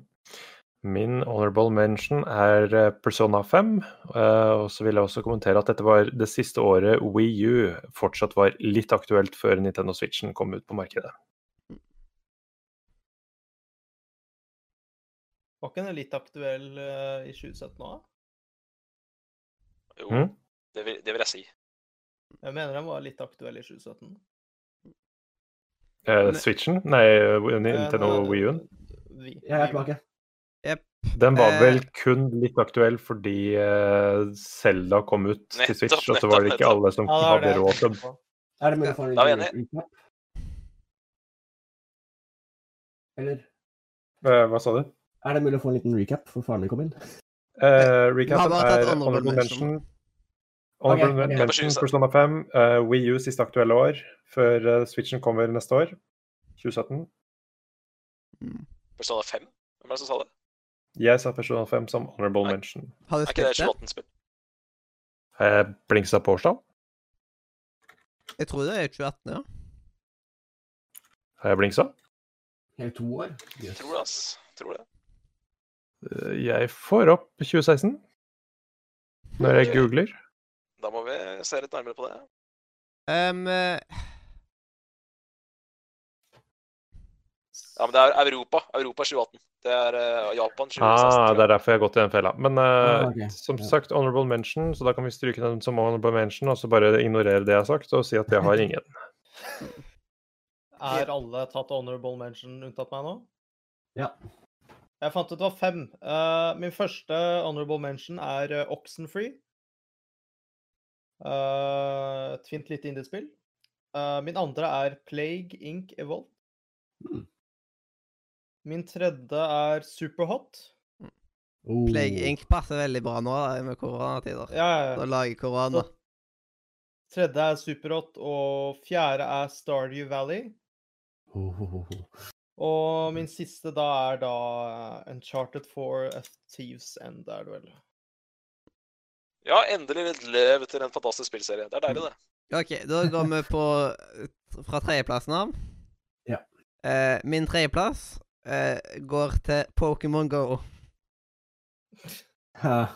Min honorable mention er eh, Persona 5. eh, Og så vil jeg også kommentere at dette var det siste året Wii U fortsatt var litt aktuelt før Nintendo Switchen kom ut på markedet. Var ikke den litt aktuell i 2017 òg? Jo, Mhm. Det, vil, det vil jeg si. Jeg mener den var litt aktuell i 2017. Eh, Switchen? Nei, Nintendo Eh, Wii U-en. Jeg er tilbake. Den var Eh, vel kun litt aktuell fordi eh, Zelda kom ut til Nettopp, Switch, og så var det ikke nettopp, alle som Ja, hadde det. råd til Er det mulig å få en recap? Eller Eh, Hva sa du? er det mulig å få en liten recap for faren min kom inn? Eh, recap er honorable honorable mention. Honorable Ok, ok. mention Persona 5. Uh, Wii U siste aktuelle år, før uh, Switchen kommer neste år. 2017. Mm. Persona 5? Hvem er det som sa det? Jeg sa Persona 5 som honorable Nei. mention. Er ikke det spilt 2018-spill? Uh, blingsa på årstall? Jeg tror det er 2018, ja. Har jeg blingsa? Hele to år? Yes. Tror det, ass. Tror det. Eh, Jeg får opp 2016 når jeg googler. Da må vi se litt nærmere på det. Um, Ja, men det er Europa. Europa 2018. Det er uh, Japan 2016. Ah, det er derfor jeg har gått i den fella. Men uh, Ah, okay. som sagt, honorable mention, så da kan vi stryke den som honorable mention, og så bare ignorere det jeg har sagt, og si at jeg har ingen. Er alle tatt honorable mention unntatt meg nå? Ja. Jeg fant ut det var fem. Uh, min første honorable mention er Oxenfree. Uh, et fint lite indiespill. Uh, min andre er Plague Inc. Evolve. Mm. Min tredje er Superhot. Oh. Plague Inc. passer veldig bra nå med koronatider. Ja, ja, Da ja. lager korona. Så- Tredje er Superhot, og fjerde er Stardew Valley. Oh, oh. Og min siste da er da Uncharted 4 A Thieves End, er det vel. Ja, endelig litt lev til en fantastisk spillserie. Det er deilig, det. OK, da går vi på fra tredjeplassen av. Ja. Eh, min tredjeplass eh, går til Pokémon Go.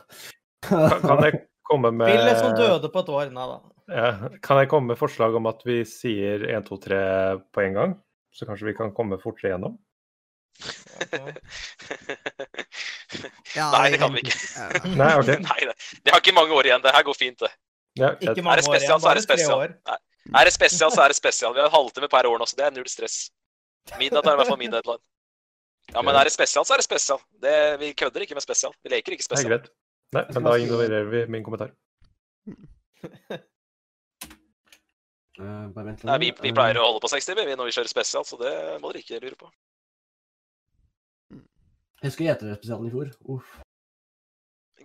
Kan, kan jeg komme med Spillet som døde på et år. Nei da. Ja, kan jeg komme med forslag om at vi sier 1, 2, 3 på en gang? Så kanskje vi kan komme fortere gjennom? Ja, Nei, det kan vi ikke. Nei, okay. Nei, det, det har ikke mange år igjen. Det her går fint, det. Ja, Ikke mange Er det år spesial, igjen, så er bare det tre spesial. år. Nei. Er det spesial, så er det spesial. Vi har en halvtime per år nå, så det er null stress. Midnatt er i hvert fall min deadline. Ja, men er det spesial, så er det spesial. Det, vi kødder ikke med spesial. Vi leker ikke spesial. greit. Nei, men da ignorerer vi min kommentar. uh, bare vent litt. Nei, vi, vi pleier å holde på seks timer når vi kjører spesial, så det må dere ikke lure på. Jeg husker gjeterspesialen i fjor. Uff.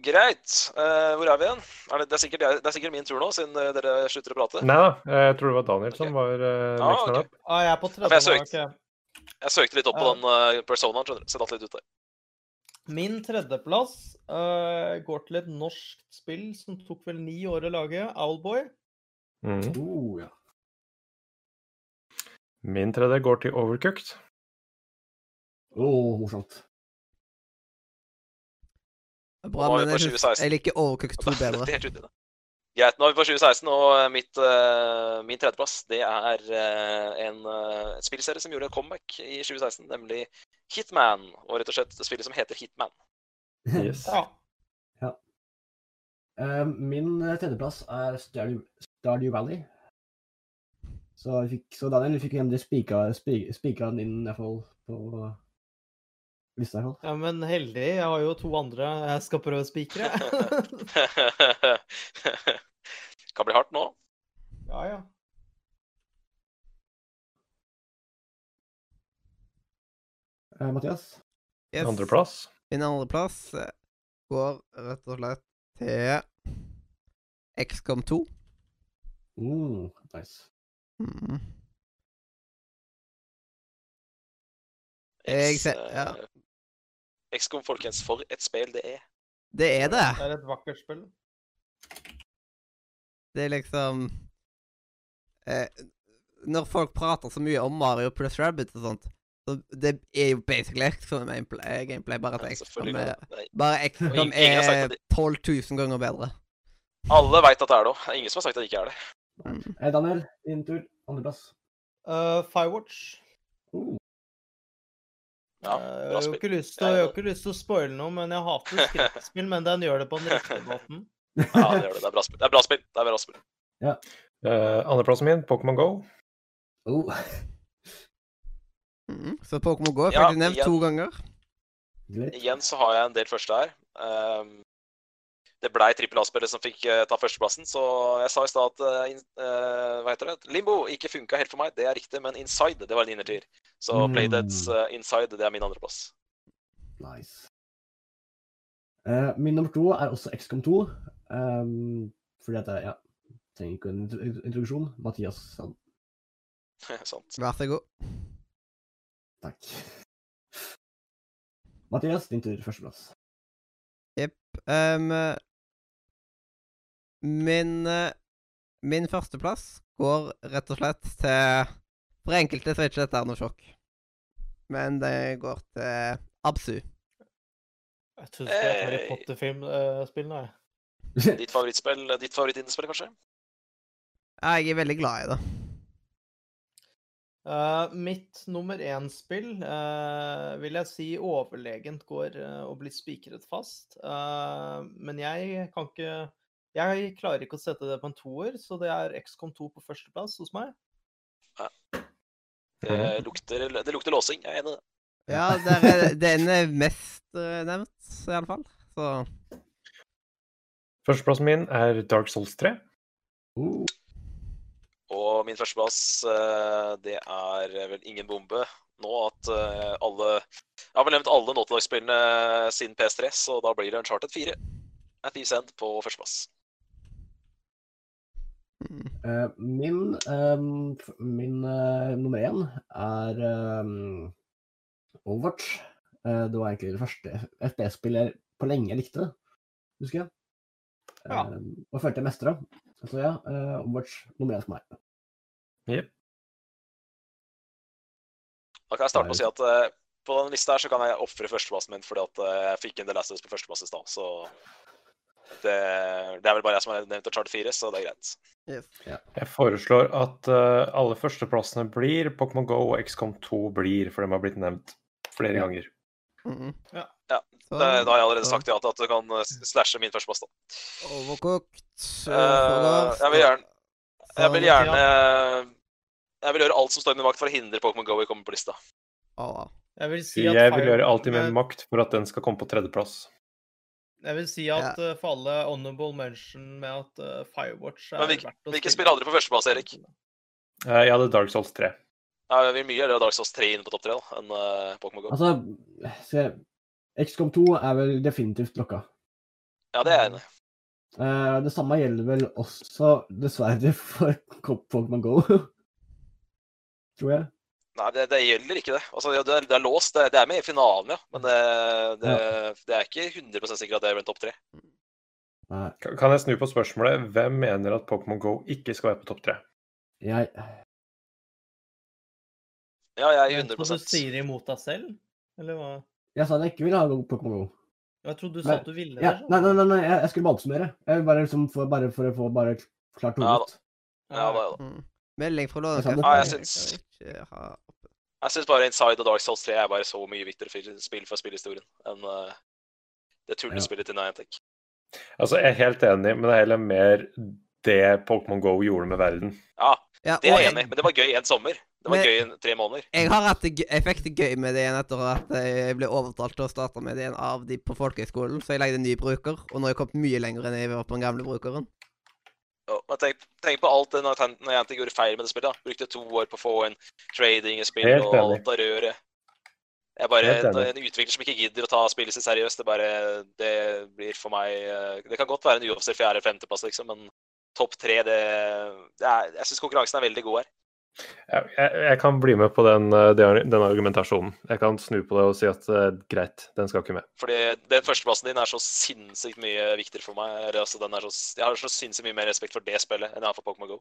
Greit. Uh, hvor er vi igjen? Er det, det, er sikkert, det er sikkert min tur nå, siden eh, dere slutter å prate. Nei da, jeg tror det var Daniel som var uh, Ah, next man ok. up. Ah, jeg er på tredje Ja, jeg søkte. Jeg søkte litt opp på den uh, personaen, skjønner du. Sett alt litt ut der. Min tredjeplass uh, går til et norsk spill som tok vel ni år å lage, Owlboy. Mm. Oh, ja. Min tredje går til Overcooked. Oh, morsomt. Bra, Nå var vi men på jeg, 2016. jeg liker Overcooked 2 bedre. Er. Greit, nå er vi på 2016, og eh, mitt, uh, min tredjeplass det er uh, en uh, spillserie som gjorde en comeback i 2016, nemlig Hitman. Og rett og slett det spillet som heter Hitman. Yes. Ja. Eh, min tredjeplass er Stardew, Stardew Valley. Så, fikk, så Daniel, fikk igjen endelig spikra den inn i hvert fall på lista. i hvert ja, men heldig. Jeg har jo to andre jeg skal prøve å spikre. kan bli hardt nå. ja, ja. Eh, Mathias? Yes. Andreplass. Min andreplass eh, går rett og slett til XCOM 2. Mm, nice. Mm. Jeg ser- eh, ja. XCOM, folkens, for et spill det er. Det er det. Det er et vakkert spill. Det er liksom eh, Når folk prater så mye om Mario pluss Rabbit og sånt, så det er jo basically XCOM gameplay, gameplay bare at XCOM er, bare XCOM er 12 000 ganger bedre. Alle veit at det er det òg. Ingen som har sagt at det ikke er det. Mm. Eh, Daniel, din tur. Andreplass. Uh, Firewatch. Oh, Ja, Eh, jeg har jo ikke lyst til, å- jeg har ikke lyst til å spoile noe, men jeg hater skrekkspill, men den gjør det på den riktige måten. Ja, det gjør det. Det er bra spill. Det er bra spill. Det er bra spill. Uh, Andreplassen min, Pokémon Go. oh. Mm. Så Pokémon Go er Ja, faktisk nevnt igjen. to ganger. Igjen så har jeg en del første her. Ehm, det blei trippel A-spillet som fikk eh, ta førsteplassen, så jeg sa i stad at uh, in- eh, hva heter det? Limbo ikke funka helt for meg, det er riktig, men Inside det var en innertier. Så Mm. Playdeads uh, Inside det er min andreplass. Nice. Uh, min nummer to er også XCOM 2. Um, fordi at jeg ja, trenger ikke en introduksjon. Mathias Sand. den. Sant. Vær så god. Takk. Mathias, din tur. Førsteplass. Um, min eh, Min førsteplass går rett og slett til For enkelte så er ikke dette noe sjokk. Men det går til Absu. Jeg tror det et Harry Hey. Potter-filmspill nå, jeg. Ditt favorittspill, ditt favorittinnspill, kanskje? Jeg er veldig glad i det. Uh, mitt nummer én-spill uh, vil jeg si overlegent går uh, og blir spikret fast. Eh, men jeg kan ikke Jeg klarer ikke å sette det på en toer, så det er XCOM 2 på førsteplass hos meg. Det lukter, det lukter låsing, jeg er enig i det. Ja, det er, den er mest uh, nevnt, iallfall. Så Førsteplassen min er Dark Souls 3. Uh. Og min førsteplass, eh, det er vel ingen bombe nå at eh, alle Jeg har vel nevnt alle Naughty-Dog-spillene siden PS3, så da blir det Uncharted 4. At Thieves End på førsteplass. Mm. eh, min um, min uh, nummer én er um, Overwatch. Uh, det var egentlig det første FPS-spillet jeg på lenge jeg likte, husker jeg. Ja. Um, og følte jeg mestra. Så ja, uh, Overwatch nummer én for meg. Da kan jeg starte med å si at på den lista her så kan jeg ofre førsteplassen min fordi at jeg fikk inn The Last of Us på førsteplass i stad. Så det, det er vel bare jeg som har nevnt Chart 4, så det er greit. Yes. Jeg foreslår at uh, alle førsteplassene blir Pokémon Go og XCOM 2 blir, for de har blitt nevnt flere Ja. ganger. Mhm. Ja. Ja, Så- Det, da har jeg allerede så sagt ja til at du kan eh, slashe min førsteplass, da. Overkokt uh, jeg vil gjerne Jeg vil gjerne Jeg vil gjøre alt som står i min makt for å hindre Pokémon Go i å komme på lista. Ah. Jeg vil si Jeg vil gjøre alt i min makt for at den skal komme på tredjeplass. Jeg vil si at ja. for alle honorable mention med at uh, Firewatch er Men hvil- verdt å hvilke spille. spill hadde du på førsteplass, Erik? Uh, Jeg hadde Dark Souls 3. Ja, jeg vil mye heller ha Dark Souls 3 inne på topp 3 da, enn uh, Pokémon Go. Altså, se, XCOM 2 er vel definitivt lokka. Ja, det er jeg enig i. Uh, det samme gjelder vel også, dessverre, for Pokémon Go. Tror jeg. Nei, det, det gjelder ikke det. Altså, det, er, det er låst. Det, det er med i finalen, ja. Men det, det, det er ikke 100% sikkert at det er blant topp tre. Kan jeg snu på spørsmålet? Hvem mener at Pokémon Go ikke skal være på topp tre? jeg Ja, jeg er Jeg trodde 100 du sier imot deg selv, eller hva? Jeg sa at jeg ikke ville ha Pokémon Go. Jeg trodde du sa at du ville Ja, det. nei, nei, nei, nei, jeg, skulle bare oppsummere. Jeg vil bare, liksom, for, bare for å få bare klart Ja da. Ja, da, ja, da. Melding fra Jeg sa Ja, jeg syns- ha Jeg syns bare Inside og Dark Souls 3 er bare så mye viktigere spill for spillhistorien enn uh, det tullespillet til Niantic. Altså, jeg er helt enig, men det er heller mer det Pokémon Go gjorde med verden. Ja, Ja, det er jeg enig i, men det var gøy en sommer. Det var Men- gøy i tre måneder. Jeg har hatt det gøy, jeg fikk det gøy med det igjen etter at jeg ble overtalt til å starte med det igjen av de på folkehøyskolen, så jeg legde en ny bruker, og nå har jeg kommet mye lenger enn jeg var på den gamle brukeren. Men tenk, tenk på alt det Niantic Niantic gjorde feil med det spillet. da. Brukte to år på å få en trading i spill og alt av røret. Jeg er bare en, en utvikler som ikke gidder å ta spillet sitt seriøst. Det bare Det blir for meg eh, Det kan godt være en uoffisiell fjerde- eller femteplass, liksom, men topp tre, det, det er Jeg syns konkurransen er veldig god her. Jeg, jeg, kan bli med på den, eh, den, den argumentasjonen. Jeg kan snu på det og si at uh, greit, den skal ikke med. Fordi den førsteplassen din er så sinnssykt mye viktigere for meg. Altså, den er så, jeg har så sinnssykt mye mer respekt for det spillet enn jeg har for Pokémon Go.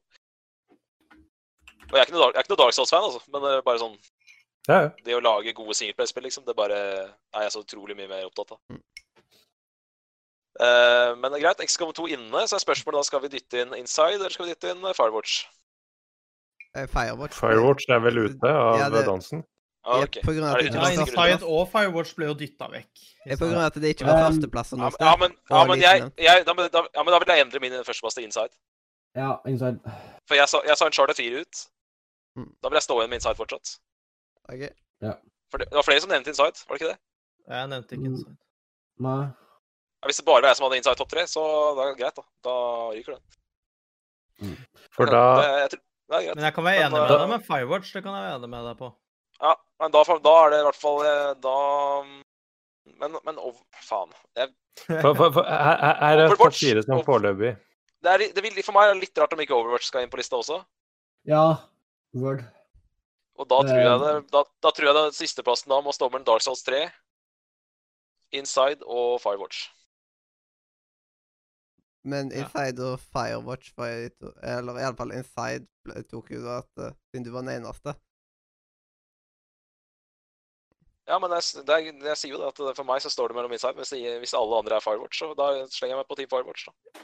Og jeg er ikke noe, jeg er ikke noe Dark Souls-fan, altså, men er bare sånn Ja, ja. det å lage gode singleplay-spill, liksom, det bare er jeg så utrolig mye mer opptatt av. Mm. Uh, men det er greit, XCOM 2 inne, så er spørsmålet da skal vi dytte inn Inside, eller skal vi dytte inn eh, Firewatch? Eh, Firewatch. Firewatch er vel ute av Ja, det- dansen. Ah, Ja, på grunn av at det det ikke var og Firewatch ble jo dytta vekk. Ja, på grunn av at det ikke var Um, førsteplass Ja, noe sted. ja, men, ja, men jeg, jeg, da, da, ja, men da vil jeg endre min førsteplass til Inside. Ja, inside. For jeg sa, jeg sa en Charter 4 ut. Mm. Da vil jeg stå igjen med Inside fortsatt. Ok. For det, det var flere som nevnte Inside, var det ikke det? Jeg nevnte ikke Mm. Inside. Nei. Ja, hvis det bare var jeg som hadde Inside topp 3, så da er det greit, da. Da ryker den. For Ja, da det, jeg, tror- det er greit. Men jeg kan være Men, enig med uh, deg med Firewatch. Det kan jeg være enig med deg på. Ja, men da, da er det i hvert fall eh, Da Men, men oh, faen. Jeg, for, for, for, her, her er topp Overwatch. fire som foreløpig. det, er, det vil, for meg er det litt rart om ikke Overwatch skal inn på lista også. Ja, Word. Og da tror jeg Eh. det, da, da tror jeg den sisteplassen da må stå mellom Dark Souls 3, Inside og Firewatch. Men Ja. Inside og Firewatch var jo to- Eller iallfall Inside tok jo da at eh, Siden du var den eneste. Ja, men jeg, det er, jeg sier jo det at for meg så står det mellom Inside. Hvis, hvis alle andre er Firewatch, så da slenger jeg meg på Team Firewatch. da.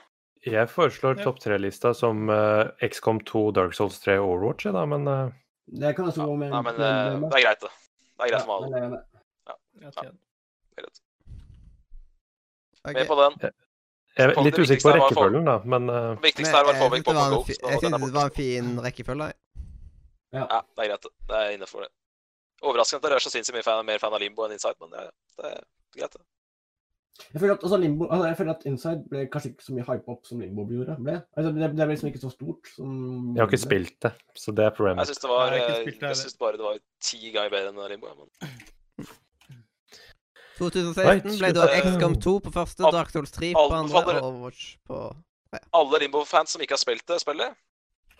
Jeg foreslår Ja. topp tre-lista som uh, XCOM 2, Dark Souls 3 og Overwatch, da, men uh... Det kan også Ja, gå med nei, men eh, det er greit, det. Det er greit Ja, med. Jeg tjener. Greit. Ok. Med på den. Jeg er litt usikker på er rekkefølgen, da, men eh, Det viktigste her var å få vekk synes det var Pokémon en Go. Jeg den er synes det var en fin rekkefølge. Ja. Ja, det er greit. det. Er innafor, det. Overraskende at dere er så sinnssykt mye fan, mer fan av Limbo enn Inside, men det, det er greit. det. Jeg føler at, altså, Limbo, altså, jeg føler at Inside ble kanskje ikke så mye hype opp som Limbo gjorde. Ble. Altså, det, det ble liksom ikke så stort som jeg har ikke spilt det, så det er problemet. syns det var Nei, jeg ikke eh, bare det var ti ganger bedre enn Limbo. Men 2016 ble da. XCOM 2 på første, Al- Dark Souls 3 på andre og Overwatch på alle Limbo-fans som ikke har spilt det spillet,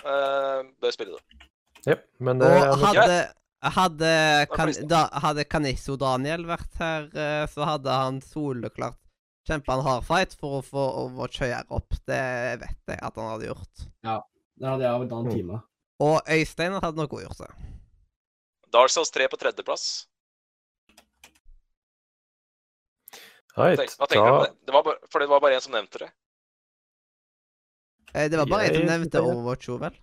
uh, bør spille det. Yep, men det Og hadde, Hadde, kan, da, hadde Kanisso Daniel vært her, eh, så hadde han soleklart kjempa en hard fight for å få Overwatch høyere opp. Det vet jeg at han hadde gjort. Ja, det hadde jeg en annen Mm. time. Og Øystein hadde nok også gjort det. Dark Souls 3 på tredjeplass. Right, Tenk, hva tenker du om det? var bare, for det var bare en som nevnte det. Eh, Det var bare jeg som Jeg nevnte. Overwatch, jo vel.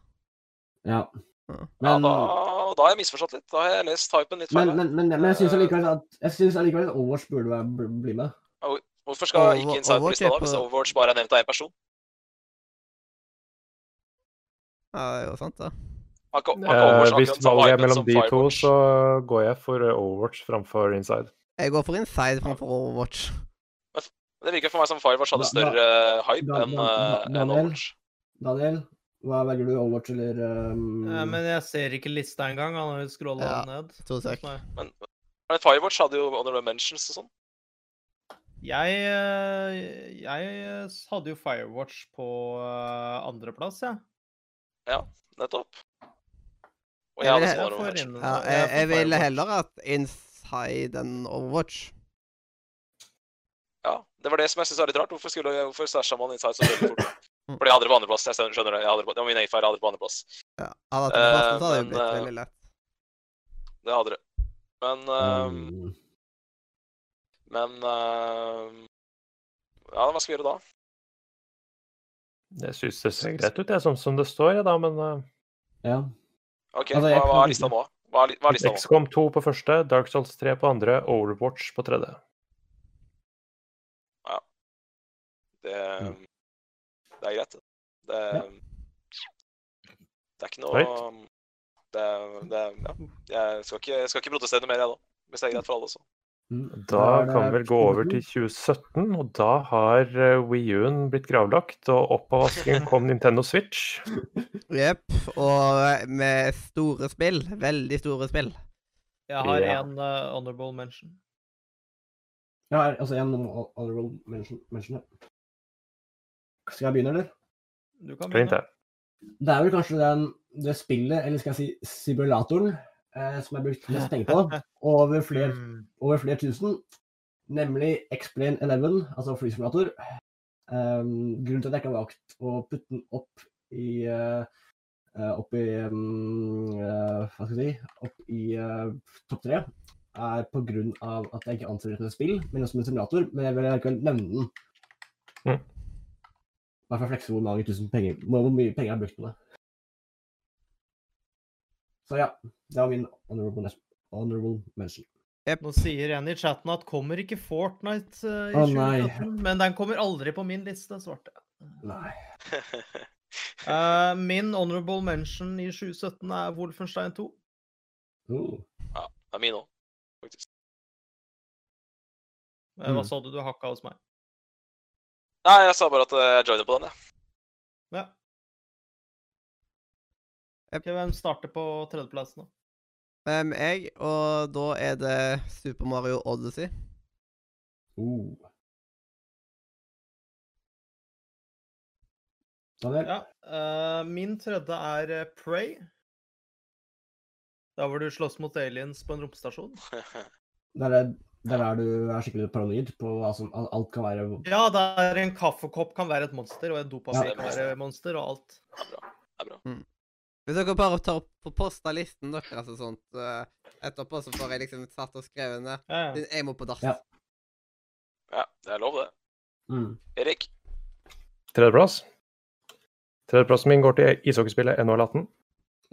Ja. Men, Ja, da, da har jeg misforstått litt. Da har jeg lest hypen litt feil. men, men, men, men jeg syns allikevel at jeg synes allikevel at Overwatch burde være, bl- bli med. Hvorfor skal Over- ikke Inside Overwatch lista er da, hvis Overwatch bare er nevnt av én person? Ja, det er jo sant, da. Har ikke, har ikke eh, Overwatch hvis akkurat samme valget er hypen mellom som de to, Firewatch? så går jeg for eh, Overwatch framfor Inside. Jeg går for Inside framfor Overwatch. Det virker for meg som Firewatch hadde større eh, hype da- enn da- eh, enn Daniel? Overwatch. Daniel, hva velger du? Overwatch eller um, Ja, men jeg ser ikke lista engang. Han har jo scrolla Ja. ned. To sek. Men, men Firewatch hadde jo honorable mentions og sånn. Jeg, eh, jeg hadde jo Firewatch på eh, andreplass, jeg. Nettopp. Og Jeg jeg hadde svaret Ja, jeg jeg, jeg ville heller heller hatt Inside enn Overwatch. Ja, det var det som jeg syntes var litt rart. Hvorfor, skulle, hvorfor stasha man Inside så veldig fort? Mm. Fordi jeg hadde det på andreplass. Jeg skjønner det. Jeg hadde det, var min egen feil. Jeg hadde det på andreplass. Ja. Hadde hatt den første, så hadde det Eh, blitt men, veldig lett. Det hadde det. Men ehm, mm. Men ehm, Ja, hva skal vi gjøre da? Jeg syns det ser greit ut, jeg, sånn som det står, ja, da, men uh... Ja. OK, Altså, hva, hva er lista nå? Hva er, hva er lista nå? XCOM 2 på første, Dark Souls 3 på andre, Overwatch på tredje. Det, Mm. det er greit. Det, Ja. det er ikke noe Right. det, det, ja. Jeg skal ikke, jeg skal ikke protestere noe mer, jeg da. Hvis det er greit for alle, så. Da kan vi vel gå over til 2017, og da har eh, Wii U-en blitt gravlagt, og opp av vasken kom Nintendo Switch. Jepp. Og med store spill. Veldig store spill. Jeg har Ja. en eh, honorable mention. Ja, altså en honorable mention. mention. ja. Skal jeg begynne, eller? Du kan begynne. det. Det er vel kanskje den, det spillet, eller skal jeg si simulatoren, eh, som er brukt mest penger på, over flere, Mm. over flere tusen, nemlig X-Plane 11, altså flysimulator. Um, grunnen til at jeg ikke har valgt å putte den opp i eh, eh, opp i um, uh, Hva skal jeg si Opp i uh, topp tre, er av at jeg ikke anser det som et spill, men som en simulator. Men jeg vil likevel nevne den. Mm. Bare for å flekse hvor mange tusen penger hvor mye penger jeg har brukt på det. Så ja, det var min honorable, honorable mention. Nå sier en i chatten at kommer ikke Fortnite uh, i. 2017, men den kommer aldri på min liste, svarte jeg. Nei. uh, min honorable mention i 2017 er Wolfenstein 2. Ja, Det er min òg, faktisk. Mm. Hva sa du? Du hakka hos meg. Nei, jeg sa bare at eh, jeg joiner på den, jeg. Ja. Ok, Hvem starter på tredjeplass nå? Um, jeg, og da er det Super Mario Odyssey. Oh. Daniel? Ja, uh, min tredje er Pray. Prey. Der hvor du slåss mot aliens på en romstasjon. Der er, der er du er skikkelig paranoid på hva som alt kan være Ja, der en kaffekopp kan være et monster, og en dopapir Ja. kan være et monster, og alt. Det er bra. Det er bra. Hvis dere bare tar på posta listen deres og sånt uh, etterpå, så får jeg liksom satt og skrevet ned. Ja, ja. Jeg må på dass. Ja. Ja, det er lov, det. mm. Erik? Tredjeplass. Tredjeplassen min går til ishockeyspillet NHL 18.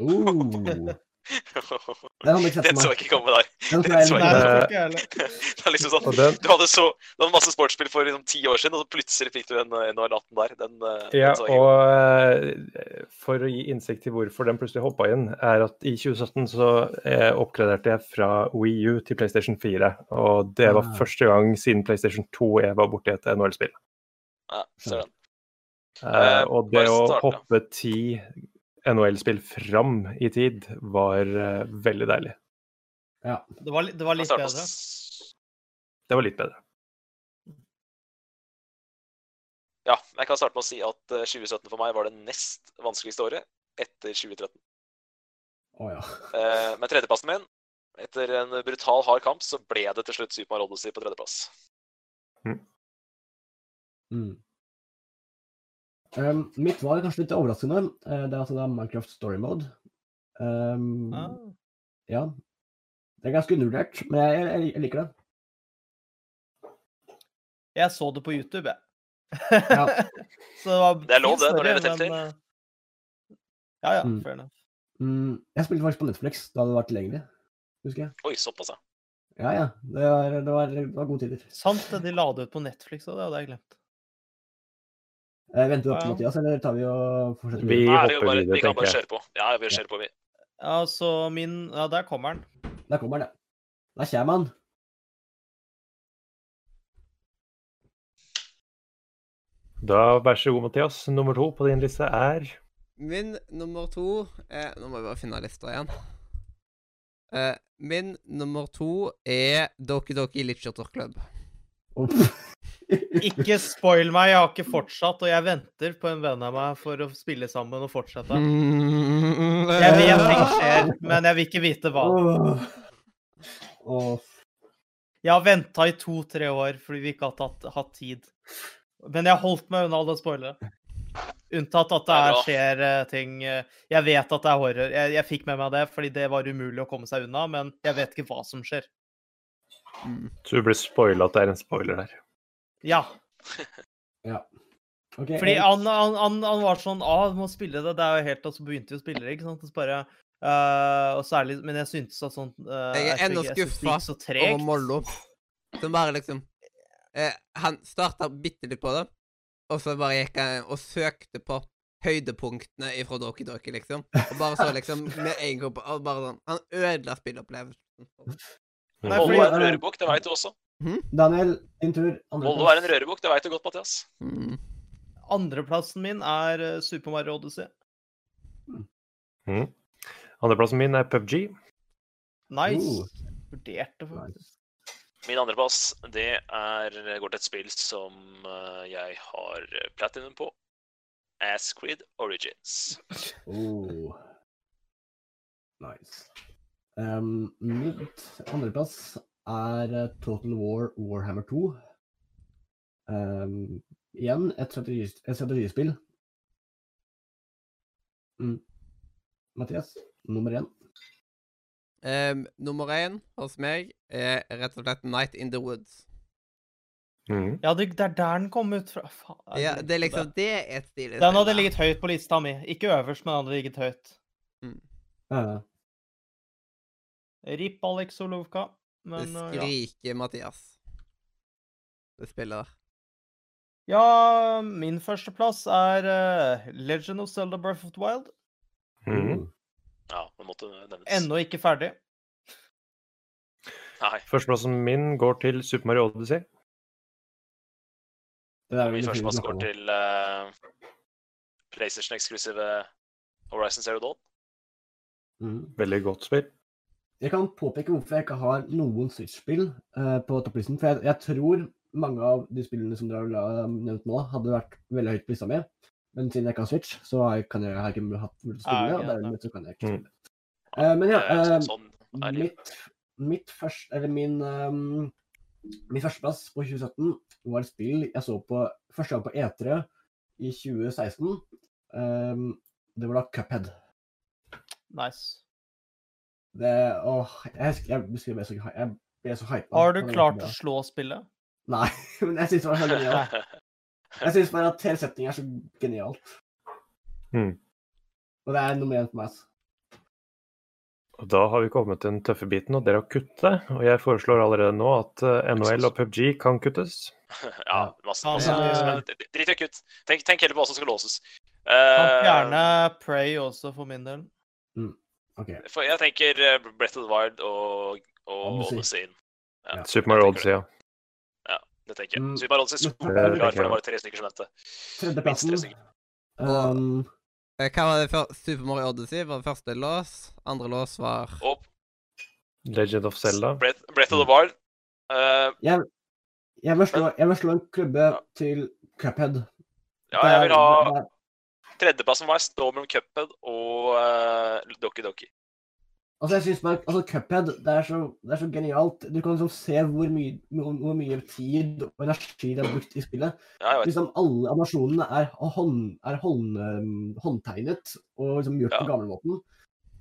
oh. Den Den så jeg ikke komme der. Den den så jeg det ikke. Det er liksom sånn Du hadde så du hadde masse sportsspill for liksom, ti år siden, og så plutselig fikk du en NHL 18 der. Den, eh, ja, og eh, for å gi innsikt i hvorfor den plutselig hoppa inn, er at i 2017 så eh, oppgraderte jeg fra Wii U til PlayStation 4. Og det var Ah. første gang siden PlayStation 2 jeg var borti et NHL-spill. Ja, ser den. Og det å starte. hoppe ti NHL-spill fram i tid var uh, veldig deilig. Det var, det var litt bedre. Det var litt bedre. Ja, jeg kan starte med å si at eh, 2017 for meg var det nest vanskeligste året etter 2013. Oh, ja. uh, men tredjeplassen min Etter en brutal, hard kamp så ble det til slutt Super Mario Odyssey på tredjeplass. Mm. Um, mitt var kanskje litt overraskende. Uh, det er altså da Minecraft Story Mode. Um, Ah. Ja. Det er ganske undervurdert, men jeg, jeg, jeg liker det. Jeg så det på YouTube, jeg. Ja. så det var Det er lov, det, når det gjelder Telltale. men, eh, Ja, ja. Mm. Fair enough. Mm, jeg spilte faktisk på Netflix da det var tilgjengelig, husker jeg. Oi, såpass, ja. Ja, ja. Det var, det var, det var gode tider. Sant det, de la det ut på Netflix òg, det hadde jeg glemt. Eh, venter vi opp til Mathias, eller tar vi og fortsetter? Vi Nei, vi, hopper kan bare, videre, vi kan bare kjøre på. Ja, vi kjører på, vi. Ja, så min Ja, der kommer den. Der kommer han, ja. Der kommer han. Da vær så god, Mathias. Nummer to på din liste er Min nummer to er Nå må jeg bare finne lista igjen. Eh, min nummer to er Doki Doki Literature Club. Opp. Ikke spoil meg, jeg har ikke fortsatt, og jeg venter på en venn av meg for å spille sammen og fortsette. Jeg vet ting skjer, men jeg vil ikke vite hva. Jeg har venta i to-tre år fordi vi ikke har tatt, hatt tid. Men jeg har holdt meg unna alle spoilere. Unntatt at det er er, skjer eh, ting eh, Jeg vet at det er horror. Jeg, jeg fikk med meg det fordi det var umulig å komme seg unna, men jeg vet ikke hva som skjer. Mm. Så du blir spoila at det er en spoiler der. Ja. Ok, Fordi eh, han, han, han, han var sånn ah, du må spille det. Det er jo helt Og så begynte vi å spille det, ikke sant. Og så bare uh, og særlig, Men jeg syntes at sånn uh, Jeg er ennå skuffa så over. Mollo. Som bare liksom eh, Han starta bitte litt på det, og så bare gikk han og søkte på høydepunktene ifra Doki Doki, liksom. Og bare så liksom med en gang på og bare sånn Han ødela spillopplevelsen. Nei, fordi- er en rørebukk, det veit du også. Daniel, din tur. Moldo er en rørebukk, det veit du godt, Mathias. Mm. Andreplassen min er eh, Super Mario Odyssey. Mm. Andreplassen min er PubG. Nice. Uh. Vurderte faktisk. Min andreplass, det er, går til et spill som eh, jeg har platinum på. Asquid Origins. Oh. Nice. Um, mitt andreplass er eh, Total War Warhammer 2. Um, igjen et, strategis et strategispill. Mm. Mathias, nummer én. Um, nummer én hos meg er rett og slett Night in the Woods. Mm. Ja, det, det er der den kom ut fra. Faen, Ja, det er liksom Det er et stilig Den hadde ligget høyt på lista mi. Ikke øverst, men den hadde ligget høyt. Uh, Rip Alex Solovka. Det Men uh, ja. skriker Mathias. Det spiller der. ja, min førsteplass er uh, Legend of Zelda Breath of the Wild. Mm. Ja, det måtte nevnes. Ennå ikke ferdig. Nei. Førsteplassen min går til Super Mario Odyssey. det er Min førsteplass går til uh, PlayStation-eksklusive Horizon Zero Dawn. Mm. Veldig godt spill. Jeg kan påpeke hvorfor jeg ikke har noen Switch-spill uh, på topplisten. For jeg, jeg tror mange av de spillene som dere har nevnt nå, hadde vært veldig høyt på lista mi. Men siden jeg ikke har Switch, så har jeg, kan jeg, har jeg ikke hatt mulighet til å spille Ah, Ah, og dermed så kan jeg ikke Mm. spille Mm. Uh, men ja, Eh, eh, sånn mitt, mitt første Eller min um, Min førsteplass på 2017 var et spill jeg så på første gang på E3 i 2016. Um, det var da Cuphead. Nice. Det, åh, jeg, jeg, jeg ble så, jeg ble så hypa. Har du klart å slå spillet? Nei, men jeg syns det var helt genialt. Jeg syns bare at hele setningen er så genialt. Mm. Og det er nummer én for meg. altså. Og da har vi kommet til den tøffe biten, og det er å kutte. Og jeg foreslår allerede nå at eh, NHL og PubG kan kuttes. ja, masse, masse eh, Drit i å kutte. Tenk, tenk heller på hva som skal låses. Kan Eh, fjerne Prey også, for min del. OK. for jeg tenker eh, Breath of the Wild og, og Odyssey. Ja, Super Mario Odyssey, ja. Ja, Det tenker jeg. Mm. Super Mario Odyssey er klar, for det var tre stykker som mente. Tredjeplassen um, Eh, Hva var det før? Super Mario Odyssey var det første lås. Andre lås var Og Legend of Zelda. Breath, Breath of the Wild. Uh, jeg, jeg, vil slå, jeg vil slå en klubbe Ja. til Cuphead. ja, jeg vil ha Tredjeplassen var stå mellom Cuphead og uh, Doki Doki. Altså, jeg synes bare, altså, Cuphead, det er, så, det er så genialt. Du kan liksom se hvor mye, hvor hvor mye tid og energi de har brukt i spillet. Ja. Liksom Alle animasjonene er, hånd, er hånd, um, håndtegnet og liksom gjort Ja. på gamlemåten.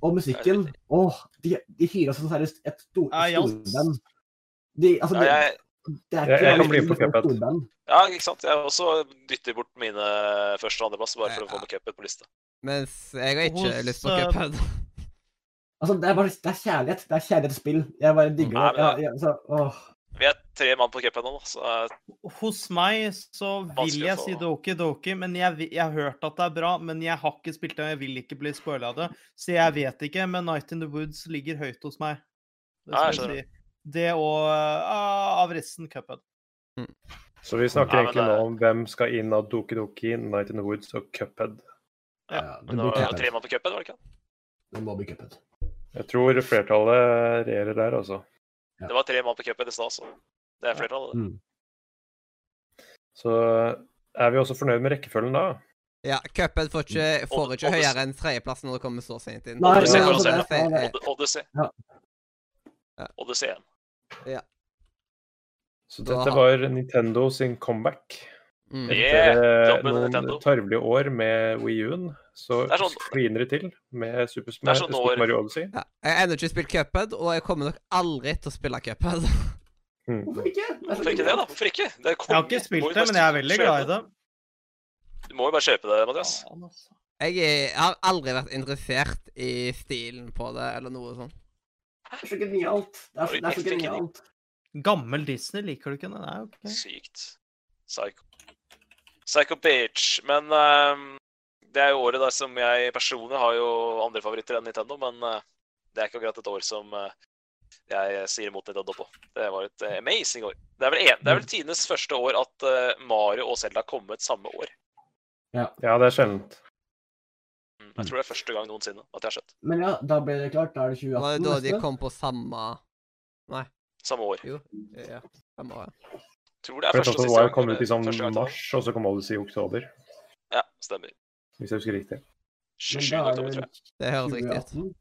Og musikken Åh, de, de hyrer seg seriøst et stor, Ja, ja. storband. De, altså, Ja, jeg, det er Jeg- ikke jeg kan bli med på er Cuphead. ja, ikke sant. Jeg også dytter bort mine første- og andreplass bare for å få med cuphead på lista. Mens jeg har ikke Hos, lyst på eh, Cuphead. Altså, det er bare det er kjærlighet. Det er kjærlighetsspill. Jeg bare digger det. Ja, ja, så, åh. Vi er tre mann på cuphead nå, så eh, Hos meg så vil jeg si Doki Doki, men jeg, jeg har hørt at det er bra. Men jeg har ikke spilt det, og jeg vil ikke bli spoila av det. Så jeg vet ikke, men Night in the Woods ligger høyt hos meg. Det, Ja, jeg skjønner. jeg si. Det og uh, av resten Cuphead. Så vi snakker Ja, egentlig det- nå om hvem skal inn av Doki Doki, Night in the Woods og Cuphead. Ja, Men det det var tre mann på cuphead, var det ikke? Det må bli Cuphead. Jeg tror flertallet regjerer der, altså. Ja. Det var tre mann på cuphead i stad, så det er flertallet. det. Mm. Så er vi også fornøyd med rekkefølgen da? Ja, Cuphead får ikke, får Odd- ikke høyere enn tredjeplass når det kommer så sent inn. Nei, Odyssey men altså, Odyssey. Ja. Ja. Odysseen. Ja. Så dette var Nintendo sin comeback. Mm. Etter eh, noen tarvelige år med Wii U-en, så er sånn- kliner det til med Super, er sånn Super Mario Odyssey. Ja, jeg har ennå ikke spilt Cuphead, og jeg kommer nok aldri til å spille Cuphead. Mm. Hvorfor ikke? Hvorfor ikke det, da? Hvorfor ikke? Det Jeg har ikke spilt det, men jeg er veldig glad i det. Du må jo bare kjøpe det, Mathias. Altså. Jeg, er, jeg har aldri vært interessert i stilen på det, eller noe sånt. Det er så genialt. Det er, det er så genialt. Gammel Disney, liker du ikke det? Nei, ok. Sykt. Psycho. Psycho Bitch. Men ehm, det er jo året der som jeg personlig har jo andre favoritter enn Nintendo, men uh, det er ikke akkurat et år som uh, jeg sier imot Nintendo på. Det var et uh, amazing år. Det er vel, en, det er vel tidenes første år at Mario og Zelda har kommet samme år. Ja, det er sjeldent. Jeg tror det er første gang noensinne at jeg har sett. Men ja, da ble det klart. Da er det 2018 Var det da de kom på samme Nei. Samme år. Jo. Ja, samme år. Tror det er første og siste siste kom gang. ut i sånn gang mars, og så kom Odyssey i oktober. Ja, stemmer. Hvis jeg husker riktig. 27. er oktober, tror jeg. Det høres riktig ut.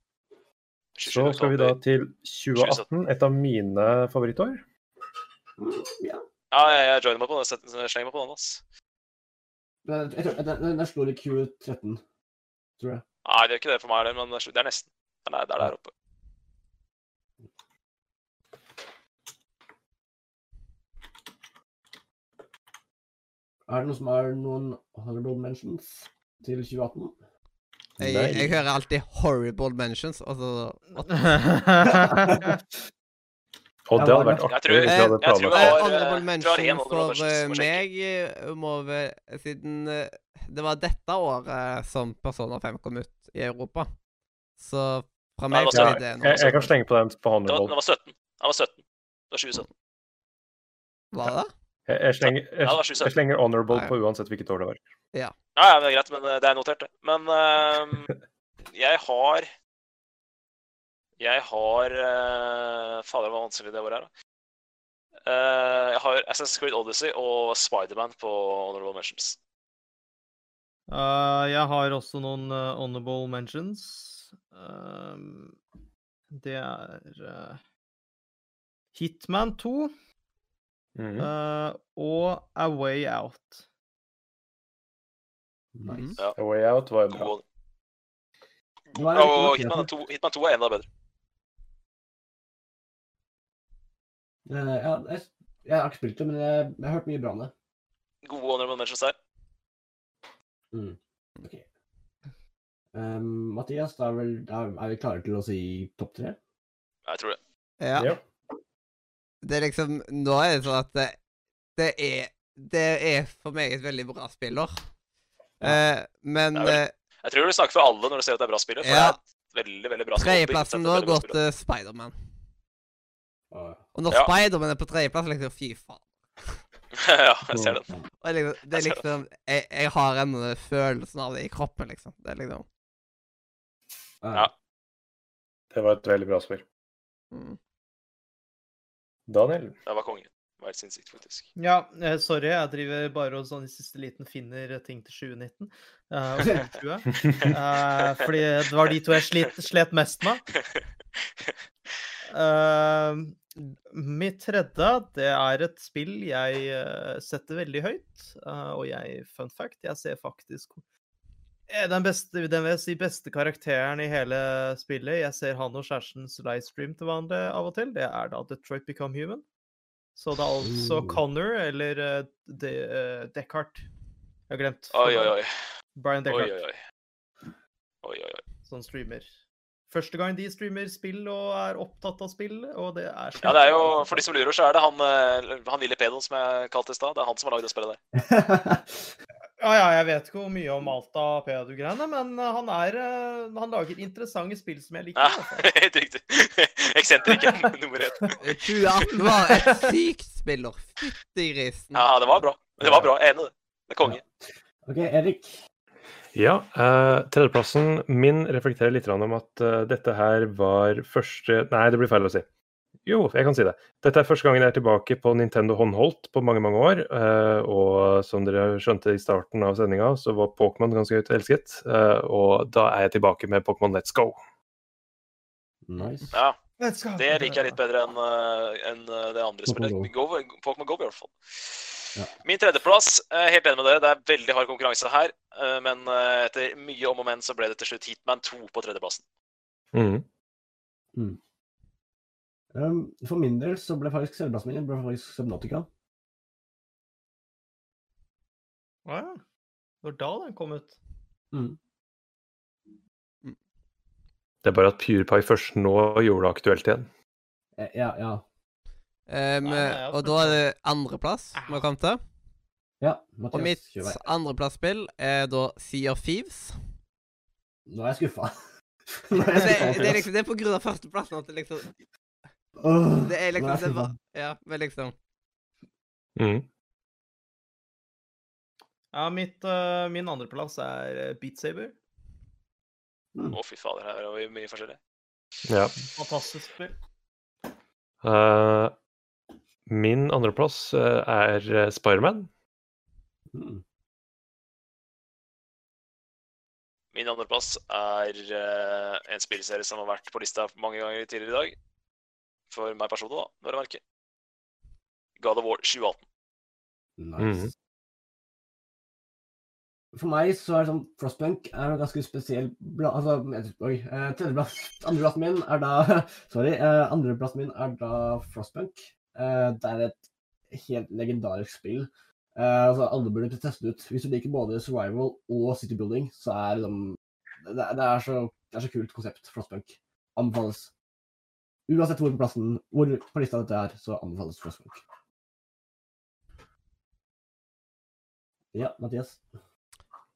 Så skal vi da til 2018, et av mine favorittår. Ja. Ja, jeg, joiner meg på den. Jeg Slenger meg på den, ass. Jeg tror, den, den, den slår i Q13, tror jeg. Nei, det er ikke det for meg heller, men det er- nesten. Det er, det er der oppe. Er det noen som har noen honorable mentions til 2018? Jeg, jeg hører alltid 'horrible mentions'. Altså? Og det hadde vært artig hvis vi hadde jeg jeg Honorable jeg tror jeg har honorable for mentions, eh, meg eh, må vel Siden eh, det var dette året som Persona 5 kom ut i Europa. Så fra meg er det Jeg, noe jeg kan slenge på den på Det var, Honorable. den var 17. Den var 17. Det var 2017. Var det? Jeg, jeg, slenger, jeg, jeg slenger Honorable Nei. på uansett hvilket år det var. Ja, ja, det er greit, men eh, det er notert, det. Men uh, jeg har Jeg har uh, Fader, var vanskelig det året er, da. Uh, jeg har Assassin's Creed Odyssey og Spiderman på Honorable Mentions. Uh, jeg har også noen uh, honorable mentions. Uh, det er uh, Hitman 2 Mhm. uh, og A Way Out. Nice. Ja. A Way Out var jo bra. Er Og Hitman 2, Hitman 2 er enda bedre. Eh, ja, jeg, jeg har ikke spilt det, men jeg, jeg har hørt mye bra om det. Gode Honorable Mentions der. Ok. Um, Mathias, da er, vel, da er vi klare til å si topp tre? Jeg tror det. Ja. Ja. Det er liksom Nå er det sånn at det, det er Det er for meg et veldig bra spiller. Eh, men vel- eh, Jeg tror du snakker for alle når du ser at det er bra spiller. For Ja. det er veldig, veldig bra tredjeplassen nå går til Spiderman. Uh, Og når Ja. Spiderman er på tredjeplass, liksom Fy faen. ja, jeg ser den. Og det liksom, det er liksom jeg, jeg har ennå følelsen av det i kroppen, liksom. Det er liksom Ja. Det var et veldig bra spill. mm. Det var kongen. Var helt sinnssykt, faktisk. Ja, eh, sorry, jeg driver bare og sånn i siste liten finner ting til 2019. Uh, og 2020. uh, fordi det var de to jeg slet, slet mest med. Eh, mitt tredje, det er et spill jeg eh, setter veldig høyt. Uh, og jeg, fun fact, jeg ser faktisk den beste, den vil si beste karakteren i hele spillet. Jeg ser han og kjærestens livestream til vanlig av og til. Det er da Detroit Become Human. Så det er altså Oh. Connor eller uh, De, Deckard. Jeg har glemt. Oi, oi, oi. Brian Oi, oi, oi. Oi, oi, oi. som streamer. Første gang de streamer spill og er opptatt av spill, og det er Ja, det er jo, For de som lurer, så er det han, eh, han lille pedoen som jeg kalte i stad. Det er han som har lagd det spillet der. Ja, ja, jeg vet ikke hvor mye om Malta Pedo-greiene, men uh, han er uh, Han lager interessante spill som jeg liker. Ja, hvert fall. helt riktig. Eksentriken nummer én. 2018 var et sykt spiller. Fytti grisen. Ja, det var bra. Det var bra. Jeg er enig i det. Det er konge. OK, Erik. Ja, eh, tredjeplassen min reflekterer litt om at eh, dette her var første Nei, det blir feil å si. Jo, jeg kan si det. Dette er første gangen jeg er tilbake på Nintendo håndholdt på mange, mange år. eh, og som dere skjønte i starten av sendinga, så var Pokémon ganske høyt elsket. eh, og da er jeg tilbake med Pokémon Let's Go. Nice. Ja, Let's go. Det liker jeg litt bedre enn eh, enn, eh, det andre spillet. Pokémon Go, i hvert fall. Ja. Min tredjeplass, er helt enig med dere, det er veldig hard konkurranse her. eh, Men eh, etter mye om og men så ble det til slutt Heatman 2 på tredjeplassen. Mm. Um, for min del så ble faktisk selvplassen min ble faktisk Subnautica. Å ja. Det var da den kom ut. Mm. Det er bare at PurePie først nå gjorde det aktuelt igjen. Eh, Ja, ja. Um, Nei, nei, og da er det andreplass vi har kommet til. ja Og mitt Mathias, kjør vei. andreplassspill er da Sea of Thieves. Nå er jeg skuffa. Det, det er liksom det er på grunn av førsteplassen at det liksom Det er liksom det var, Ja, men liksom Mhm. Ja, mitt, uh, min andreplass er eh, Beat Saber. Å, fy fader, her er vi mye forskjellig. Ja. Fantastisk spill. Eh, min andreplass uh, er uh, Spiderman. Mm. Min andreplass er eh, en spillserie som har vært på lista mange ganger tidligere i dag. For meg personlig, da, når jeg merker. God of War 2018. Nice. Mhm. For meg så er det sånn Frostpunk er en ganske spesiell bla, altså, jeg- Oi. Eh, tredjeplass Andreplassen min er da Sorry. Eh, andreplassen min er da Frostpunk. Eh, det er et helt legendarisk spill. Eh, altså, alle burde teste det ut. Hvis du liker både survival og city building, så er liksom det, det, er så, det er så kult konsept, Frostpunk. Anbefales. Uansett hvor på plassen, hvor på lista dette er, så anbefales Frostpunk. Ja, Mathias.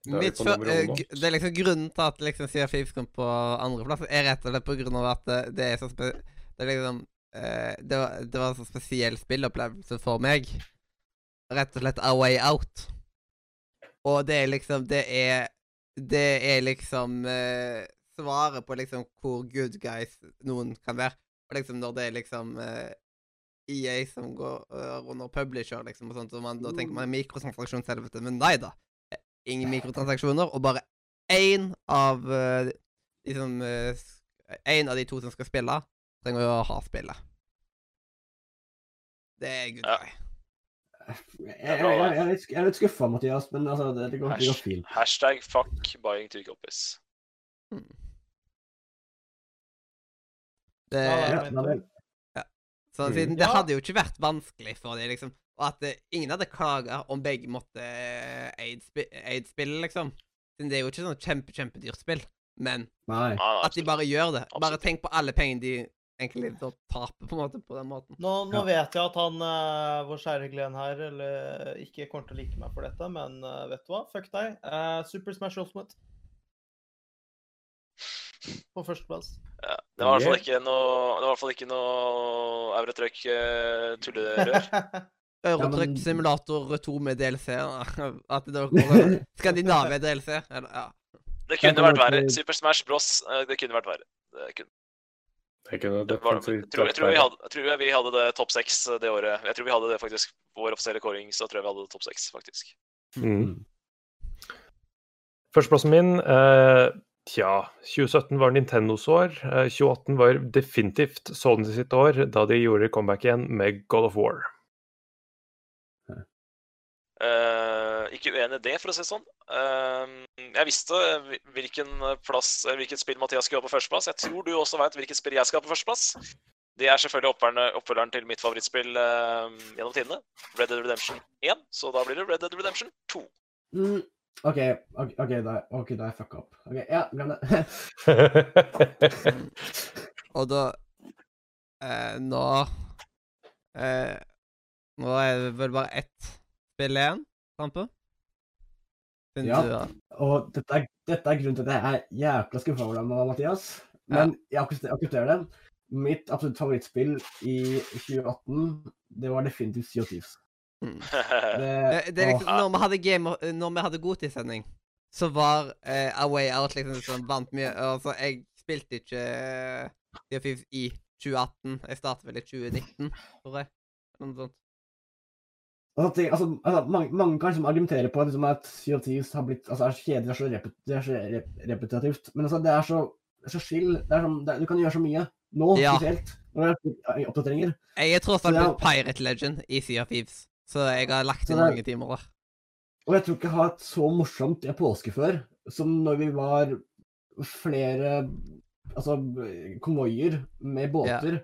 Det er Mitt eh, det er liksom Grunnen til at liksom sier of kom på andreplass, er rett og slett på grunn av at det, det er så spe... Det er liksom eh, det, var, det var en sånn spesiell spillopplevelse for meg. Rett og slett A Way Out. Og det er liksom Det er Det er liksom eh, svaret på liksom hvor good guys noen kan være. Og liksom når det er liksom eh, EA som går uh, under publisher, liksom, og sånt, og man, da tenker man mikrotransaksjonshelvete. Men nei da ingen mikrotransaksjoner, og bare én av uh, de eh, En av de to som skal spille, trenger å ha spillet. Det er good guy. Jeg, jeg, jeg, jeg, er litt- jeg er litt skuffa, Mathias, men altså, det, det, går, det går fint. Hashtag fuck buying two copies. Det, Ja, Ja, ja. så Mm. siden det hadde jo ikke vært vanskelig for dem, liksom. Og at uh, ingen hadde klaga om begge måtte eh, eid -spill, liksom. Siden det er jo ikke sånn kjempe, kjempedyrt spill. Men nei, at de bare gjør det. Bare tenk på alle pengene de egentlig litt å tape på en måte, på den måten. Nå, nå Ja. vet jeg at han, uh, vår kjære Glenn her, eller, ikke kommer til å like meg for dette, men uh, vet du hva? Fuck deg. Uh, Super Smash Ultimate. På førsteplass. Ja, det var i hvert fall ikke noe Det var i hvert fall ikke noe Eurotrøkk uh, tullerør. Eurotrykk Simulator 2 med DLC. At det Skandinavia DLC. Ja. Det kunne vært verre. Super Smash Bros. Det kunne vært verre. Det kunne, Jeg det jeg, tror, jeg, tror vi hadde, jeg tror vi hadde det topp seks eh, det året. Jeg tror vi hadde det faktisk Vår offisielle kåring, så tror jeg vi hadde det topp seks, faktisk. Mm. Førsteplassen min, eh, Tja, 2017 var Nintendos år. eh, 2018 var definitivt Sony sitt år, da de gjorde comeback igjen med God of War. Eh, ikke uenig i det, for å si det sånn. Uh, jeg visste hvilken plass, eh, hvilket spill Mathias skulle ha på førsteplass. Jeg tror du også veit hvilket spill jeg skal ha på førsteplass. Det er selvfølgelig oppfølgeren, oppfølgeren til mitt favorittspill uh, gjennom tidene. Red Dead Redemption 1. Så da blir det Red Dead Redemption 2. Mm, OK, ok, ok, da, ok, da er jeg fucka opp. Ok, Ja, glem det. Og da eh, Nå eh, Nå er det vel bare ett spill igjen, Trampe? Siden Ja. du Og dette er, dette er grunnen til at jeg er jækla skuffa over deg, Mathias. Men jeg aksepterer det. Mitt absolutt favorittspill i 2018, det var definitivt Sea of Thieves. Mm. Det, Eh, Det er liksom, når vi hadde game, når vi hadde godtidssending, så var uh, A Way Out liksom sånn vant mye Altså, jeg spilte ikke uh, Sea of Thieves i 2018. Jeg startet vel i 2019, tror jeg. Noe sånt. Altså, altså, altså, mange, mange kan liksom argumentere på liksom, at Sea of Thieves har blitt altså, er så kjedelig, så, repet, så rep, repetitivt. Men altså, det er så, så skill. Du kan gjøre så mye. Nå Ja. spesielt. Når det er oppdateringer. Jeg det er- blitt Pirate Legend i Sea of Thieves, så jeg har lagt inn mange timer der. Og jeg tror ikke jeg har hatt så morsomt i påske før som når vi var flere altså, konvoier med båter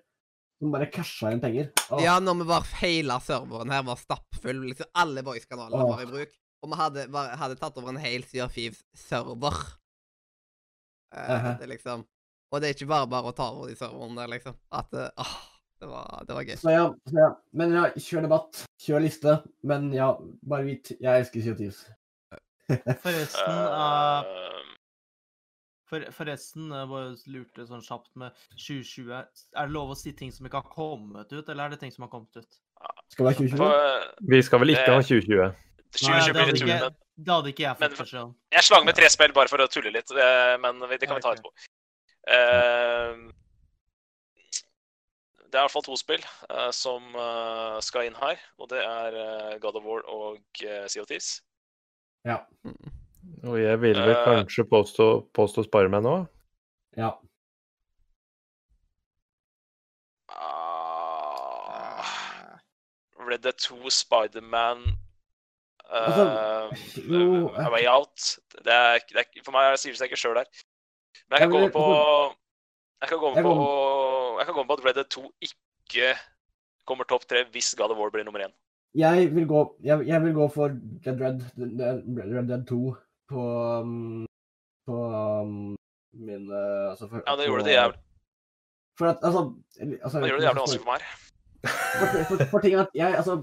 som bare casha inn penger. Åh, Ja, når vi var hele serveren her var stappfull, liksom alle voice-kanalene var i bruk, og vi hadde, var, hadde tatt over en hel Sea of Thieves-server. Uh, uh -huh. det liksom Og det er ikke bare bare å ta over de serverne der, liksom. At eh, åh, det var, det var gøy. Så ja, så ja. Men ja, kjør debatt. Kjør liste. Men ja, bare vit, jeg elsker Sea of Thieves. Forresten, eh, Eh, for, forresten, jeg bare lurte sånn kjapt med 2020. Er det lov å si ting som ikke har kommet ut, eller er det ting som har kommet ut? Skal det være 2020? for, eh, Vi skal vel ikke ha 2020. 2020 Nei, det blir det ikke- Det hadde ikke jeg fått beskjed om. jeg slang med tre spill bare for å tulle litt, eh, men det kan vi ta etterpå. Eh, Det er i hvert fall to spill eh, som eh, skal inn her, og det er eh, God of War og uh, Sea of Thieves. Ja. Mm. Og jeg vil vel Eh. kanskje påstå, påstå Spiderman òg. Ja. Ah, Red Dead 2, Spiderman uh, Altså, jo, A Way Out. Det er, det er, for meg sier det seg ikke sjøl der. Men jeg Jeg kan gå med på Jeg kan gå med på Jeg kan gå med på at Red Dead 2 ikke kommer topp tre hvis God of War blir nummer én. Jeg vil gå, jeg, jeg vil gå for Red Red, Red Dead 2 på um, på um, min uh, altså for, Ja, det gjorde det jævlig, For at, altså, altså det gjorde det jævlig vanskelig for meg. her. For, for, for ting at jeg, altså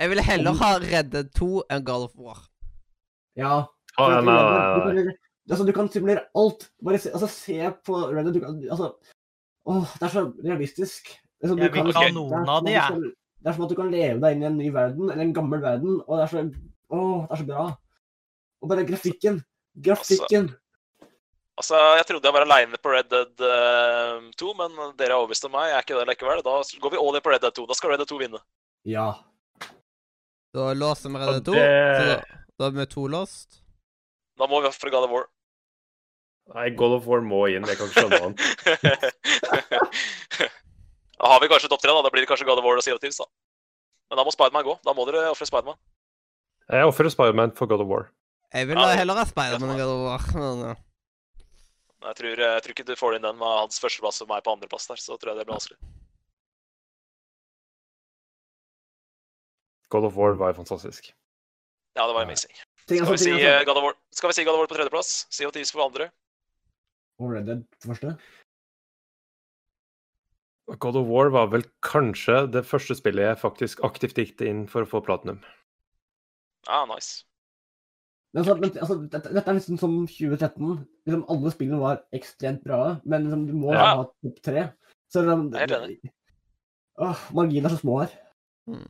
Jeg ville heller ha Red Dead 2 enn God of War. Ja. Oh, nei, nei, nei, nei. Du kan, altså, du kan simulere alt. Bare se, altså, se på Red Dead. Du kan, altså, åh, det er så realistisk. Altså, Jeg du vil kan- ikke ha noen av de, jeg. Det er som at du kan leve deg inn i en ny verden, eller en gammel verden, og det er så Åh, det er så bra. Og bare grafikken. Grafikken. Altså, Jeg trodde jeg var aleine på Red Dead uh, 2, men dere har overbevist meg. Jeg er ikke det likevel. Da går vi all in på Red Dead 2. Da skal Red Dead 2 vinne. Ja. Da låser vi Red Dead 2, det- da, da er vi to låst. Da må vi ofre God of War. Nei, God of War må inn. Jeg kan ikke skjønne annet. da har vi kanskje topp tre, da. Da blir det kanskje God of War og Sea of Thieves, da. Men da må Spiderman gå. Da må dere ofre Spiderman. Jeg ofrer Spiderman for God of War. Jeg vil Ja, heller ha Spiderman enn God of War. Men, ja. Jeg tror, jeg tror ikke du får inn den med hans førsteplass og meg på andreplass der, så tror jeg det blir vanskelig. God of War var fantastisk. Ja, det var Ja. amazing. Skal vi si altså, God of War, Skal vi si God of War på tredjeplass? Si Thieves på andre? og Red Dead første. God of War var vel kanskje det første spillet jeg faktisk aktivt gikk inn for å få platinum. Ja, nice. Men, så, men altså, dette, dette er liksom som 2013. Liksom, alle spillene var ekstremt bra, men liksom, du må Ja. ha topp tre. Så liksom, Jeg. Åh, marginene er så små her.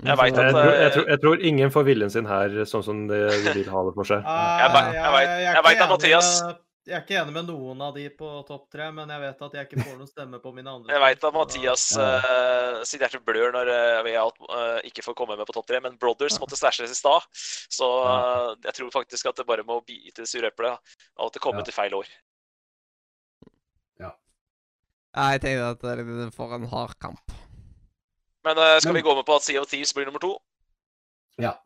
Jeg vet Jeg tror, jeg, eh, tror, jeg tror ingen får viljen sin her, sånn som de, de vil ha det for seg. Jeg vet- jeg vet- jeg vet at Mathias- Jeg er ikke enig med noen av de på topp tre, men jeg vet at jeg ikke får noen stemme på mine andre. Jeg veit at Mathias uh, sitt hjerte blør når uh, Way Out eh, ikke får komme med på topp tre, men Brothers måtte stæsjes i stad. Så eh, jeg tror faktisk at det bare må bites i eplet av at det kommer Ja. til feil år. Ja, jeg tenker at det liksom får en hard kamp. Men eh, skal Men- vi gå med på at Sea of Thieves blir nummer to? Ja.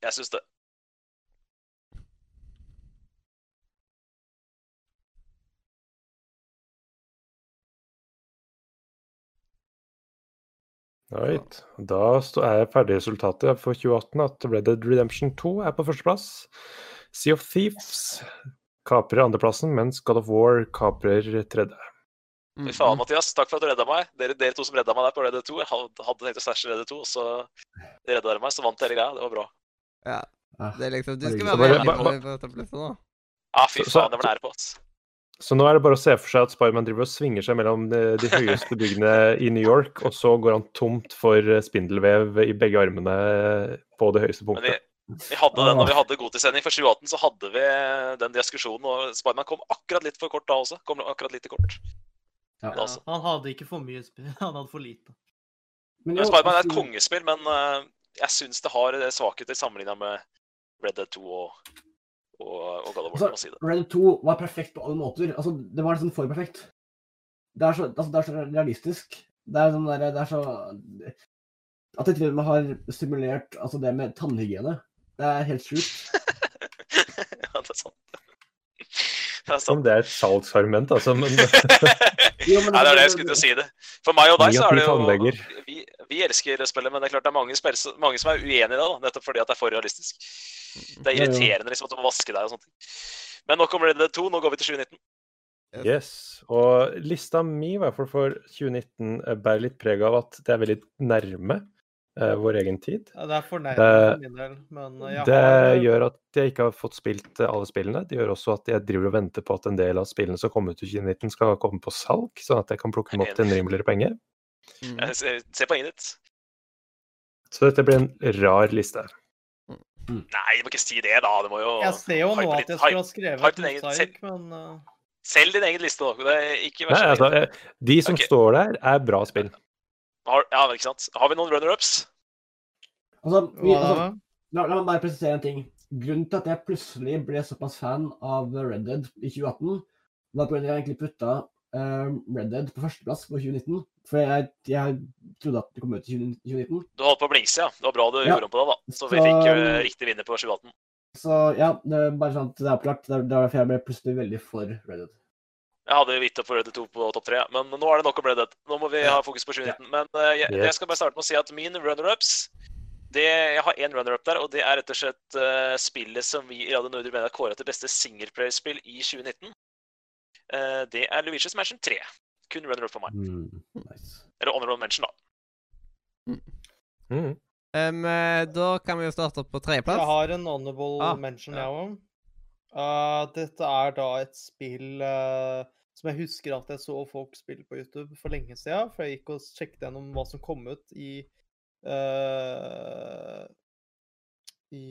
Jeg syns det. Right. Da er ferdig resultatet for 2018 at Red Dead Redemption 2 er på førsteplass. Sea of Thieves kaprer andreplassen, mens God of War kaprer tredje. Fy faen, Mathias. Takk for at du redda meg. Dere, dere to som redda meg der på Red Dead 2. Jeg hadde tenkt å stæsje Red Dead 2, og så redda dere meg. Så vant hele greia. Det var bra. Ja. Ah, Det er liksom Du skal være med på topplista nå. Ja, fy faen, det var nære på, ass. Så nå er det bare å se for seg at Spiderman driver og svinger seg mellom de, de høyeste byggene i New York, og så går han tomt for spindelvev i begge armene på det høyeste Men vi, vi hadde den når vi hadde Gotisending for 2018, så hadde vi den diskusjonen, og Spiderman kom akkurat litt for kort da også. Kom akkurat litt i kort. Ja. Da. Han hadde ikke for mye spill, han hadde for lite. Men Men Spiderman er et altså, kongespill, men eh, jeg syns det har svakheter sammenligna med Red Dead 2 og, og, og God of War. Altså, si det. Red 2 var perfekt på alle måter. Altså, det var liksom for perfekt. Det er så, altså, det er så realistisk. Det er sånn der, det er så At jeg til og med har stimulert altså, det med tannhygiene. Det er helt sjukt. ja, det er sant. Det er sant. det er et salgsargument, altså. Men Jo, men Nei, det er det jeg skulle til å si det. For meg og deg så er det jo vi, vi elsker spillet, men det er klart det er mange, mange som er uenig i det, da, nettopp fordi at det er for realistisk. Det er irriterende liksom at du må vaske deg og sånne ting. Men nok om Red Dead 2, nå går vi til 2019. yes. Og lista mi, i hvert fall for 2019, eh, bærer litt preg av at det er veldig nærme uh, vår egen tid. Ja, det er for nærme for min del, men eh, jeg Det har gjør at jeg ikke har fått spilt eh, alle spillene. Det gjør også at jeg driver og venter på at en del av spillene som kommer ut i 2019, skal komme på salg, sånn at jeg kan plukke dem opp til en rimeligere penge. Mm. Se poenget ditt. Så dette blir en rar liste. Nei, du må ikke si det, da. Du må jo Jeg ser jo nå at jeg skulle ha skrevet en din egen mosaikk, men uh... Selg din egen liste, da. Det er ikke vær så altså, eh, de som okay. står der, er bra spill. Har, ja, ikke sant. Har vi noen runner-ups? Altså, vi, altså, la, la meg bare presisere en ting. Grunnen til at jeg plutselig ble såpass fan av Red Dead i 2018, var på at jeg egentlig putta Red Dead på førsteplass på 2019. For jeg, jeg trodde at det kom ut i 2019. Du holdt på å blingse, ja. Det var bra du Ja. gjorde om på det, da. Så vi Så- fikk uh, riktig vinner på 2018. Så ja, det er bare sånn at det er oppklart. Det er det er derfor jeg ble plutselig veldig for Red Dead. Jeg hadde vidt opp for Red Dead 2 på topp tre, men nå er det nok om Red Dead. Nå må vi ha fokus på 2019. Men uh, jeg, jeg skal bare starte med å si at min runner-ups det, Jeg har én runner-up der, og det er rett og slett uh, spillet som vi i Radio Nordre mener er kåra til beste singleplayer-spill i 2019. Eh, det er Luigi's Mansion 3. Kun runner-up for meg. Mm, nice. Eller honorable mention, da. Mm. Um, da kan vi jo starte på tredjeplass. Jeg har en honorable Ah, mention, ja. jeg Uh, dette er da et spill uh, som jeg husker at jeg så folk spille på YouTube for lenge siden. For jeg gikk og sjekket gjennom hva som kom ut i uh, I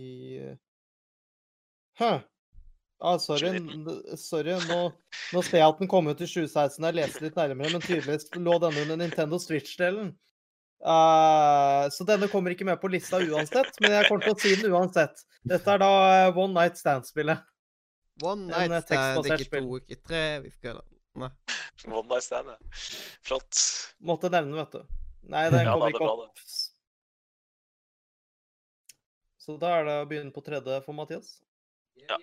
Hæ? Ah, sorry. sorry. Nå, nå ser jeg at den kom ut i 2016. Jeg leste litt nærmere, men tydeligvis lå denne under Nintendo Switch-delen. Uh, så denne kommer ikke med på lista uansett, men jeg kommer til å si den uansett. Dette er da eh, One Night Stand-spillet. One En, eh, night stand, ikke spill. to, ikke tre. Vi skal Nei. One night stand, ja. Flott. Måtte nevne, vet du. Nei, den Ja, kom da, det er ikke bra, opp. Så da er det å begynne på tredje for Mathias. Ja.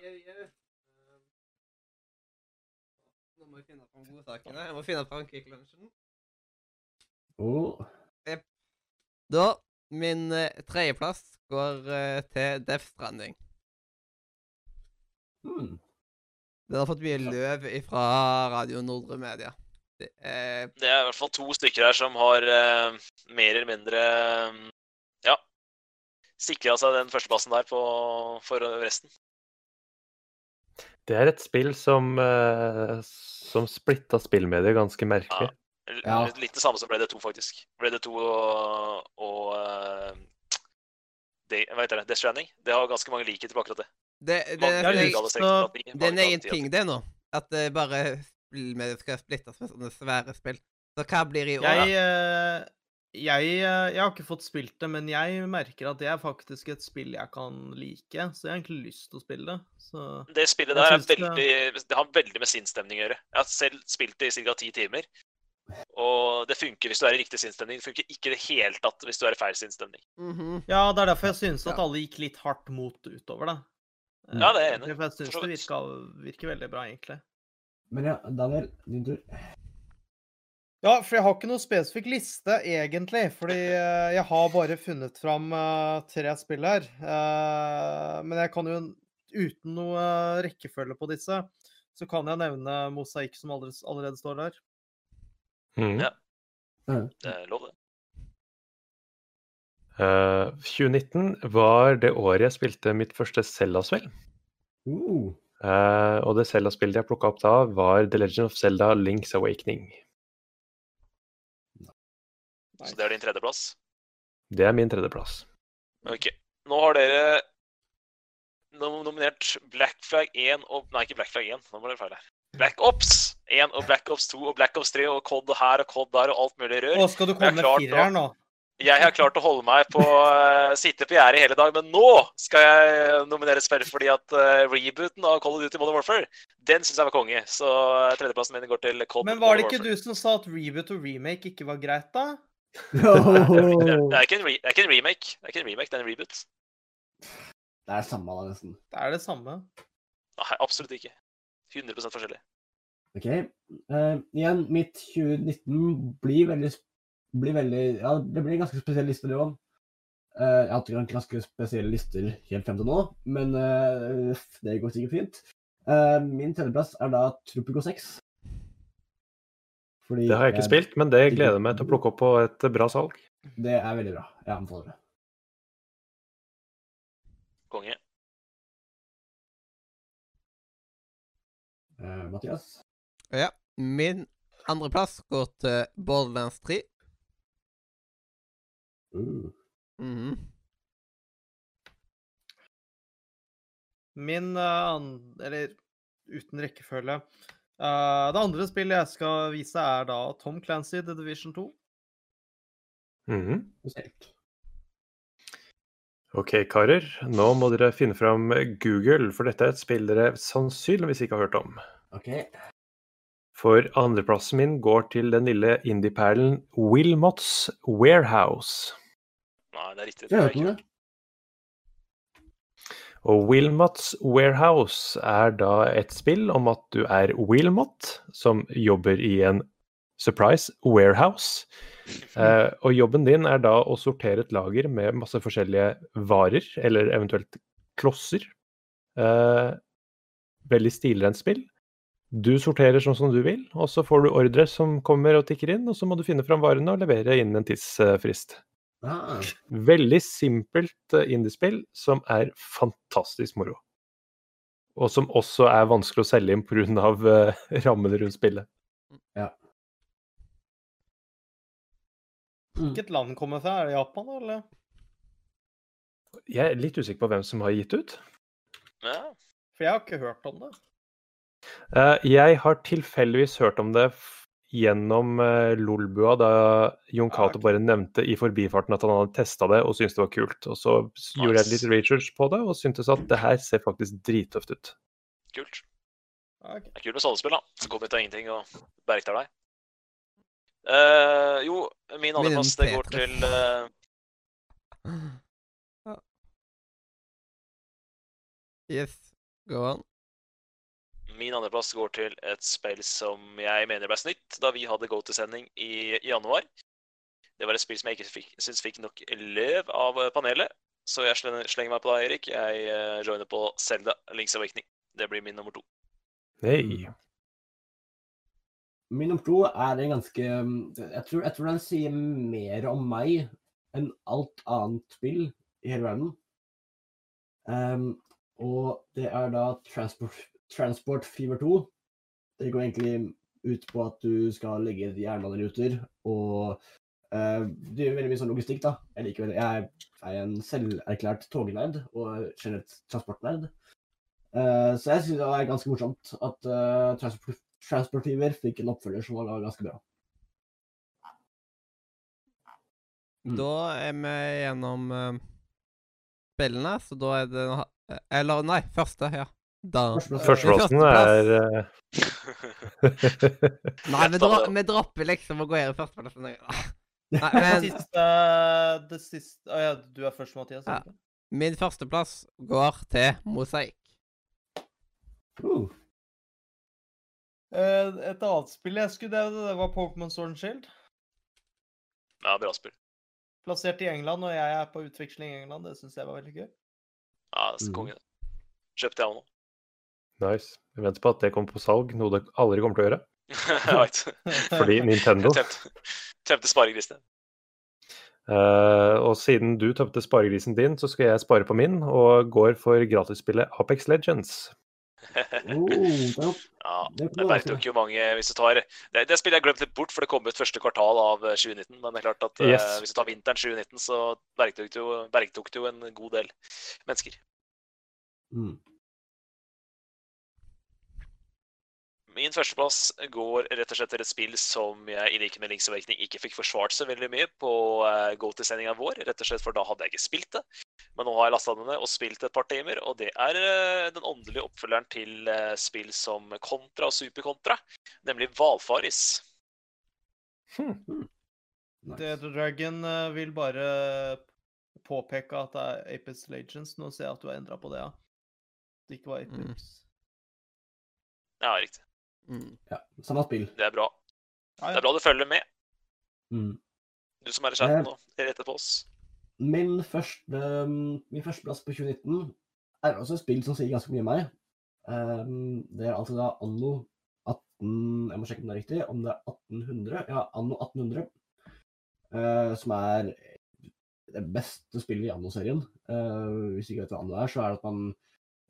Må vi finne fram godsakene. Jeg må finne Frankrike-lunsjen. Oh, Da, min eh, tredjeplass går eh, til Death Stranding. Mm. Den har fått mye løv fra Radio Nordre Media. Det er Det er i hvert fall to stykker her som har eh, mer eller mindre eh, ja, sikra seg den førsteplassen der på, for resten. Det er et spill som, uh, som splitta spillmediet ganske merkelig. Ja. Litt det samme som Red 2, faktisk. Red 2 og, og uh, det, hva heter det? Death Stranding. Det har ganske mange likheter på akkurat det. Det, det, Mange det, det, til det er en egen ting. det nå. At det bare spillmediet skal splittes med sånne svære spill. Så hva blir i år? Jeg, eh, jeg, eh, jeg har ikke fått spilt det, men jeg merker at det er faktisk et spill jeg kan like. Så jeg har egentlig lyst til å spille det. Så Det spillet der er veldig, det har veldig med sinnsstemning å gjøre. Jeg har selv spilt det i ca. ti timer. Og det funker hvis du er i riktig sinnsstemning. Det funker ikke i det hele tatt hvis du er i feil sinnsstemning. Mhm. Ja, det er derfor jeg synes at alle gikk litt hardt mot utover det. Ja, det er jeg enig i. For jeg syns det virker, virker veldig bra, egentlig. Men ja, Daniel, din tur. Ja, for jeg har ikke noe spesifikk liste, egentlig. Fordi eh, jeg har bare funnet fram eh, tre spill her. Eh, men jeg kan jo, uten noe rekkefølge på disse, så kan jeg nevne Mosaikk, som allerede, står der. Mm. Ja. Det er lov, det. Eh, 2019 var det året jeg spilte mitt første Zelda-spill. Uh, Eh, og det Zelda-spillet jeg plukka opp da, var The Legend of Zelda Link's Awakening. Så det er din tredjeplass. Det er min tredjeplass. Ok. Nå har dere nom- nominert Black Flag 1 og Nei, ikke Black Flag 1. Nå ble dere feil her. Black Ops 1 og Black Ops 2 og Black Ops 3 og COD her og COD der og alt mulig rør. Å, skal du komme med fireren nå? Jeg har klart å holde meg på uh, sitte på gjerdet hele dag, men nå skal jeg nominere spill fordi at uh, rebooten av Call of Duty Modern Warfare, den syns jeg var konge. Så eh, tredjeplassen min går til Cold Duty Modern Warfare. Men var det ikke Warfare. du som sa at reboot og remake ikke var greit, da? Det er, det, er ikke en re, det er ikke en remake. Det er ikke en remake, det er en reboot. det er samme, da, nesten. Det er det samme. Nei, absolutt ikke. 100 forskjellig. OK. Uh, igjen, mitt 2019 blir veldig blir veldig Ja, det blir en ganske spesiell liste, det òg. jeg har hatt ganske spesielle lister helt frem til nå, men uh, det går sikkert fint. Eh, min tredjeplass er da Tropico 6. Fordi Det har jeg ikke spilt, men det gleder jeg meg til å plukke opp på et bra salg. Det er veldig bra. Jeg anbefaler det. Konge. Uh, Mathias? Ja. Min andreplass går til Borderlands 3. Uh. Mhm. Min uh, an- Eller uten rekkefølge. Eh, det andre spillet jeg skal vise, er da Tom Clancy The Division 2. Mhm. -hmm. Ok, karer. Nå må dere finne fram Google, for dette er et spill dere sannsynligvis ikke har hørt om. OK. For andreplassen min går til den lille indie-perlen Wilmots Warehouse. Nei, det er riktig. Jeg Det er ikke det. ikke. Og Wilmots Warehouse er da et spill om at du er Wilmot, som jobber i en surprise warehouse. Eh, og jobben din er da å sortere et lager med masse forskjellige varer, eller eventuelt klosser. Eh, veldig stilrent spill. Du sorterer sånn som du vil, og så får du ordre som kommer og tikker inn, og så må du finne fram varene og levere innen en tidsfrist. Ah, Veldig simpelt eh, indiespill som er fantastisk moro. Og som også er vanskelig å selge inn pga. Uh, rammene rundt spillet. Ja. Hvilket land kommer fra? Er det Japan, da, eller? Jeg er litt usikker på hvem som har gitt ut. Ja. For jeg har ikke hørt om det. Eh, jeg har tilfeldigvis hørt om det gjennom uh, Lolbua, da Jon Cato bare nevnte i forbifarten at han hadde testa det og syntes det var kult. Og så nice. gjorde jeg litt research på det og syntes at det her ser faktisk drittøft ut. Kult. Det er kult med sånne spill, da. Som kommer ut av ingenting og bergtar deg. Uh, jo, min andreplass det går til uh... Yes. Go on. Min andreplass går til et spill som jeg mener ble snytt da vi hadde go-to-sending i januar. Det var et spill som jeg ikke fikk, syns fikk nok løv av eh, panelet, så jeg slenger, meg på deg, Erik. Jeg uh, joiner på Zelda Links Awakening. Det blir min nummer to. Hei. Min nummer to er en ganske jeg tror, jeg tror den sier mer om meg enn alt annet spill i hele verden. Um, og det er da Transport, Transport Fever 2. Det går egentlig ut på at du skal legge jernbaneruter og uh, drive veldig mye sånn logistikk, da. Jeg liker veldig Jeg er en selverklært tognerd og generelt transportnerd. Uh, så jeg syns det var ganske morsomt at uh, Transport, Transport Fever fikk en oppfølger som var ganske bra. Mm. Da er vi gjennom uh, spillene, så da er det Eller nei, første, ja. Da Førsteplassen er Nei, vi, det. vi dropper liksom å gå her i førsteplassen. Nei, Det men siste, det siste Å ja, du er først, Mathias. Ja. min førsteplass går til Mosaikk. Uh, Eh, Et annet spill jeg skulle nevne, det var Pokémon Sword and Shield. Ja, bra spill. Plassert i England, og jeg er på utveksling i England. Det syns jeg var veldig gøy. Ja, det er Mhm. konge. Kjøpte jeg òg nå. Nice. Vi venter på at det kommer på salg, noe det aldri kommer til å gjøre. Fordi Nintendo Tømte, sparegrisene. Uh, og siden du tømte sparegrisen din, så skal jeg spare på min, og går for gratisspillet Apex Legends. oh, Ja, Det det jo ikke jo mange hvis du tar det, det spillet jeg glemt litt bort, for det kom ut første kvartal av eh, 2019. Men det er klart at yes. uh, hvis du tar vinteren 2019, så bergtok det jo, bergtok det jo en god del mennesker. mm. Min førsteplass går rett og slett til et spill som jeg i like med Links Awakening ikke fikk forsvart så veldig mye på uh, GoTo-sendinga vår, rett og slett for da hadde jeg ikke spilt det. Men nå har jeg lasta det ned og spilt et par timer, og det er eh, den åndelige oppfølgeren til eh, spill som Kontra og Superkontra, nemlig Hvalfaris. Nice. The Dragon eh, vil bare påpeke at det er Apex Legends. Nå ser jeg at du har endra på det, ja. Det ikke var Mm. Apex. Ja, riktig. Mm. Ja, samme spill. Det er bra. Det er bra du følger med, Mm. du som er i chatten nå. Rett etter oss. Min, første, min første plass på 2019 er også et spill som sier ganske mye om meg. Um, det er altså da anno 18 Jeg må sjekke om det er riktig. Om det er 1800? Ja, anno 1800. eh, som er det beste spillet i anno-serien. Eh, hvis du ikke vet hva anno er, så er det at man eh,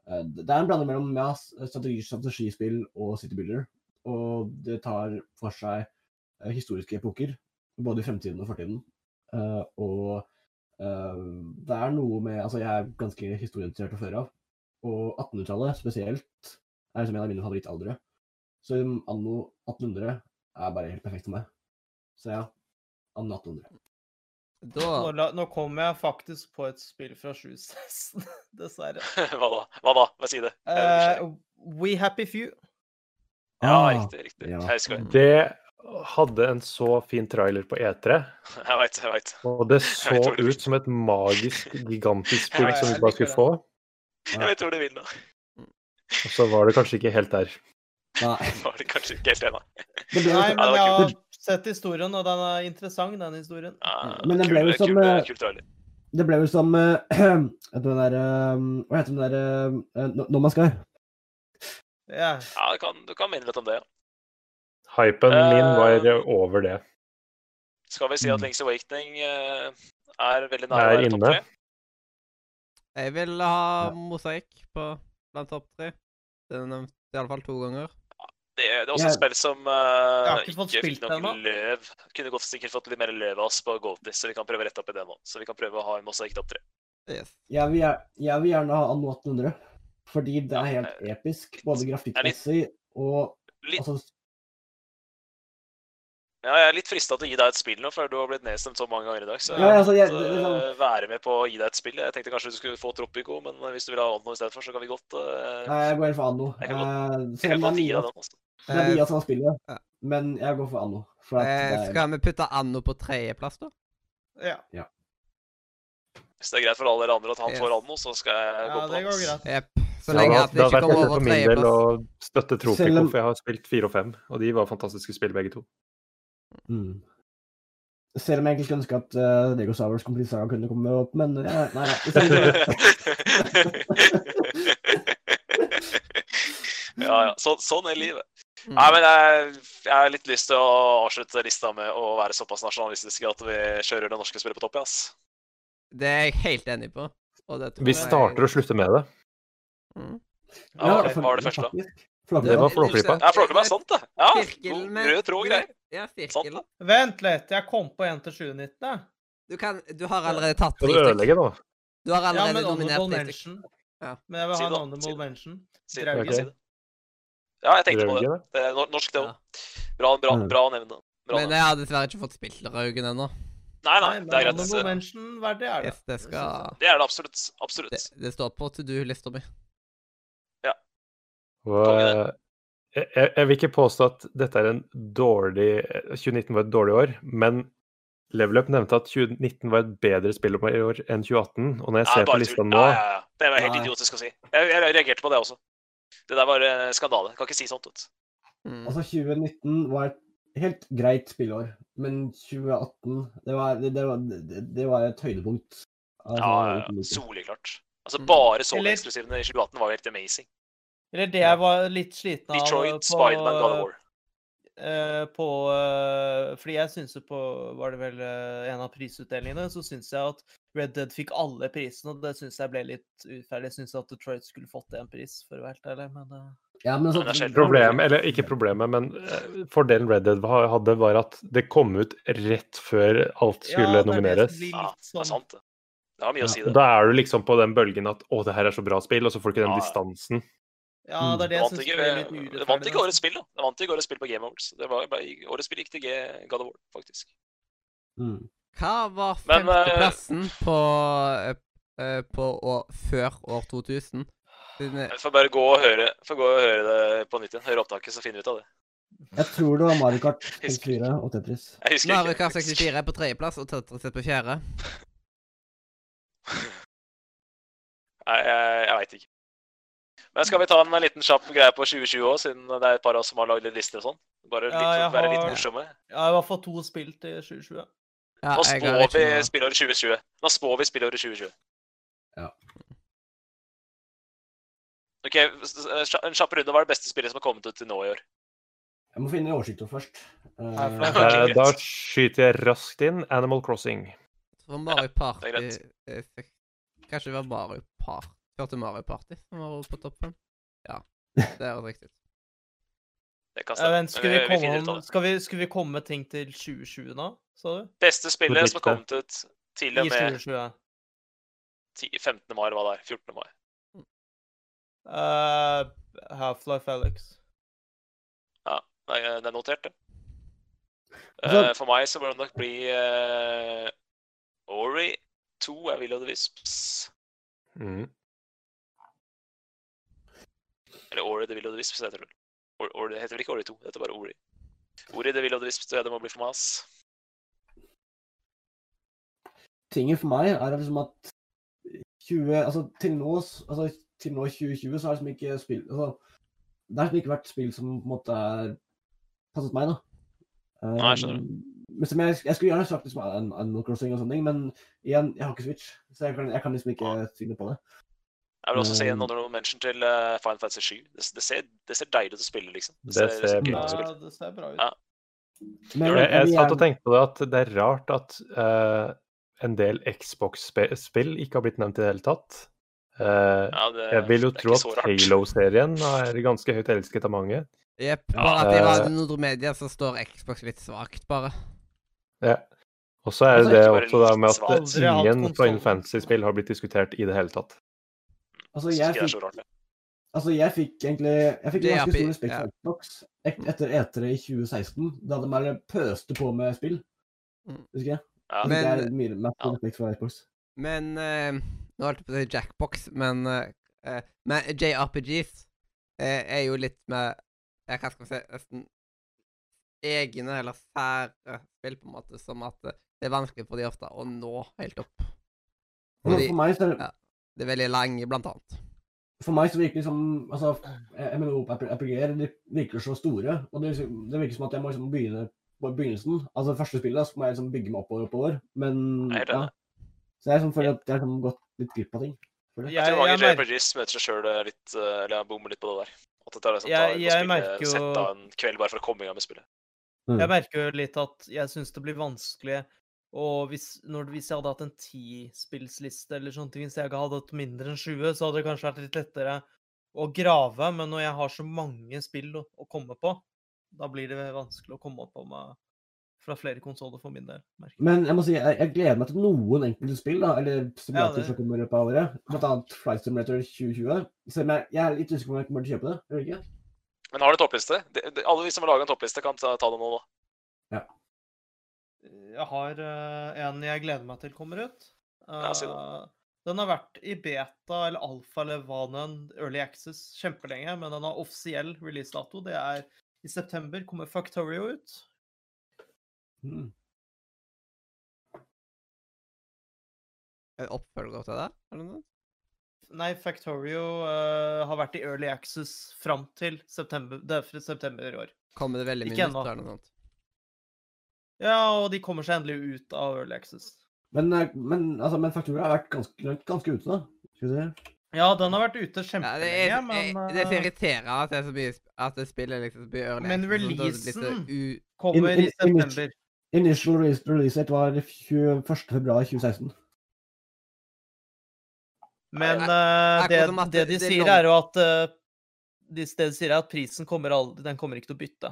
Det er en blanding mellom ja, strategi, strategispill og City Builder. Og det tar for seg eh, historiske epoker, både i fremtiden og fortiden. Eh, og Eh, det er noe med Altså, jeg er ganske historieinteressert fra før av. Og 1800-tallet spesielt er liksom en av mine favorittaldre. Så anno 1800 er bare helt perfekt for meg. Så ja, anno 1800. Nå, Da Nå, nå kommer jeg faktisk på et spill fra 2016, dessverre. Hva da? Hva da? Hva sier det? Nysgjerrig. We Happy Few. ja, Ah, riktig. riktig. ja. Husker det. Det hadde en så fin trailer på E3, Jeg veit, jeg veit. og det så vet vil. ut som et magisk, gigantisk spill Ja, som vi bare skulle få. Jeg vet hvor du vil nå. Og så var det kanskje ikke helt der. Nei, Var det kanskje ikke helt ennå. det Nei, jo- Ja, sett historien, og den er interessant, den historien. Ja, Men den ble jo som, eh, det ble jo som uh, den der eh, Hva heter den der uh, No Ja. Ja, du kan, du kan minne litt om det. ja. Hypen min var over det. Skal vi si at Mm. Links Awakening er veldig nær å være topp tre? Jeg vil ha mosaikk på blant topp tre. Det er nevnt iallfall to ganger. Det, det er også Jeg- et spill som eh, har ikke fått ikke spilt fikk ennå. løv. Kunne godt sikkert fått litt mer løv av oss på Goatis, så vi kan prøve å rette opp i det nå. Så vi kan prøve å ha en masse topp tre. Yes. Jeg vil, jeg vil gjerne ha anno 1800. Fordi det er helt Ja, episk, både grafikkmessig og Litt, altså, ja, jeg er litt frista til å gi deg et spill nå, for du har blitt nedstemt så mange ganger i dag. Så jeg Ja, altså, jeg- måtte, det- det er eh, være med på å gi deg et spill. Jeg tenkte kanskje du skulle få Tropico, men hvis du vil ha Anno i stedet for, så kan vi godt uh, Nei, jeg går helt for anno. Jeg kan Eh, Jeg kan godt gi deg den. Altså. Det er mye Eh, av samme spillet, ja. men jeg går for anno. For at Eh, det er, skal vi putte Anno på tredjeplass, da? ja. Hvis det er greit for alle dere andre at han Yes. får Anno, så skal jeg Ja, gå på det går hans. greit. Jepp. Så Ja, lenge det at det har ikke vært kommer over for min del å støtte Tropico, om- for jeg har spilt fire og fem, og de var fantastiske spill begge to. mm. Selv om jeg egentlig skulle ønske at uh, Dego Star Wars Complete Saga kunne komme opp, men uh, nei, nei. ikke- ja, ja. Så, sånn er livet. Mm. Nei, men jeg, jeg har litt lyst til å avslutte lista med å være såpass nasjonalistisk at vi kjører det norske spillet på topp. ja, ass. Det er jeg helt enig på. Det Vi jeg- starter og slutter med det. Mm. Ja, ja okay. det- hva var det første, da? Det var Flåklypa. Ja, Flåklypa er sant, det. Ja, med- rød tråd og greier. Ja, Sant. Vent litt, jeg kom på en til 2019. Du, kan, du har allerede tatt Skal du ødelegge nå? Du har Ja, allerede men nominert honorable mention. Ja. Men jeg vil Si ha en det, si honorable det. mention. Si det, ikke si det. Ja, jeg tenkte på det. Det er norsk, det Ja. Bra, bra, Mm. bra å nevne. Bra Men jeg har dessverre ikke fått spilt Raugen ennå. Nei, nei, Nei, det er greit. mention verdig er det. Yes, det skal Det er det absolutt. Absolutt. Det, det står på to do-lista mi. Og, eh, jeg, jeg vil ikke påstå at dette er en dårlig 2019 var et dårlig år, men Level Up nevnte at 2019 var et bedre spillår i år enn 2018. Og når jeg ser på lista nå Ja, ja, ja. Det var helt Nei. idiotisk å si. Jeg, jeg reagerte på det også. Det der var eh, skandale. Kan ikke si sånt. vet. Mm. Altså, 2019 var et helt greit spillår, men 2018 Det var, det, det var, det, det var et høydepunkt. Altså, Ja, ja, Soleklart. Altså, Mm. bare så eksklusivt eksklusivene i 2018 var jo helt amazing. Eller det jeg var litt sliten av Detroit, på, Spiderman, God of War. Eh, på eh, Fordi jeg syns jo på Var det vel eh, en av prisutdelingene, så syns jeg at Red Dead fikk alle prisene, og det syns jeg ble litt uferdig. Jeg syns at Detroit skulle fått en pris, for å være helt ærlig, men Ja, men så... det er. Problem, eller ikke problemet, men fordelen Red Dead hadde, var at det kom ut rett før alt skulle ja, det er det nomineres. blir Ja, det er sånn- sant, det. Det har mye Ja, å si, det. Da er du liksom på den bølgen at 'å, det her er så bra spill', og så får du ikke den ja. distansen. Ja, det er det jeg syns ble litt det vant ikke årets spill, da. Det vant ikke årets spill på Game Awards. Det var, årets spill gikk til G- God of War, faktisk. Mm. Hva var femteplassen uh, på, eh, eh, på år, før år 2000? Siden, eh, Jeg får bare gå og høre, får gå og høre det på nytt igjen. Høre opptaket, så finner vi ut av det. Jeg tror det var Mario Kart 64 og Tetris. Mario. Kart 64 er på tredjeplass og Tetris er på fjerde. Nei, jeg, jeg veit ikke. Men skal vi ta en liten kjapp greie på 2020 òg, siden det er et par av oss som har lagd litt lister og sånn? Bare litt, Ja, har... være litt morsomme. morsomme. Jeg har i hvert fall to spill til 2020. Ja, Nå spår vi spillåret 2020. Nå spår vi spillåret 2020. Ja. OK, en kjapp runde. Hva er det beste spillet som har kommet ut til nå i år? Jeg må finne oversikta først. Uh... Eh. Da skyter jeg raskt inn Animal Crossing. Det var Mario Party Kanskje det var Mario Party Hørte Mario Party som var på toppen? Ja, det er riktig. Det kan stemme. vent, skal, vi Men vi om- skal, vi, skal vi komme med ting til 2020 nå, sa du? Beste spillet som har kommet ut til og med 2020. 15. mai, eller hva det er. 14. mai. Uh, Half-Life Alex. Ja, det er notert, det. Eh, for meg så bør det nok bli uh, Ori 2 er Will of the Wisps. Mm. Eller Ori the Will of the Wisps heter det. Or, det heter vel ikke Ori 2, det heter bare Ori. Ori the Will of the Wisps det det må bli for mas. Tingen for meg er liksom at 20, altså til nå, altså til nå 2020 så har liksom ikke spill altså, Det har liksom ikke vært spill som på en måte er passet meg, da. Um, Nei, skjønner Men jeg, jeg skulle gjerne sagt liksom An- Animal Crossing og sånne ting, men igjen, jeg har ikke Switch, så jeg kan, jeg kan liksom ikke si på det. Jeg vil også si en Um, honorable mention til uh, Final Fantasy 7. Det, det, ser, det ser deilig ut å spille, liksom. Det ser ut. spille. Ja, det ser bra ut. Ja. Men Jeg, jeg satt og tenkte på det at det er rart at uh, en del Xbox-spill ikke har blitt nevnt i det hele tatt. Uh, Ja, det, jeg vil jo tro at. Halo-serien er ganske høyt elsket av mange. Jepp. Ja, Bare at i Radio Nordre Media så står Xbox litt svakt, bare. Ja. Og så er Altså, det også da med at ingen. Final Fantasy-spill har blitt diskutert i det hele tatt. Altså, Synes jeg fikk, altså, jeg fikk egentlig Jeg fikk ganske stor respekt for Xbox et- etter E3 i 2016, da de bare pøste på med spill. Mm. Husker jeg? Ja. Men- det er mye mer Ja. respekt for Xbox. Men uh, Nå holdt jeg på å si Jackbox, men uh, eh, Men JRPGs uh, er jo litt med jeg Hva skal vi si Nesten egne eller sære spill, på en måte, som at det er vanskelig for de ofte å nå helt opp. Fordi for meg så er det, ja. Det er veldig lenge, blant annet. for meg så virker det som altså, MMO-RPG-er virker så store, og det, det virker som at jeg må liksom begynne på begynnelsen. Altså første spillet, så må jeg liksom bygge meg oppover og oppover. Men Jeg er helt ja. Så jeg liksom føler at jeg har liksom gått litt glipp av ting. jeg. Jeg Jeg, tror mange jeg, JRPGs møter seg sjøl litt Eller jeg bommer litt på det der. At det tar liksom, Jeg- tar, jeg spille, merker jo- Sette av en kveld bare for å komme i gang med spillet. Mm. jeg merker jo litt at jeg syns det blir vanskelig og hvis, når, hvis jeg hadde hatt en tispillsliste eller sånne ting, hvis jeg hadde hatt mindre enn 20, så hadde det kanskje vært litt lettere å grave. Men når jeg har så mange spill å, å komme på, da blir det vanskelig å komme opp på meg fra flere konsoller for min del. merker. Men jeg må si, jeg, jeg gleder meg til noen enkelte spill, da, eller simulatorer det- som kommer i løpet av året. Blant annet Flight Simulator 2020. Selv om jeg, jeg er litt usikker på om jeg kommer til å kjøpe det. eller ikke? Men har du toppliste? De, de, alle vi som har laga en toppliste, kan ta, ta det nå, da. Jeg har eh, en jeg gleder meg til kommer ut. Ja, si. Eh, Den har vært i beta eller alfa eller hva den early access, kjempelenge, men den har offisiell releasedato. Det er i september. Kommer Factorio ut. Mm. En oppfølger til det? Eller noe? Nei, Factorio uh, har vært i early access fram til september, det er fra september i år. Kommer det veldig mye nytt ennå. eller noe sånt? Ja, og de kommer seg endelig ut av early access. Men, eh, men, altså, men Faktura har vært ganske, ganske ute, da. Skal vi se. Ja, den har vært ute Ja, det, kjempelenge, er, men uh, det er så eh, irriterende at det er så mye at det spiller liksom blir early Men releasen- u- kommer In- i september. Initial release, release date var 21. februar 2016. Men eh, det, det de er sier, er jo at uh, de, Det de sier, er at prisen kommer aldri Den kommer ikke til å bytte.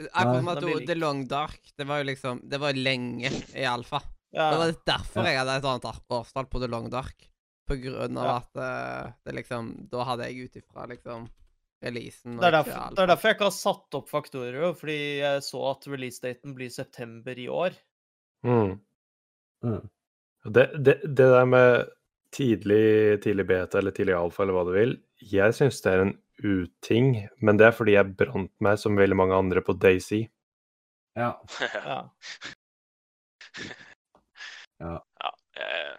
Den blir du- lik. The Long Dark Det var jo liksom Det var lenge i alfa. Ja. Det var derfor Ja. jeg hadde et annet årstall på The Long Dark. På grunn av Ja. at eh, det liksom Da hadde jeg ut ifra liksom releasen og Det er, derfor, det er derfor jeg ikke har satt opp faktorer, fordi jeg så at releasedaten blir september i år. Mm. Mm. Det, det, det der med tidlig, tidlig beta eller tidlig alfa eller hva du vil, jeg syns det er en uting, men det er fordi jeg brant meg som veldig mange andre på Daisy. Ja. Ja. Ja, jeg,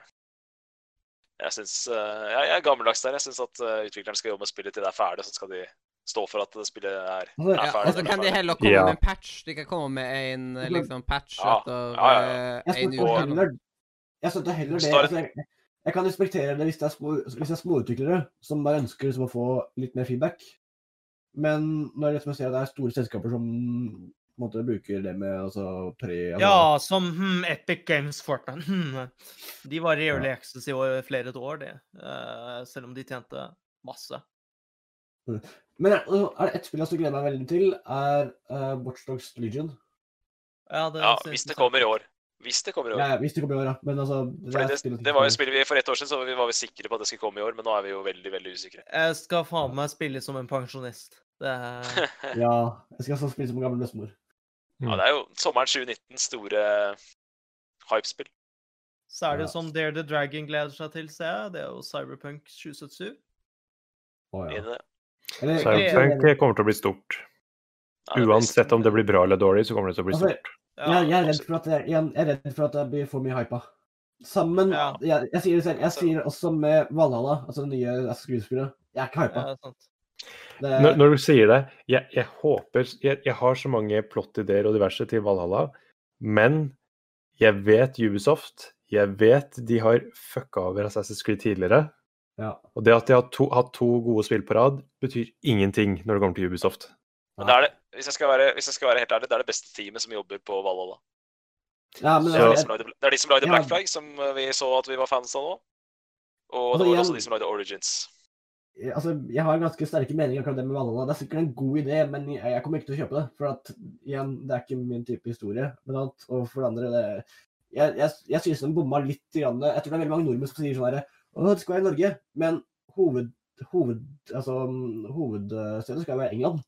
jeg syns eh, jeg, jeg er gammeldags der. Jeg syns at eh, utvikleren skal jobbe med spillet til det er ferdig, så skal de stå for at det spillet er, er ferdig. ja, og så kan de heller komme Ja. med en patch. De kan komme med en eh, liksom patch Ja, etter ja, ja, ja. Jeg en uke. jeg støtter heller det. Jeg, kan respektere det hvis det er små, hvis det er småutviklere som bare ønsker liksom å få litt mer feedback. Men når jeg ser at det er store selskaper som på en måte bruker det med altså, pre... Altså, ja, som hmm, Epic Games Fortnite. Hmm. De var i Early Access i år, flere et år, det. Uh, selv om de tjente masse. Men er, er det ett spill jeg gleder meg veldig til, er uh, Watchdogs Legion. Ja, det, Ja, hvis det kommer i år. Hvis det kommer i år. Ja, hvis det kommer i år, ja. Men altså det, det, det var jo spillet vi For ett år siden så vi, var vi sikre på at det skulle komme i år, men nå er vi jo veldig veldig usikre. Jeg skal faen meg spille som en pensjonist. Det er, Ja. Jeg skal også spille som en gammel bestemor. Ja, det er jo sommeren 2019 store hypespill. så er det Ja. som Dare the Dragon gleder seg til, ser jeg. Det er jo Cyberpunk 2077. Oh, ja. Cyberpunk kommer til å bli stort. Uansett om det blir bra eller dårlig, så kommer det til å bli Altså, stort. Jeg, jeg, er redd for at jeg, jeg er redd for at det blir for mye hypa. Sammen Ja. jeg, jeg sier det selv. Jeg sier også med Valhalla, altså det nye skuespillet. Jeg er ikke hypa. Ja. Det, Når, når du sier det, jeg, jeg håper jeg, jeg har så mange plottideer og diverse til Valhalla, men jeg vet Ubisoft. Jeg vet de har fucka over Assassin's Creed tidligere. ja. Og det at de har hatt to gode spill på rad, betyr ingenting når det kommer til Ubisoft. Men det er det, hvis jeg, skal være, hvis jeg skal være helt ærlig, det er det beste teamet som jobber på Valhalla. ja, men Det er, de lagde, det er de som lagde Ja. Black Flag, som vi så at vi var fans av nå. Og Altså, det var jeg, også de som lagde Origins. jeg, altså, jeg har ganske sterke meninger om det med Valhalla. Det er sikkert en god idé, men jeg, jeg kommer ikke til å kjøpe det. For at, igjen, det er ikke min type historie. Men at, og for det andre, det, jeg, jeg, jeg synes den bomma litt. Grann. Jeg tror det er veldig mange nordmenn som sier sånn herre Å, det skal være i Norge. Men hoved, hoved, altså, hovedstedet skal jo være England.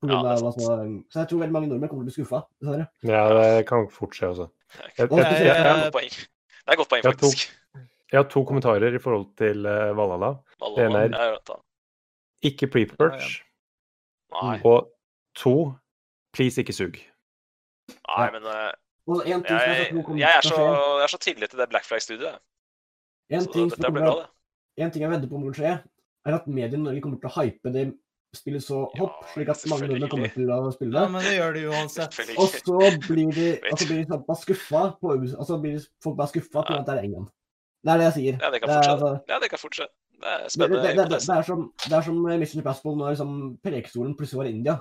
Ja, det er av, altså, så jeg tror veldig mange nordmenn kommer til å bli skuffa. dessverre. Ja, det kan fort skje jeg, Det er et godt poeng. Jeg har, faktisk. jeg har to kommentarer i forhold til uh, Valhalla. Det ene er-. Ikke pre-perch. Og to, please ikke sug. nei, men Og en ting som jeg, jeg, tror kommer jeg, er så, jeg er så tillit til det Black Flag-studioet. en. En ting jeg vedder på kommer til å skje, er at mediene i Norge kommer til å hype det spillet så Ja, hopp, slik at mange nordmenn kommer til å spille det. Ja, men det gjør det uansett. Og så blir de, altså blir de såpass skuffa på Altså blir de folk bare skuffa på at det er England. Det er det jeg sier. Ja, det kan Det er fortsette. altså- Ja, det kan fortsette. Det er Det, det, det, det, det, er som, det er som Mission Impossible når liksom, Prekestolen plutselig var India.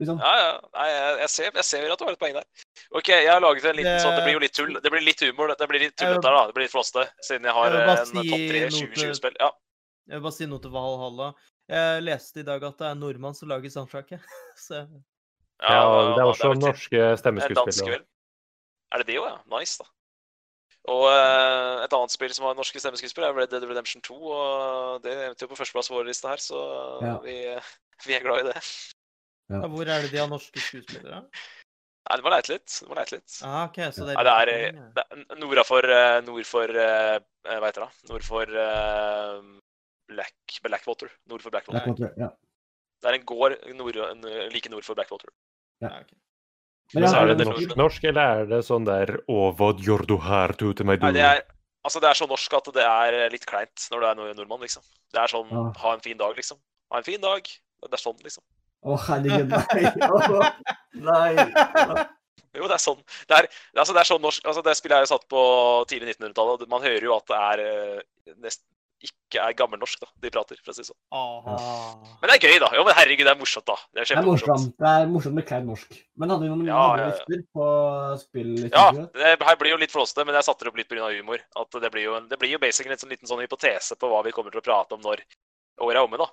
Liksom. Ja, ja. Nei, jeg, ser, jeg ser at du har et poeng der. OK, jeg har laget en liten Det- sånn Det blir jo litt tull. Det blir litt humor. Det blir litt tullete her, da. Det blir litt flåste. Siden jeg har Jeg en si topp tre noe til- 2020-spill. Ja. Jeg vil bare si noe til Valhalla. Jeg leste i dag at det er en nordmann som lager soundtracket. Så Ja, det er også det er norske En dansk stemmeskuespillere. Er det det òg, ja? Nice, da. Og uh, et annet spill som har norske stemmeskuespillere, er Red Dead Redemption 2. Og det er på førsteplass på vår liste her, så Ja. vi, vi er glad i det. ja, hvor er det de har norske skuespillere? Nei, du må leite litt. Du må leite litt. Ah, ok, så det Nei, det er, eh, det er nord for, eh, nord for eh, eh, Hva heter det? Nord for eh, Black, Blackwater. Nord for Blackwater. Blackwater, ja. Det er en gård nord, en, like nord for Blackwater. ja. Okay. Men Men ja, så er det det norsk, norsk. eller er det sånn der her, du til meg, du? Nei, det er, altså, det er så norsk at det er litt kleint når du er nordmann, liksom. Det er sånn ja. ha en fin dag, liksom. Ha en fin dag. Det er sånn, liksom. Å, herregud, nei. Nei. Jo, det er sånn. Det er, altså, det er sånn norsk altså, Det spillet er jo satt på tidlig 1900-tallet. og Man hører jo at det er nesten nest, ikke er gammelnorsk, da. De prater, for å si det sånn. Aha. Men det er gøy, da. Jo, men herregud, det er morsomt, da. Det er Det er kjempemorsomt. morsomt. Det er morsomt med klein norsk. Men hadde vi noen Ja, andre ja, ja. på spill? Ja, det her blir jo litt flåsete, men jeg satte det opp litt pga. humor. At det blir jo, en, det blir jo basically en sånn liten sånn hypotese på hva vi kommer til å prate om når året er omme, da.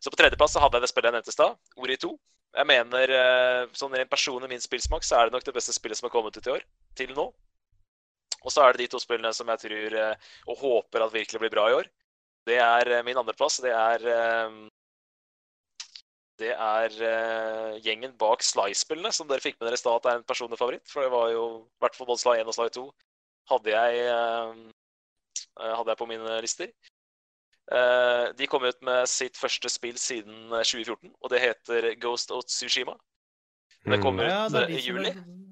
Så på tredjeplass så hadde jeg det spillet jeg nevnte i stad, Ori 2. Jeg mener, eh, sånn rent personlig min spillsmak, så er det nok det beste spillet som har kommet ut i år. Til nå. Og så er det de to spillene som jeg tror eh, og håper at virkelig blir bra i år. Det er eh, min andreplass. Det er eh, Det er gjengen bak Sly-spillene, som dere fikk med dere i stad at er en personlig favoritt. For det var jo i hvert fall både Sly 1 og Sly 2 hadde jeg, hadde jeg på mine lister. Eh, de kom ut med sitt første spill siden eh, 2014, og det heter Ghost of Tsushima. Det Mm. kommer Ja, ut det de i juli. er-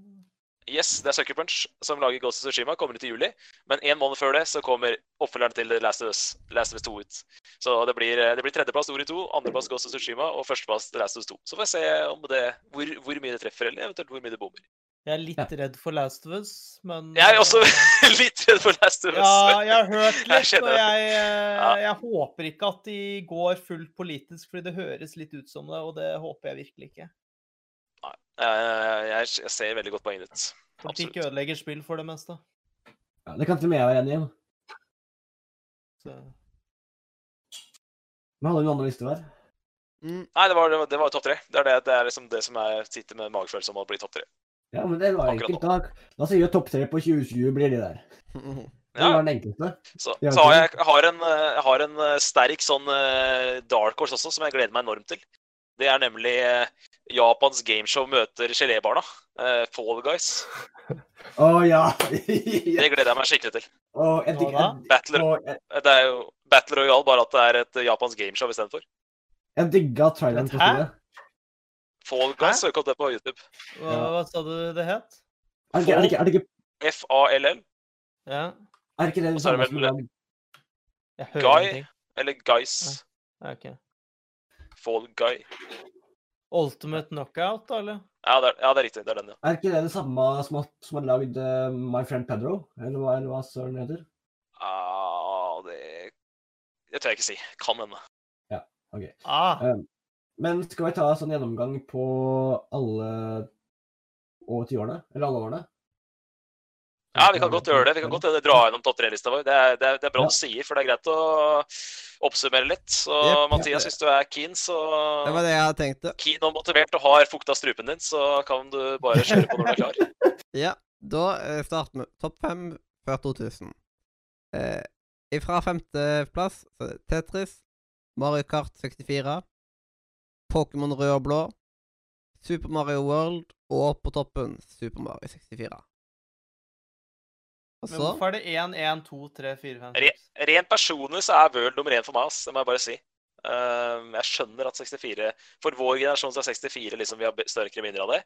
Yes, det er Sucker Punch som lager Ghost of Tsushima. Kommer ut i juli. Men en måned før det så kommer oppfølgeren til Last of Us, Last of Us 2 ut. Så det blir, det blir tredjeplass Ori 2, andreplass Ghost of Tsushima og førsteplass The Last of Us 2. Så får jeg se om det, hvor, hvor mye det treffer, eller eventuelt hvor mye det bommer. Jeg er litt redd for Last of Us, men Jeg er også eh, litt redd for Last of Us. Ja, jeg har hørt litt, jeg og jeg, jeg, eh, Ja. håper ikke at de går fullt politisk, fordi det høres litt ut som det, og det håper jeg virkelig ikke. Jeg, jeg, jeg ser veldig godt poenget ditt. Politikk ikke ødelegger spill for det meste. Ja, det kan til og med jeg være enig i. Så. Men hadde du noen andre lister der? Mm. Nei, det var, det var, topp tre. Det er, det, det er liksom det som jeg sitter med magefølelse om å bli topp tre. Ja, men det var Akkurat enkelt. Da, da sier vi topp tre på 2020 blir de der. Det Ja. var den enkleste. Så, så har jeg, jeg har en, eh, jeg har en eh, sterk sånn eh, dark horse også, som jeg gleder meg enormt til. Det er nemlig eh, Japans gameshow møter gelébarna. Uh, Fall Guys. Å ja! ja. Det gleder jeg meg skikkelig til. Oh, jeg, jeg, Battle, og det er jo Battle Royale, bare at det er et eh, japansk gameshow istedenfor. jeg digga traileren på spillet. Fall Guys, søk opp det på YouTube. Hva, Ja. hva sa du det het? Er det ikke, er det er det ikke, F-A-L-l, Ja, er det, ikke det det lag- jeg Guy. ingenting. eller Guys. Ja, ok. Fall Guy. Ultimate Knockout, da, eller? Ja det, er, ja, det er riktig. Det er den, ja. Er ikke det det samme som som har lagd uh, My Friend Pedro? Eller hva, eller hva søren heter? Ah, det Det tør jeg ikke si. Kan hende. Ok. Ah, Men skal vi ta en sånn gjennomgang på alle over ti årene? Eller alle årene? Ja, vi kan godt gjøre det. Vi kan godt dra gjennom topp tre-lista vår. Det er, det er, det er bra du sier, for det er greit å oppsummere litt. Så yep, Mathias, hvis du er keen, så Det var det jeg tenkte. Keen og motivert og har fukta strupen din, så kan du bare kjøre på når du er klar. Ja, da eh, starter vi topp fem før 2000. Eh, fra femteplass Tetris, Mario Kart 64, Pokémon rød og blå, Super Mario World og på toppen Super Mario 64. Og men hvorfor er det 1, 1, 2, 3, 4, 5, Re 6? rent personlig så er World nummer én for meg, ass. Det må jeg bare si. Ehm, jeg skjønner at 64 For vår generasjon så er 64 liksom vi har større kriminer av det.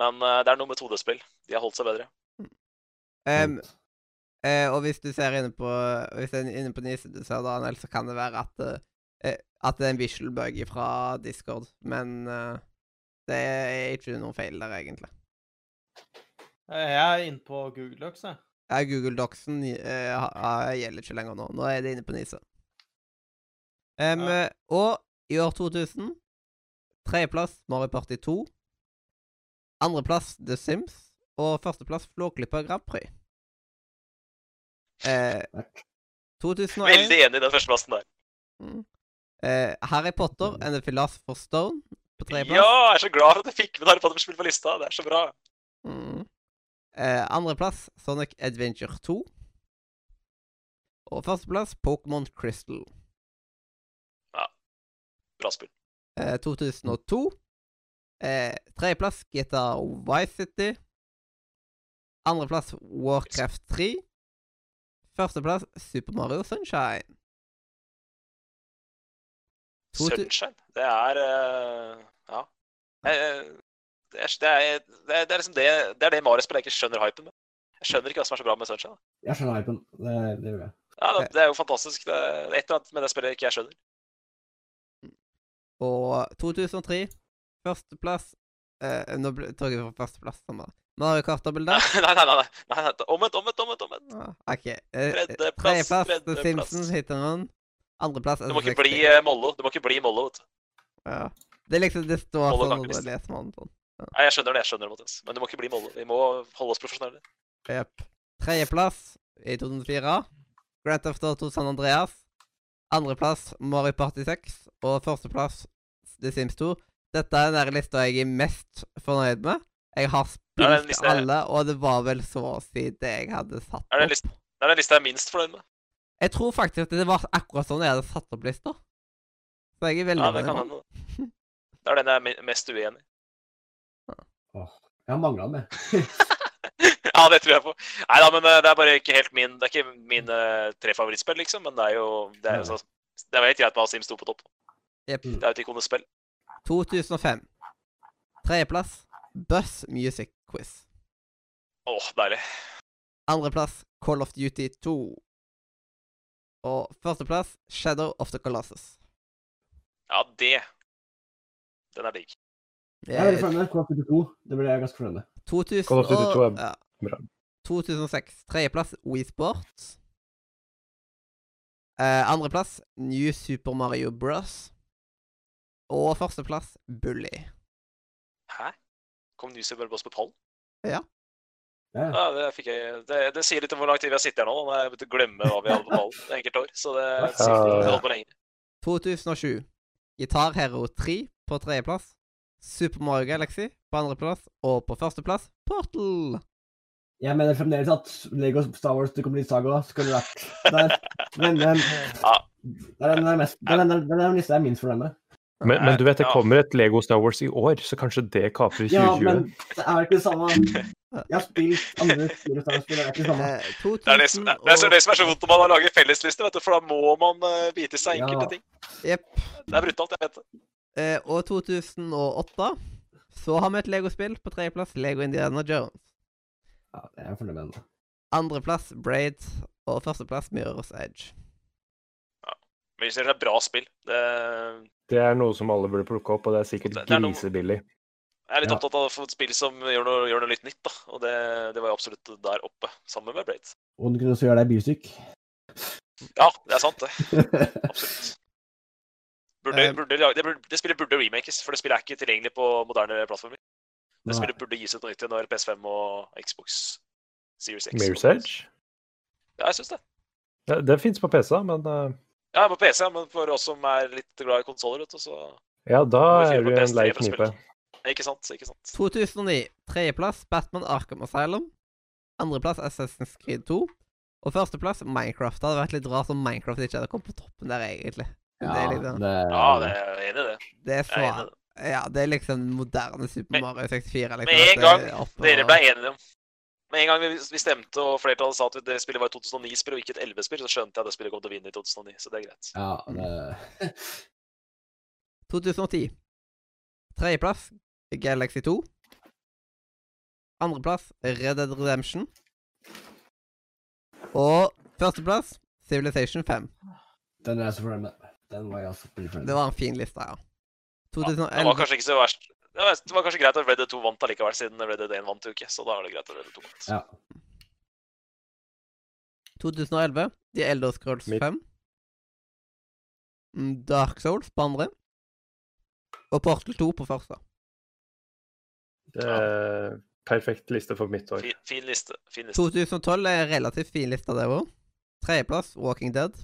Men eh, det er noe med 2D-spill. De har holdt seg bedre. eh, Og hvis du ser inne på Hvis er inne på Nise du ser, Daniel, så kan det være at eh, At det er en visual bug fra Discord, men det er ikke noe feil der, egentlig. Jeg er inne på Google Docs, jeg. Ja, Google Docsen eh, gjelder ikke lenger nå. Nå er det inne på Nise. Um, Ja. eh, Og i år 2000 Tredjeplass Mario Party 2. Andreplass The Sims. Og førsteplass Flåklypa Grand Prix. Uh, 2001 Veldig enig i den førsteplassen der. mm. eh, Harry Potter and the Philosopher's Stone på Ja, jeg er så glad for at du fikk med Harry Potter-spill på lista. Det er så bra. Mm. Eh, Andreplass Sonic Adventure 2. Og førsteplass Pokémon Crystal. Ja. Bra spill. Eh, 2002 Eh, Tredjeplass GTA Vice City. Andreplass Warcraft 3. Førsteplass Super Mario Sunshine. Sunshine. Det er eh, Ja. Eh, Det er, det, er, det, liksom det Det er det Mario-spillet jeg ikke skjønner hypen med. Jeg skjønner ikke hva som er så bra med Sunshine. Jeg skjønner hypen. Det, det gjør jeg. Ja, det, det er jo fantastisk. Det er et eller annet med det spillet ikke jeg skjønner. Og 2003. Førsteplass eh, Nå tok jeg for førsteplass. Mario Kart-dobbel der. nei, nei, nei, nei, nei, nei. Omvendt, omvendt, omvendt. omvendt. Ah, OK. Eh, Tredjeplass, Tredjeplass The tredjeplass. Simpsons, Hit and Run. Andreplass Du må ikke bli eh, Mollo. Du må ikke bli Mollo, vet du. Ja. Det er liksom Det står Mollo sånn når du leser om sånn. Nei, jeg skjønner det, jeg skjønner det, Mathias. Men du må ikke bli målet, Vi må holde oss profesjonelle. Jepp. Tredjeplass i 2004. Grand Theft Auto San Andreas. Andreplass Mario Party 6. Og førsteplass The Sims 2. Dette er den lista jeg er mest fornøyd med. Jeg har Ja, spilt lista- alle, og det var vel så å si det jeg hadde satt Er det opp. lista, det er den lista jeg er minst fornøyd med. Jeg tror faktisk at det var akkurat sånn jeg hadde satt opp lista. Så jeg er veldig Ja, det kan hende. Det er den jeg er mest uenig i. Jeg har mangla den, jeg. Ja, det tror jeg på. Nei da, men eh, det er bare ikke helt min Det er ikke mine tre favorittspill, liksom. Men det er jo Det er, jo så, det er jo helt greit med ha Sims 2 på topp. Yep. Det er jo et ikonespill. spill. 2005. Tredjeplass Buzz Music Quiz. Åh, deilig. Andreplass Call of Duty 2. Og førsteplass Shadow of the Colossus. Ja, det Den er digg. Jeg er veldig fornøyd med Call of Duty 2. Det ble jeg ganske fornøyd med. 2000 Call of Duty 2 er og- ja. 2006. Tredjeplass Wii Sports. Eh, andreplass New Super Mario Bros. Og førsteplass Bully. Hæ? Kom New Super Boss på pallen? Ja. Ja, det fikk jeg det, det sier litt om hvor lang tid vi har sittet her nå. Når jeg begynt å glemme hva vi hadde på pallen et enkelt år. Så det sier litt om holdt på lenge. 2007. Guitar Hero 3 på tredjeplass. Super Mario Galaxy på andreplass. Og på førsteplass Portal. Jeg mener fremdeles at Lego Star Wars The Complete Saga skulle vært der. Den, den, Ja. det er den der mest, den, den, den, den lista jeg er minst fornøyd med. Men, men du vet, det kommer et Lego Star Wars i år, så kanskje det kaprer Ja, 2020. men det er ikke det samme. Jeg har spilt andre Star Wars-spill, det er ikke det samme. Eh, Det er det, som, 2000 det, er så- det som er så vondt når man lager fellesliste, vet du, for da må man bite i seg enkelte Ja. ting. Jepp. Det er brutalt, jeg vet det. Eh, og 2008 så har vi et Lego-spill på tredjeplass. Lego Indiana Jones. Ja, det er fornøyd med. Andreplass Braid. Og førsteplass Mirror's Edge. Ja. Men det er et bra spill det, Det er noe som alle burde plukke opp, og det er sikkert er noe- grisebillig. Jeg er litt Ja. opptatt av å få et spill som gjør noe, gjør noe litt nytt, da. Og det, det var jo absolutt der oppe, sammen med Braid. Og du kunne også gjøre deg bysyk. Ja, det er sant, det. Absolutt. Burde, Eh, burde, det, burde, det spillet burde remakes, for det spillet er ikke tilgjengelig på moderne plattformer. Det Nei. spillet burde gis ut på nytt når PS5 og Xbox Series X Mirror's Edge? Ja, jeg syns det. Det, det fins på PC, men uh... Ja, på PC, men for oss som er litt glad i konsoller, vet du, så ja, da er du en PS3 lei knipe. Ikke sant? Ikke sant. 2009. Tredjeplass Batman Arkham Asylum. Andreplass Assassin's Creed 2. Og førsteplass Minecraft. Det hadde vært litt rart om Minecraft ikke hadde kommet på toppen der, egentlig. Ja, det er sånn- det, Ja, det er enig i det. Det er enig det. Ja, det er liksom moderne Super Mario 64. Liksom, med en gang er oppe Dere ble enige om Med en gang vi, vi stemte og flertallet sa at det spillet var et 2009-spill og ikke et 11-spill, så skjønte jeg at det spillet kom til å vinne i 2009, så det er greit. ja, det 2010. Tredjeplass Galaxy 2. Andreplass Red Dead Redemption. Og førsteplass Civilization 5. Den er jeg så fornøyd med. Den var jeg også fornøyd Det var en fin liste, ja. Ja, det var kanskje ikke så verst. Det var, det var kanskje greit at Red Dead 2 vant allikevel, siden Red Dead 1 vant jo ikke, så da er det greit at Red Dead 2 vant. Ja. 2011 The Elder Scrolls Mitt. 5. Mm, Dark Souls på andre. Og Portal 2 på første. Det er perfekt liste for mitt år. Fin, fin liste. Fin liste. 2012 er en relativt fin liste, det òg. Tredjeplass Walking Dead.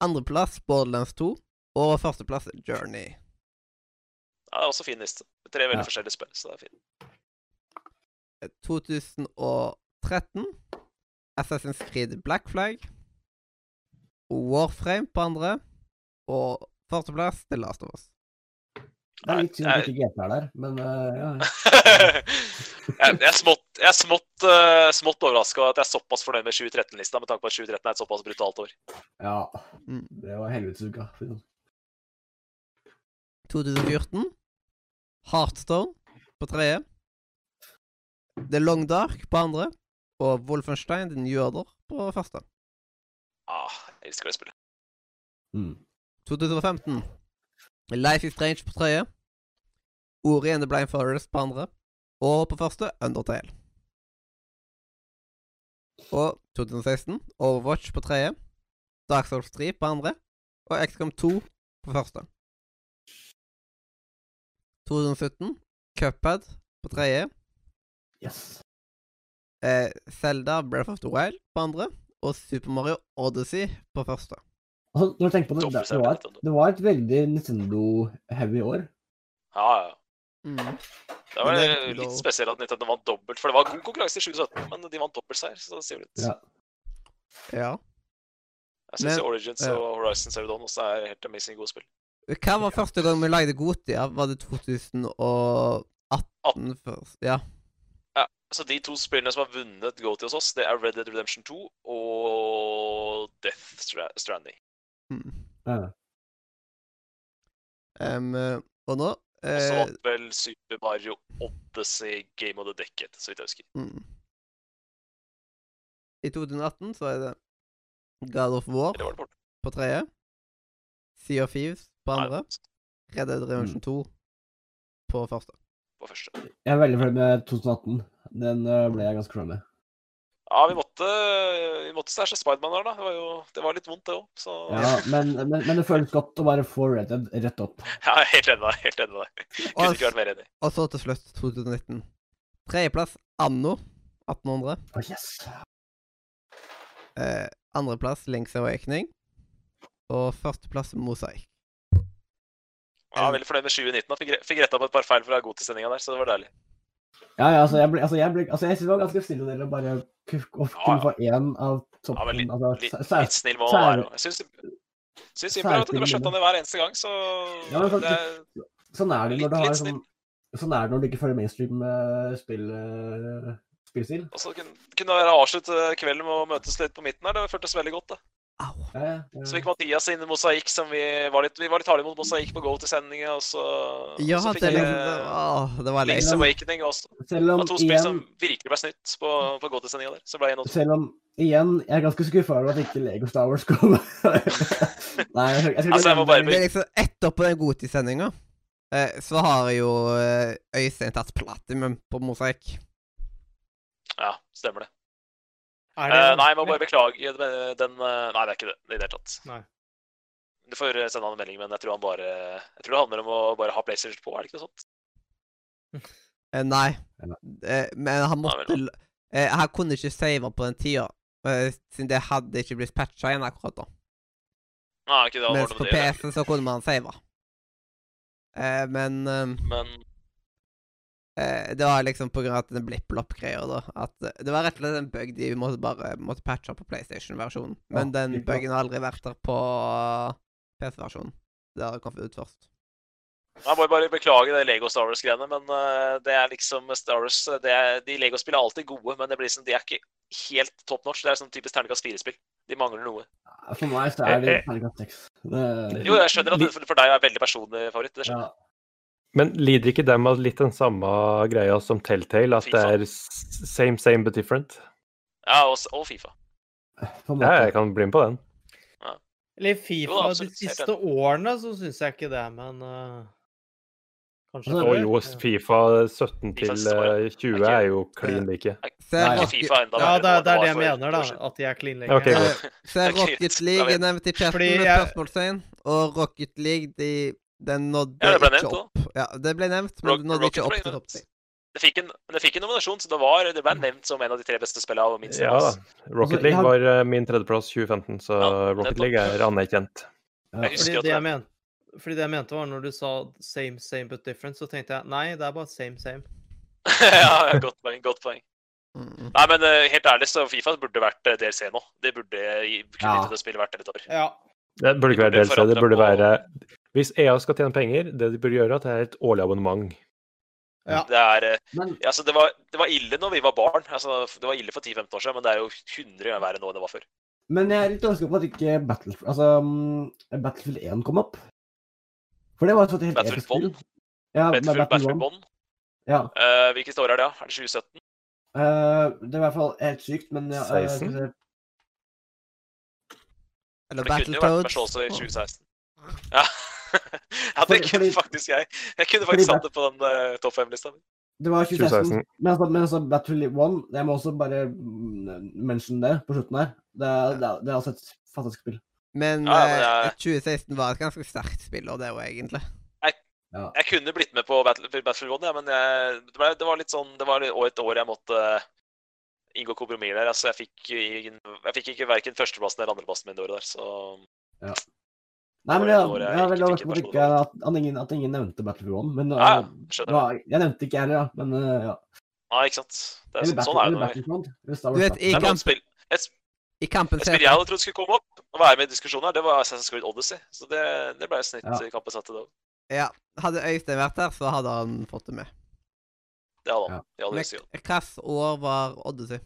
Andreplass Borderlands 2. Og førsteplass Journey. Ja, det er også fin liste. Tre veldig Ja. forskjellige spill, så det er fint. 2013 Assassin's Creed Black Flag. Warframe på andre. Og førsteplass The Last of Us. Det er litt synd at ikke GT er der, men eh, ja. jeg, jeg er smått, jeg er smått, uh, smått overraska at jeg er såpass fornøyd med 2013-lista, med tanke på at 2013 er et såpass brutalt år. ja. Mm. Det var helvetesuka. for å si det sånn. 2014. Heartstone på tredje. The Long Dark på andre. Og Wolfenstein Den Jøder på første. Ah, jeg elsker det spillet. Mm. 2015. Life is Strange på tredje. Ori and the Blind Forest på andre. Og på første Undertale. Og 2016 Overwatch på tredje. Dark Souls 3 på andre. Og XCOM 2 på første. 2017 Cuphead på tredje. Yes. Eh, Zelda Breath of the Wild på andre. Og Super Mario Odyssey på første. Altså, når du tenker på det, det, det, var et, det var et veldig Nintendo-heavy år. Ja, ja. Mm. Det var det litt spesielt at Nintendo vant dobbelt, for det var god konkurranse i 2017, men de vant dobbeltseier, så det sier litt. Ja. Ja. Jeg syns Origins ja. og Horizon Zero Dawn også er helt amazing gode spill. Hva var første gang vi lagde Gotia? Var det 2018 først? Ja. Så de to spillene som har vunnet Gotia hos oss, det er Red Dead Redemption 2 og Death Stranding. Mm. Ja. Eh, og nå Og så eh, vant vel Super Mario Odyssey Game of the Decade, så vidt jeg husker. mm. I 2018 så er det God of War det på tredje. Sea of Thieves på andre. Nei, Red Dead Redemption 2 på første. på første. Jeg er veldig fornøyd med 2018. Den eh, ble jeg ganske fornøyd med. Ja, vi måtte, vi måtte stæsje Spiderman her, da. Det var jo det var litt vondt, det òg. Så Ja, men, men, men det føles godt å bare få Red Dead rett opp. er helt enig med deg. Helt enig med deg. Kunne ikke vært mer enig. Og så til slutt 2019. Tredjeplass Anno 1800. Å, yes! Eh, Andreplass Links Awakening. Og førsteplass Mosaik. Jeg er veldig fornøyd med 2019. og Fikk, fikk retta på et par feil fra Godtesendinga der, så det var deilig. Ja, ja, altså, jeg ble, altså, jeg ble, altså, jeg synes det var ganske stille dere å bare Ja, kunne ja. få én av Ja, toppen. men litt, altså, litt, sæ- sæ- litt snill må man sær- være. Jeg syns syns Simple at du har skjøtta det hver eneste gang, så Ja, men det er, Sånn er det når du har sånn Sånn er det når du ikke følger mainstream eh, spill, eh, spillstil. Og så kunne, kunne det være avslutte kvelden med å møtes litt på midten her. Det føltes veldig godt, det. Au. Ja, ja. Så fikk Mathias inn i mosaikk, som vi var litt, vi var litt harde mot mosaikk på go til sendinga, og så, Ja, så fikk er jeg det, var. Link's Awakening også. Selv Det om var to spill som virkelig ble snytt på, på go til sendinga der. Så ble jeg selv om igjen, jeg er ganske skuffa over at ikke Lego Star Wars kom. Nei, jeg, jeg Altså, jeg må bare Det er liksom Etterpå den Goti-sendinga eh, så har jo eh, Øystein tatt platinum på mosaikk. Ja, stemmer det. Er Eh, nei, jeg må bare beklage den, den eh, Nei, det er ikke det i det hele tatt. Nei. Du får eh, sende han en melding, men jeg tror han bare Jeg tror det handler om å bare ha PlayStation på, er det ikke noe sånt? Eh, nei. Men han Nei, måtte eh, Han kunne ikke save på den tida, siden det hadde ikke blitt patcha igjen akkurat da. Nei, ikke det, Mens på det, PC-en så kunne man save. Eh, men men det var liksom på grunn av den blipp-lopp-greia. da. At eh, det var rett og slett en bug de måtte bare måtte patche på PlayStation-versjonen. Men Ja, den bugen har aldri vært der på PC-versjonen. Det har kommet ut først. Jeg må bare beklage det Lego Star Wars-greiene, men eh, det er liksom Star Wars eh, det er, De Lego-spillene er alltid gode, men det blir liksom, de er ikke helt top notch. Det er sånn typisk terningkast fire-spill. De mangler noe. For meg så er det Eh, eh. terningkast seks. Det- Jo, jeg skjønner at det for for deg er veldig personlig favoritt. Det skjønner jeg. Ja. Men lider ikke dem av litt den samme greia som Telltale, at det er same, same but different? Ja, og, og Fifa. Ja, jeg kan bli med på den. Eller Jo, Fifa absolutt, de siste årene så syns jeg ikke det, men uh, Kanskje Altså, Og jo, Fifa 17 FIFA til siste året. eh, 20 er jo klin like. Nei, Fifa enda Ja, det, er- det er det jeg mener, da. At de er clean like. Okay. Eh, Se Det Rocket League er nevnt i chatten med spørsmålstegn, og Rocket League de, den nådde Ja, det ble ikke nevnt opp. Ja, det ble nevnt, men Rock- nådde Rocket ikke opp til topp 10. Det fikk, en, det fikk en nominasjon, så det, var, det ble nevnt som en av de tre beste spillene. Og minst Ja da. Rocket Altså, League var eh, min tredjeplass 2015, så Ja, Rocket. League er anerkjent. Ja. Jeg Fordi det jeg, men, fordi det jeg mente, var når du sa same, same but different, så tenkte jeg nei, det er bare same, same. ja, godt poeng. godt poeng. Mm. Nei, men eh, helt ærlig, så Fifa burde vært eh, DLC nå. Det burde kunne Ja. det spillet vært et år. Ja. Det burde ikke være DLC, det burde være Hvis EA skal tjene penger, det de burde gjøre, at det er et årlig abonnement. Ja. Det er eh, Men altså, det, var, det var ille når vi var barn. Altså, det var ille for 10-15 år siden, men det er jo 100 ganger verre nå enn det var før. Men jeg er litt overrasket på at ikke Battlefield, altså, mm, Battlefield 1 kom opp. For det var et helt Battlefield episk spill. Bond? Ja, Battlefield, Battlefield 1. Bond. Ja. Uh, hvilket år er det? da? Er det 2017? Uh, det er i hvert fall helt sykt, men ja, eh, 16? skal. Eller Battletoads. det kunne jo vært Battletoads. Også i 2016. Ja, ja det kunne fordi- faktisk jeg. Jeg kunne faktisk satt det på den uh, topp fem-lista. Det var 2016. 2016. Men altså, men altså Battlefield 1 Jeg må også bare mm, mention det på slutten her. Det er, det det er altså et fantastisk spill. Men Ja, men eh, jeg- 2016 var et ganske sterkt spill, og det òg, egentlig. Ja. Jeg kunne blitt med på Battlefield, Battlefield 1, ja, men jeg, det, ble, det var litt sånn Det var et år jeg måtte eh, inngå kompromiss der. Altså, jeg fikk, jeg fikk ikke verken førsteplassen eller andreplassen min det året der, så Nei, men jeg, jeg, jeg er veldig ikke overrasket på at, ikke, at, at, ingen, at ingen nevnte Battlefield 1. Men Ja, uh, skjønner. var- jeg nevnte ikke heller, ja. Men uh, ja. Nei, ikke sant. Det er, sånn- sånn er det når vi i, Det kamp, spill, et, i kampen et spill jeg hadde trodd skulle komme opp og være med i diskusjonen her, det var Assassin's Creed Odyssey. Så det, det ble snitt Ja. i kampen satt i dag. Ja, Hadde Øystein vært der, så hadde han fått det med. Det hadde han. Ja. Hvilket år var Odyssey?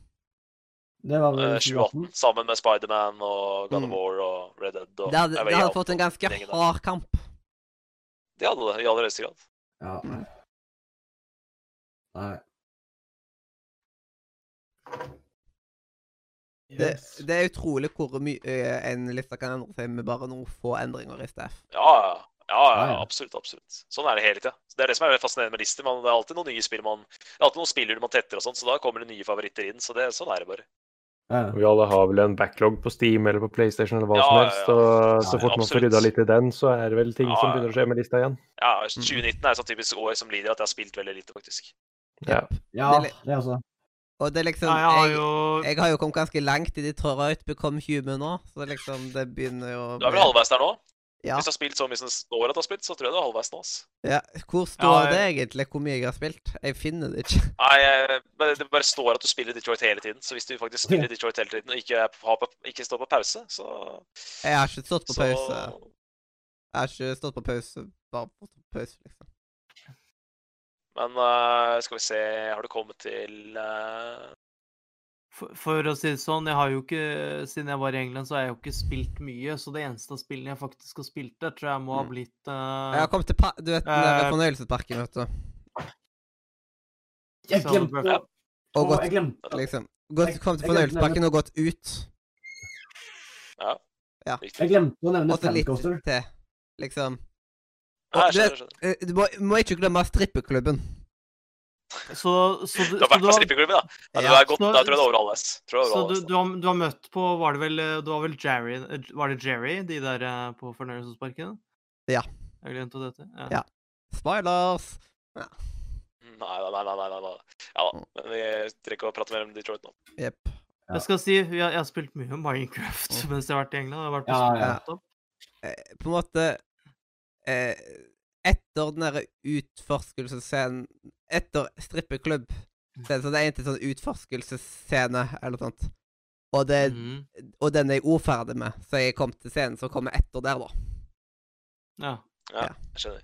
Det var vel Eh, 2018, sammen med Spiderman og God of Mm. War og Red Dead. Og Det hadde, det hadde fått en ganske hard kamp. Det hadde det, i aller høyeste grad. Ja. Nei. Det, det er utrolig hvor mye en liste kan endre seg med bare noen få endringer i STF. Ja, ja, ja, Ja, ja, ja. absolutt. absolutt. Sånn er det hele tida. Det er det som er fascinerende med lister. Man, det er alltid noen nye spill man Det er alltid noen spillere man tetter og sånt, så da kommer det nye favoritter inn. Så det, sånn er det bare. Ja. Vi alle har vel en backlog på Steam eller på PlayStation eller hva Ja, som helst. helst. ja. Og så fort man får rydda litt i den, så er det vel ting Ja, som begynner å skje med lista igjen. Ja, 2019 er et sånt typisk år som lider at jeg har spilt veldig lite, faktisk. Ja. ja, Det også. Og det er liksom jeg har jeg, jo jeg har jo kommet ganske langt i Detroit Become Human nå, så liksom det begynner jo Du er vel halvveis der nå? Ja. Hvis du har spilt så mye som det står at du har spilt, så tror jeg du er halvveis nå. ass. ja. Hvor står Ja, det egentlig, hvor mye jeg har spilt? Jeg finner det ikke. Nei, jeg- det bare står at du spiller Detroit hele tiden. Så hvis du faktisk spiller Detroit hele tiden og ikke, på- har på, ikke står på pause, så, Jeg har ikke stått på så pause. Jeg har ikke stått på pause, bare på pause, liksom. Men uh, skal vi se Har du kommet til eh, For, for å si det sånn, jeg har jo ikke Siden jeg var i England, så har jeg jo ikke spilt mye. Så det eneste av spillene jeg faktisk har spilt der, tror jeg må ha blitt blitt Jeg har uh, kommet til pa du vet, den der Eh. fornøyelsesparken, vet du. Jeg glemte Ja. Og gått, jeg glemte liksom gått, Kom til fornøyelsesparken og gått ut. Ja Jeg glemte å nevne Og Fancoaster. til, liksom. Ja, jeg du skjønner, vet- jeg skjønner. Eh, Du må, må ikke glemme strippeklubben. Så, så, du, Du har vært på strippeklubben, da? Ja, du Ja, er godt, så- da tror jeg det overholdes. Tror jeg du er så du, du, har, du har møtt på Var det vel eh, Du var vel Jerry eh, Var det Jerry, de der eh, på fornøyelsesparken? Ja. Jeg glemte dette. Ja. Ja. Spoilers! Ja. Nei, nei, nei. nei, nei. Ja da. Men vi trenger ikke å prate mer om Detroit nå. Yep. Ja. Jeg skal si, jeg, jeg har spilt mye Minecraft mens jeg har vært i England. Jeg har vært på Ja, ja. Eh, På en måte eh, Etter den derre utforskelsesscenen Etter strippeklubb så er det er egentlig sånn utforskelsesscene eller noe sånt. Og, det, Mhm. og den er jeg ordferdig med, så jeg kom til scenen som kommer etter der, da. Ja. Ja, Ja. jeg skjønner.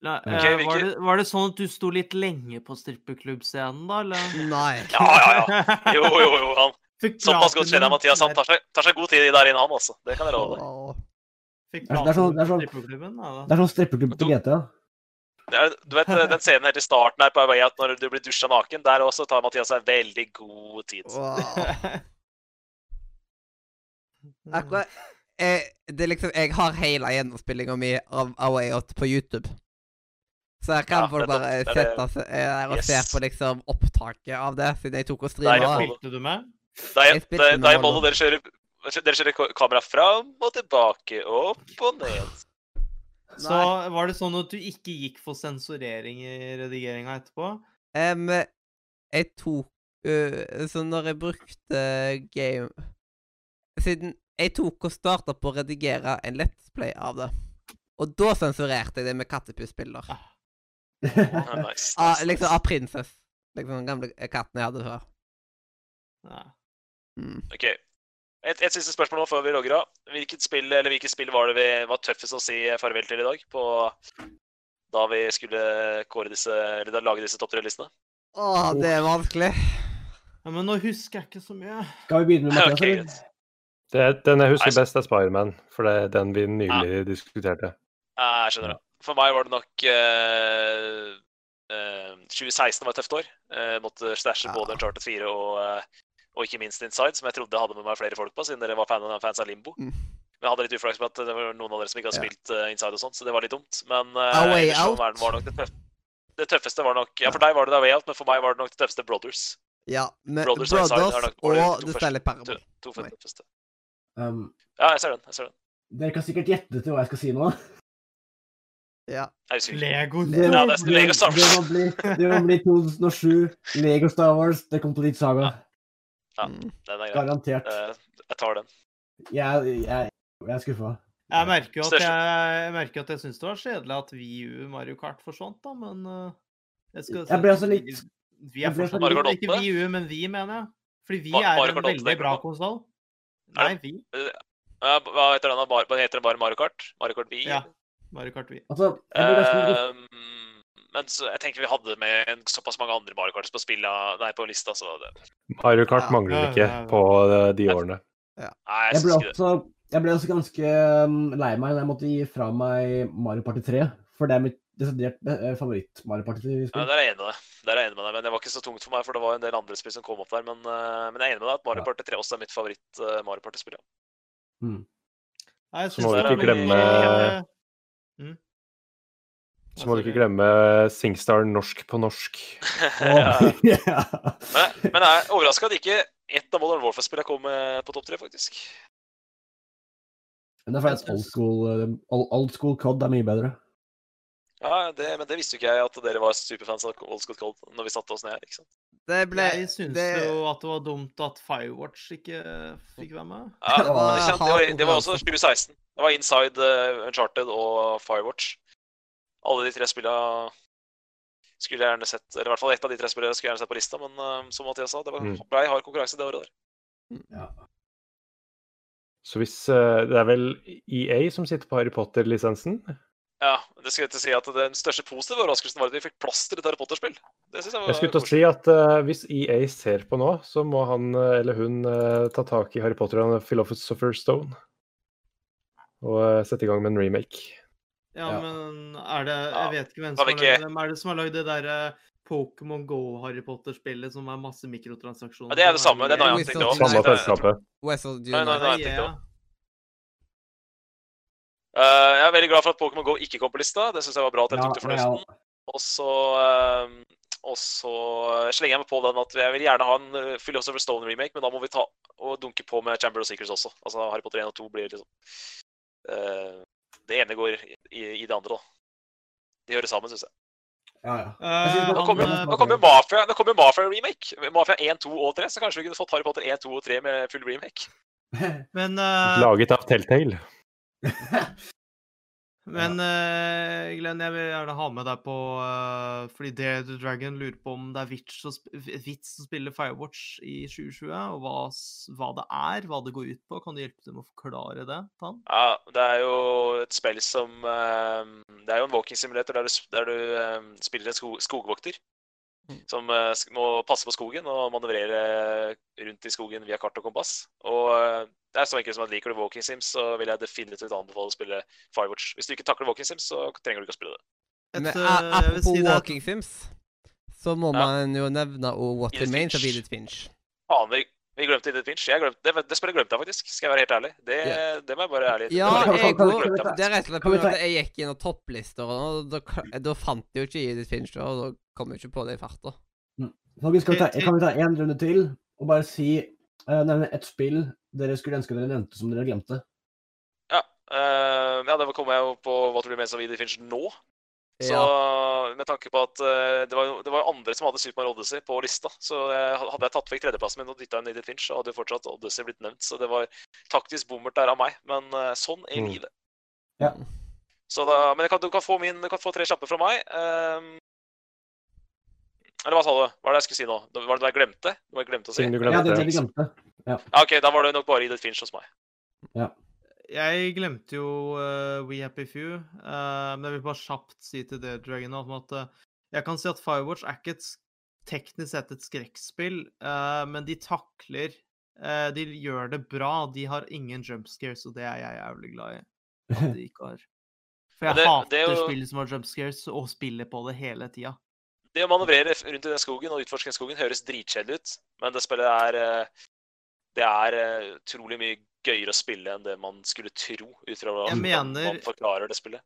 La, okay, eh, var, det, var det sånn at du sto litt lenge på strippeklubbscenen, da? Eller? Nei. Ja, ja, ja. Jo, jo, jo. Han. Såpass godt kjenner jeg Mathias. Han tar seg, tar seg god tid der inne, han også. Det kan jeg love deg. Fikk sånn- det er sånn- strippeklubben. Det er sånn strippeklubb på GTA. Er, du vet den scenen helt i starten her på Way Out når du blir dusja naken? Der også tar Mathias seg veldig god tid. Wow. Akkurat jeg, Det er liksom Jeg har hele gjennomspillinga mi av Away Out på YouTube. Så her kan Ja, folk bare Det er det- sette seg eh, der og Yes. se på liksom opptaket av det, siden jeg tok og Der streama. det. Spilte du med? Da Jeg jeg, jeg, jeg. Volvo, dere kjører, dere kjører kamera fram og tilbake, opp og ned. Så var det sånn at du ikke gikk for sensurering i redigeringa etterpå? Um, jeg tok uh, Så når jeg brukte game Siden jeg tok og starta på å redigere en Let's Play av det. Og da sensurerte jeg det med kattepussbilder. Ah. nice, Av, liksom av prinsess. Liksom den gamle katten jeg hadde før. Ja. Mm. OK. Et, et siste spørsmål nå før vi logger av. Hvilket spill eller hvilket spill var det vi var tøffest å si farvel til i dag? På, da vi skulle kåre disse, eller da lage disse topp tre-listene? Å, det er vanskelig. Ja, men nå husker jeg ikke så mye. Skal vi begynne med Mathias, Okay, eller? Det, den jeg husker best, er Spiderman, for det er den vi nylig diskuterte. Ja, Jeg skjønner det. For meg var det nok uh, uh, 2016 var et tøft år. Uh, måtte stæsje Ja. både Charter 4 og, eh, og ikke minst Inside, som jeg trodde jeg hadde med meg flere folk på, siden dere var fan, fans av Limbo. Mm. Men jeg hadde litt uflaks med at det var noen av dere som ikke hadde spilt eh, Inside og sånt, så det var litt dumt. Men uh, Way Out. var, nok det, tøff, det tøffeste var nok Ja, for deg var det A Way Out, men for meg var det nok det tøffeste Brothers. Ja, med Brothers Brothers, og Inside er nok og The første. Stanley Parable. to for tøffeste. Um, Ja, jeg ser den. jeg ser den. dere kan sikkert gjette til hva jeg skal si nå. Ja. Lego. Ja, det Lego Star Wars. det, må bli, det må bli 2007, Lego Star Wars, The Complete Saga. Ja. Mm. Den er grei. Garantert. Eh, jeg tar den. Jeg, jeg, jeg er skuffa. Jeg merker jo at jeg, jeg, merker at jeg syns det var kjedelig at VU Mario Kart forsvant, da, men uh, jeg, skal, Jeg ble altså litt- Vi er fortsatt Mario Kart ikke 8? VU, men vi, mener jeg. Fordi vi er en veldig bra konsoll. Nei, vi. Hva heter den? heter den bare Mario Kart? Mario Kart Wii? Ja. Mario Kart vi. Altså, jeg Ehm, men så, jeg tenker vi hadde med såpass mange andre Mario Kart på, spillet, nei, på lista, så det, Mario Kart Ja. mangler Ja, ikke ja, ja. på eh, de årene. Nei, jeg Jeg ble, også, jeg ble også ganske um, lei meg da jeg måtte gi fra meg Mario Party 3. For det er mitt desidert eh, favoritt-Mario Ja, Party-spill. der er jeg enig med deg. Der er jeg enig med deg, Men det var ikke så tungt for meg, for det var en del andre spill som kom opp der. Men, eh, men jeg er enig med deg at Mario Ja. Party 3 også er mitt favoritt uh, Mario Party-spill. Ja. Nei, jeg Så må vi ikke glemme- Mm. Så må du ikke glemme Singstar norsk på norsk. Ja. ja. Men, men jeg er overraska at ikke ett av Modern Warfare-spillene kom eh, på topp tre, faktisk. Men det er fordi at old school, uh, old, school COD er mye bedre. Ja, det, Men det visste jo ikke jeg, at dere var superfans av Old School Cold når vi satte oss ned ikke sant? Det ble Jeg syns det- jo at det var dumt at Firewatch ikke fikk være med. Ja, Det var? Det, var, det var også 2016. Det var Inside, eh, Uncharted og Firewatch. Alle de tre spilla skulle jeg gjerne sett Eller i hvert fall ett av de tre spillene skulle jeg gjerne sett på lista, men uh, som Mathias sa, det var Mm. blei hard konkurranse det året der. Ja. Så hvis uh, Det er vel EA som sitter på Harry Potter-lisensen? Ja, det skal jeg til å si at Den største positive overraskelsen var at vi fikk plass til et Harry Potter-spill. Det synes jeg var Jeg skulle til å si at uh, hvis EA ser på nå, så må han eller hun ta tak i Harry Potter og Philosopher Stone. Og sette i gang med en remake. Ja, Ja. men er det Jeg vet ikke hvem som ikke... har lagd Hvem er det som har lagd det derre Pokémon Go-Harry Potter-spillet som er masse mikrotransaksjoner? Ja, det er det samme. Det er noe annet. Unite. Samme selskapet. Nei, nei, nei. Jeg ja. Eh, jeg er veldig glad for at Pokémon Go ikke kom på lista. Det syns jeg var bra at jeg Ja, tok det for ja. Og så uh, og så slenger jeg meg på den at jeg vil gjerne ha en eh, Philosopher Stone-remake, men da må vi ta og dunke på med Chamber of Secrets også. Altså Harry Potter 1 og 2 blir liksom eh, Det ene går i, i det andre, da. De hører sammen, syns jeg. Ja, ja. Eh, Nå kommer eh, jo- nå kommer Mafia, nå kommer Mafia-remake. Mafia 1, 2 og 3, så kanskje vi kunne fått Harry Potter 1, 2 og 3 med full remake. Men, uh... Laget av Telltale. men uh, Glenn, jeg vil gjerne ha med deg på uh, Fordi Dare the Dragon lurer på om det er vits å, sp vits å spille Firewatch i 2020, og hva, hva det er, hva det går ut på. Kan du hjelpe til med å forklare det, Tan? Ja, det er jo et spill som uh, Det er jo en walking simulator der du, der du spiller en sko skogvokter. Mm. Som må passe på skogen og manøvrere rundt i skogen via kart og kompass. Og det er så enkelt som at liker du walking sims, så vil jeg definitivt anbefale å spille Firewatch. Hvis du ikke takler walking sims, så trenger du ikke å spille det. Men eh, apropos si Walking Sims, så må Ja. man jo nevne og What Edith Remains of. Edith Finch. Faen, vi, vi glemte Edith Finch. Jeg glemte, det, det spillet glemte jeg faktisk, skal jeg være helt ærlig. Det, yeah. det må jeg bare ærlig Ja, det jeg går Det er rett og slett på grunn av at jeg gikk inn på topplister, og da, da fant jeg jo ikke Edith Finch, og da kom jeg ikke på det i farta. Folkens, kan vi ta, én en runde til og bare si Nevne et spill dere skulle ønske dere nevnte som dere glemte? Ja, uh, ja, det kommer jeg jo på hva tror du Remains of Edith Finch nå. Så med tanke på at uh, det, var, jo- det var andre som hadde Super Mario Odyssey på lista, så jeg, hadde jeg tatt vekk tredjeplassen min og dytta inn Edith Finch, så hadde jo fortsatt Odyssey blitt nevnt. Så det var taktisk bommert der av meg, men eh, sånn er Mm. livet. Ja. Så da, men du kan, du kan få min, du kan få tre kjappe fra meg. Eller hva sa du? Hva er det jeg skulle si nå? Var det det jeg glemte? Noe jeg glemte å si? Ja, det glemte. dere glemte. Ja, OK, da var det nok bare Edith Finch hos meg. Jeg glemte jo uh, We Happy Few, uh, men jeg vil bare kjapt si til det, Dragon, at uh, jeg kan si at Firewatch er ikke et teknisk sett et skrekkspill, eh, men de takler eh, De gjør det bra. De har ingen jump scares, og det er jeg jævlig glad i. At de ikke har. For jeg det- hater det er jo- spill som har jump scares, og spiller på det hele tida. Det å manøvrere rundt i den skogen og utforske den skogen høres dritkjedelig ut, men det spillet er eh, Det er eh, utrolig mye gøyere å spille enn det man skulle tro, ut fra hvordan mener- man forklarer det spillet.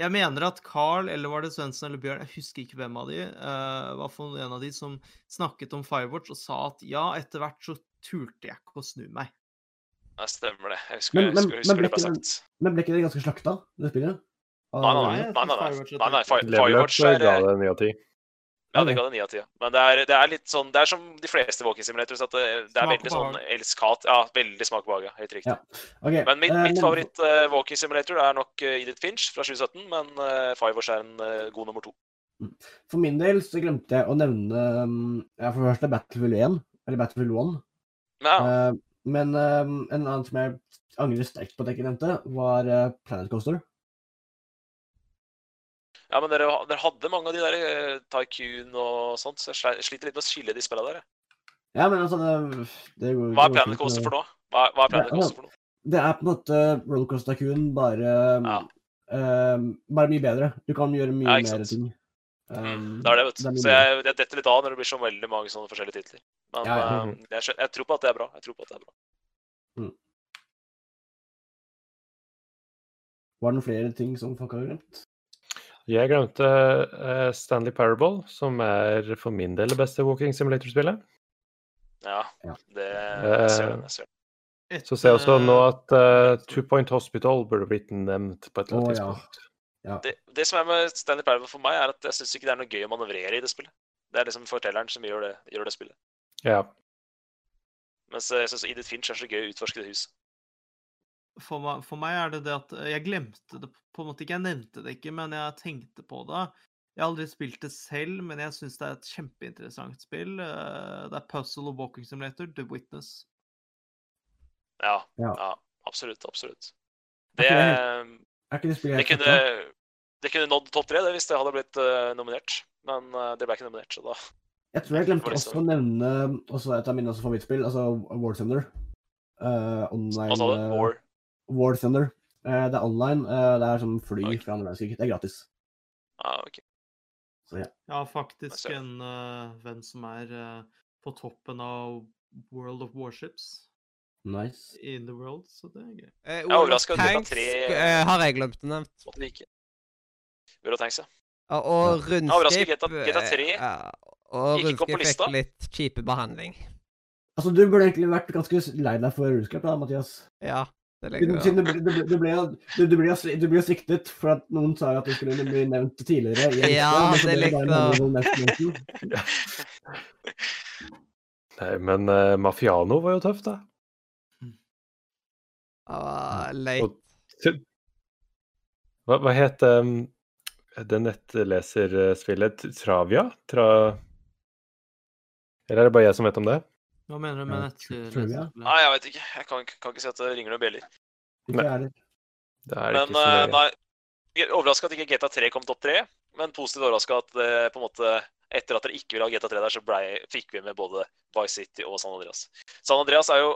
Jeg mener at Carl, eller var det Svendsen eller Bjørn, jeg husker ikke hvem av de, uh, var for en av de som snakket om Firewatch og sa at ja, etter hvert så turte jeg ikke å snu meg. Ja, stemmer det. Jeg husker, Men- jeg men- husker, men husker ble det ble sagt. Men ble ikke det ganske slakta, det spillet? Nei, Nei, nei, Nei, nei. nei, nei, nei, nei, Firewatch nei, nei, av ti. Ja, det ga det ni av ti. Men det er, det er litt sånn Det er som de fleste walking simulators, at det, det er veldig sånn elskat. Ja, veldig smak på behag. Helt riktig. Ja. Okay. Men mitt, eh, mitt men- favoritt eh, walking simulator er nok uh, Edith Finch fra 2017, men uh, Wars er en uh, god nummer to. For min del så glemte jeg å nevne um, ja, for først er Battlefield 1, eller Battlefield 1. Ja, Eh, men en annen som jeg angrer sterkt på at jeg ikke nevnte, var eh, Planet Coaster. Ja men dere, dere hadde mange av de der eh, Tycoon og sånt, så jeg sliter litt med å skille de spillene der. jeg. Ja, men altså det, det går, Hva er Planet Coaster for nå? Hva, hva er Planet Det er- Coaster for noe? Det er på en måte Rollercoaster Tycoon, bare Ja. um, Bare mye bedre. Du kan gjøre mye Ja, mer ting. Um, Mm, det er det, vet du. Så jeg, jeg detter litt av når det blir så veldig mange sånne forskjellige titler. Men Ja, eh, jeg, jeg tror på at det er bra. Jeg tror på at det er bra. Var det noen flere ting som folk har glemt? Jeg glemte eh, Stanley Parable, som er for min del det beste Walking Simulator-spillet. Ja, Ja. det Eh, ser. Jeg Så ser jeg også nå eh, at uh, Two Point Hospital burde blitt nevnt på et eller annet Å, ja. tidspunkt. Det, det som er med Stanley Parable for meg, er at jeg syns ikke det er noe gøy å manøvrere i det spillet. Det er liksom fortelleren som gjør det, gjør det spillet. Ja. Mens jeg syns Edith Finch er så gøy å utforske det huset. For, meg, for meg er det det at jeg glemte det på en måte ikke. Jeg nevnte det ikke, men jeg tenkte på det. Jeg har aldri spilt det selv, men jeg syns det er et kjempeinteressant spill. Eh, Det er Puzzle og Walking Simulator, The Witness. Ja, Ja. ja absolutt. Absolutt. Er Det, Er ikke det spillet det, kunne, det kunne nådd topp tre hvis det hadde blitt uh, nominert. Men uh, det ble ikke nominert, så da Jeg tror jeg glemte Var også å nevne også et av mine favorittspill, altså War Thunder. Uh, online Hva sa du? eh, War? War Thunder. Eh, det er online. eh, det er sånn fly okay. fra andre verdenskrig. Det er gratis. Ah, ok. Så ja. Jeg har faktisk en uh, venn som er uh, på toppen av World of Warships Nice. in the world, så det er gøy. Eh, er overraska over at tre- eh, har jeg glemt å nevne. Måtte vi ikke. World of Tanks, ja. Og, Og Runescape GTA GTA 3 eh, ja, Og lista. fikk litt kjipe behandling. Altså, du burde egentlig vært ganske lei deg for Rundskip, da, Mathias. Ja, Siden du, blir du, du, ble, jo- du, ble, jo- sviktet for at noen sa at du skulle bli nevnt tidligere. i Ja, så det likte jeg. Nei, men uh, Mafiano var jo tøft, da. ah, leit. Hva, hva het um, det nettleserspillet? Travia? Tra... Eller er det bare jeg som vet om det? Hva mener du med Ja, tror jeg. Nei, jeg vet ikke. Jeg kan, kan ikke si at det ringer noen bjeller. Ikke jeg heller. Det er Men ikke så uh, nei, overraska at ikke GTA 3 kom topp tre. Men positivt overraska at det på en måte etter at dere ikke ville ha GTA 3 der, så ble, fikk vi med både Vice City og San Andreas. San Andreas er jo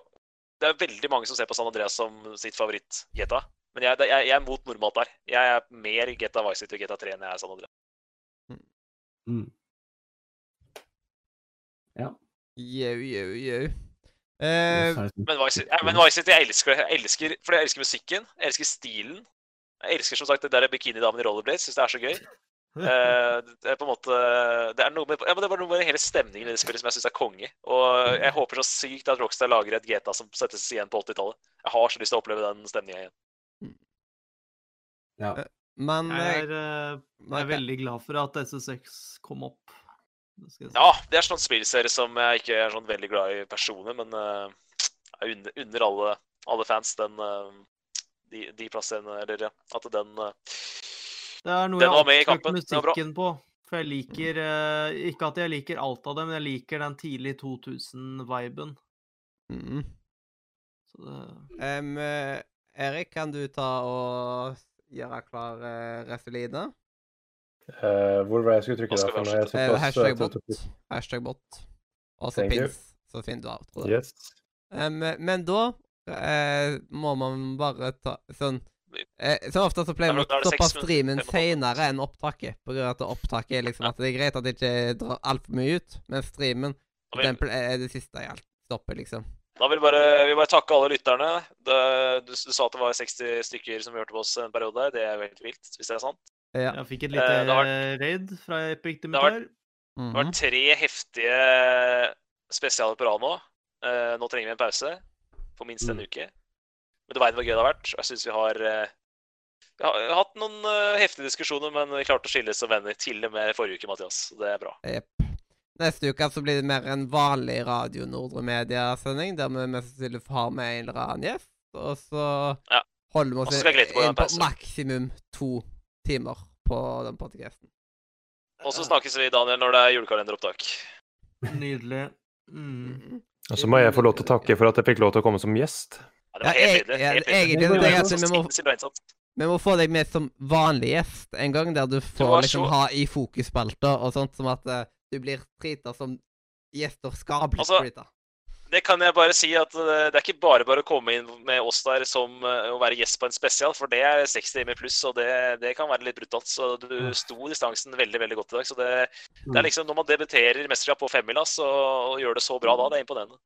Det er veldig mange som ser på San Andreas som sitt favoritt-GTA. Men jeg, jeg, jeg er mot normalt der. Jeg er mer GTA Vice City og GTA 3 enn jeg er San Andreas. Mm. Jau, jau, jau. Eh, Men Vice, ja, men Vice City, jeg elsker det. Jeg elsker, fordi jeg elsker musikken. Jeg elsker stilen. Jeg elsker som sagt det der bikinidamen i rollerblades. Syns det er så gøy. Uh, det er på en måte Det er noe med, ja, men det var noe med hele stemningen i det spillet som jeg syns er konge. Og jeg håper så sykt at Rockstar lager et GTA som settes igjen på 80-tallet. Jeg har så lyst til å oppleve den stemninga igjen. Ja. men Jeg eh, er, eh, jeg er veldig glad for at SSX kom opp. Si. Ja, det er sånn spillserie som jeg ikke er sånn veldig glad i personer, men uh, jeg unner, unner alle, alle fans den uh, de, de plassene, eller ja, at den uh, Det er noe Den jeg med i har kampen. bra. musikken på. For jeg liker Ikke at jeg liker alt av det, men jeg liker den tidlig 2000-viben. mm, Så det, eh, Erik, kan du ta og gjøre klar uh, Resoline? Eh, hvor var det jeg skulle trykke da? For vi nå jeg Eh, såpass hashtag eh, bot. Hashtag bot. Og så pins, så finner du alt. Yes. Um, men da uh, må man bare ta sånn uh, Så ofte så pleier vi er er å stoppe streamen seinere enn opptaket. På grunn av at opptaket er liksom at det er greit at det ikke drar altfor mye ut. Men streamen vil, den er det siste jeg alt stopper, liksom. da vil bare, vi bare takke alle lytterne. Det, du, du sa at det var 60 stykker som hørte på oss en periode. Det er jo helt vilt, hvis det er sant. Ja. jeg fikk et Eh, lite uh, vært, raid fra Epic Det har vært- Det har vært tre heftige spesialer på rad nå. Uh, nå trenger vi en pause på minst en Mm. uke. Men du veit hvor gøy det har vært. og Jeg syns vi har eh, Vi har hatt noen heftige diskusjoner, men vi klarte å skilles som venner til og med forrige uke, Mathias. Det er bra. Yep. Neste uke så blir det mer en vanlig Radio Nordre Media-sending, der vi mest sannsynlig har med en eller annen gjest. Og så Ja. holder vi oss på på maksimum to timer på den podkasten. Og så snakkes vi, Daniel, når det er julekalenderopptak. Nydelig. Mm. Mhm. Og så må jeg få lov til å takke for at jeg fikk lov til å komme som gjest. Ja, det var helt nydelig. egentlig nydelig. så at vi må- få deg med som vanlig gjest en gang, der du får liksom så- ha i fokusspalter og sånt, som at uh, du blir treata som gjester skal bli Altså. Det kan jeg bare si at eh, det er ikke bare bare å komme inn med oss der som eh, å være gjest på en spesial, for det er seks timer pluss, og det, det kan være litt brutalt. Så du sto distansen veldig veldig godt i dag. Så det, det Mm. er liksom når man debuterer i mesterskap på femmila så, og gjør det så bra da, det er imponerende.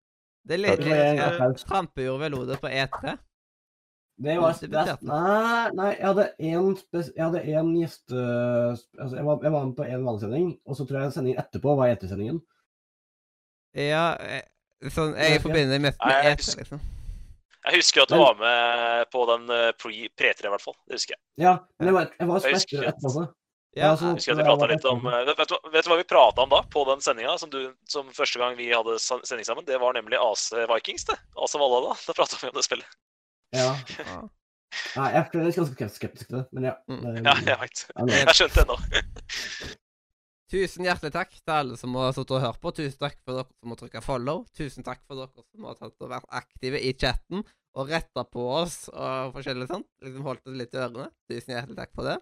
Det er litt var en eh, applaus. trampeordvelodet på E3. Det var beterte. Nei, nei, jeg hadde én. Jeg gjeste... Altså, jeg var, jeg var med på en vanlig sending, og så tror jeg sendingen etterpå var ettersendingen. Ja, eh, sånn Jeg forbinder det mest med jeg E3, liksom. Jeg husker at du var med på den eh, pre- pre-tre, i hvert fall. Det husker jeg. Ja, men jeg var, jeg var Jeg husker etter etterpå også. Ja, Jeg husker at vi prata litt om eh, vet, vet, du hva- vet du hva vi prata om da, på den sendinga, som, som første gang vi hadde sending sammen? Det var nemlig AC Vikings, det. AC Valla, da. Da prata vi om det spillet. Ja. Ja. Nei, jeg er ganske skeptisk til det, men ja. Mm. det- Ja, jeg veit. Jeg skjønte det nå. Tusen hjertelig takk til alle som har sittet og hørt på. Tusen takk for dere som har trykka follow. Tusen takk for dere som har tatt og vært aktive i chatten og retta på oss og forskjellig sånt. Liksom holdt oss litt i ørene. Tusen hjertelig takk for det.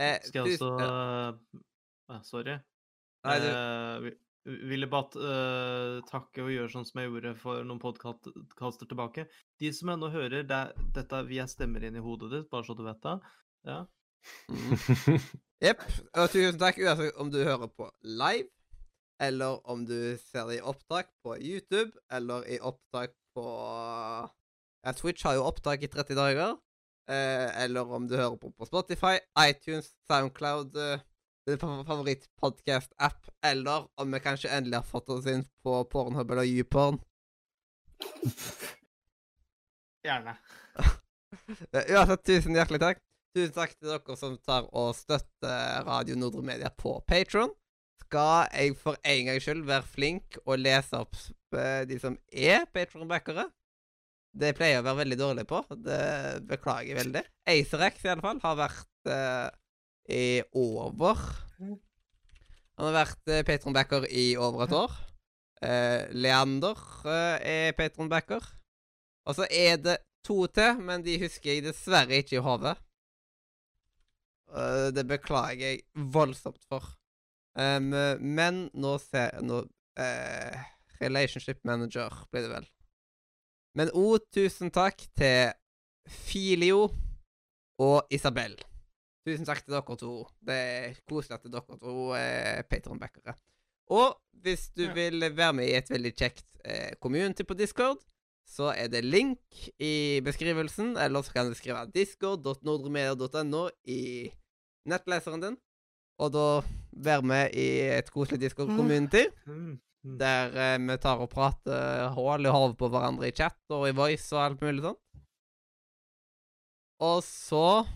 Eh, Skal jeg også tusen- ja. ah, Sorry. Nei, du, Eh, vi- ville bare uh, takke og gjøre sånn som jeg gjorde for noen podkaster tilbake. De som ennå hører, det er, dette via stemmer inn i hodet ditt, bare så du vet det. Ja. Mm. Jepp. Og tusen takk uansett om du hører på live, eller om du ser det i opptak på YouTube, eller i opptak på Ja, Twitch har jo opptak i 30 dager. Eh, eller om du hører på på Spotify, iTunes, Soundcloud, eh, favorittpodkast-app, eller om vi kanskje endelig har fått oss inn på Pornhub eller YouPorn. Gjerne. Uansett, ja, tusen hjertelig takk. Tusen takk til dere som tar og støtter Radio Nordre Media på Patron. Skal jeg for en gangs skyld være flink og lese opp eh, de som er Patron-backere? Det pleier jeg å være veldig dårlig på. Det beklager jeg veldig. Acerex i alle fall har vært uh, i over Han har vært uh, Patron-backer i over et år. Uh, Leander uh, er Patron-backer. Og så er det to til, men de husker jeg dessverre ikke i hodet. Eh, det beklager jeg voldsomt for. Um, men nå ser nå, uh, Relationship Manager blir det vel. Men òg tusen takk til Filio og Isabel. Tusen takk til dere to. Det er koselig at dere to er Patron-backere. Og hvis du Ja. vil være med i et veldig kjekt eh, community på Discord, så er det link i beskrivelsen, eller så kan du skrive discord.nordremedia.no i nettleseren din. Og da være med i et koselig Discord-community, Mm. der eh, vi tar og prater hull i hodet på hverandre i chat og i voice og alt mulig sånt. Og så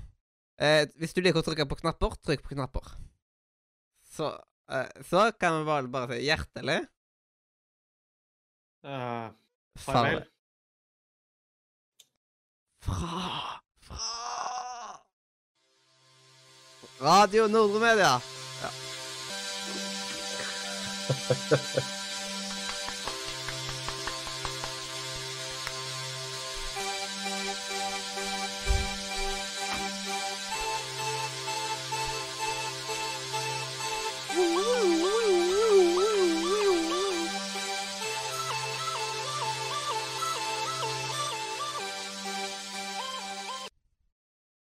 eh, Hvis du liker å trykke på knapper, trykk på knapper. Så, eh, så kan vi bare, bare si hjertelig Eh, farvel. farvel. Fra Fra Radio Nordre Media. Ja.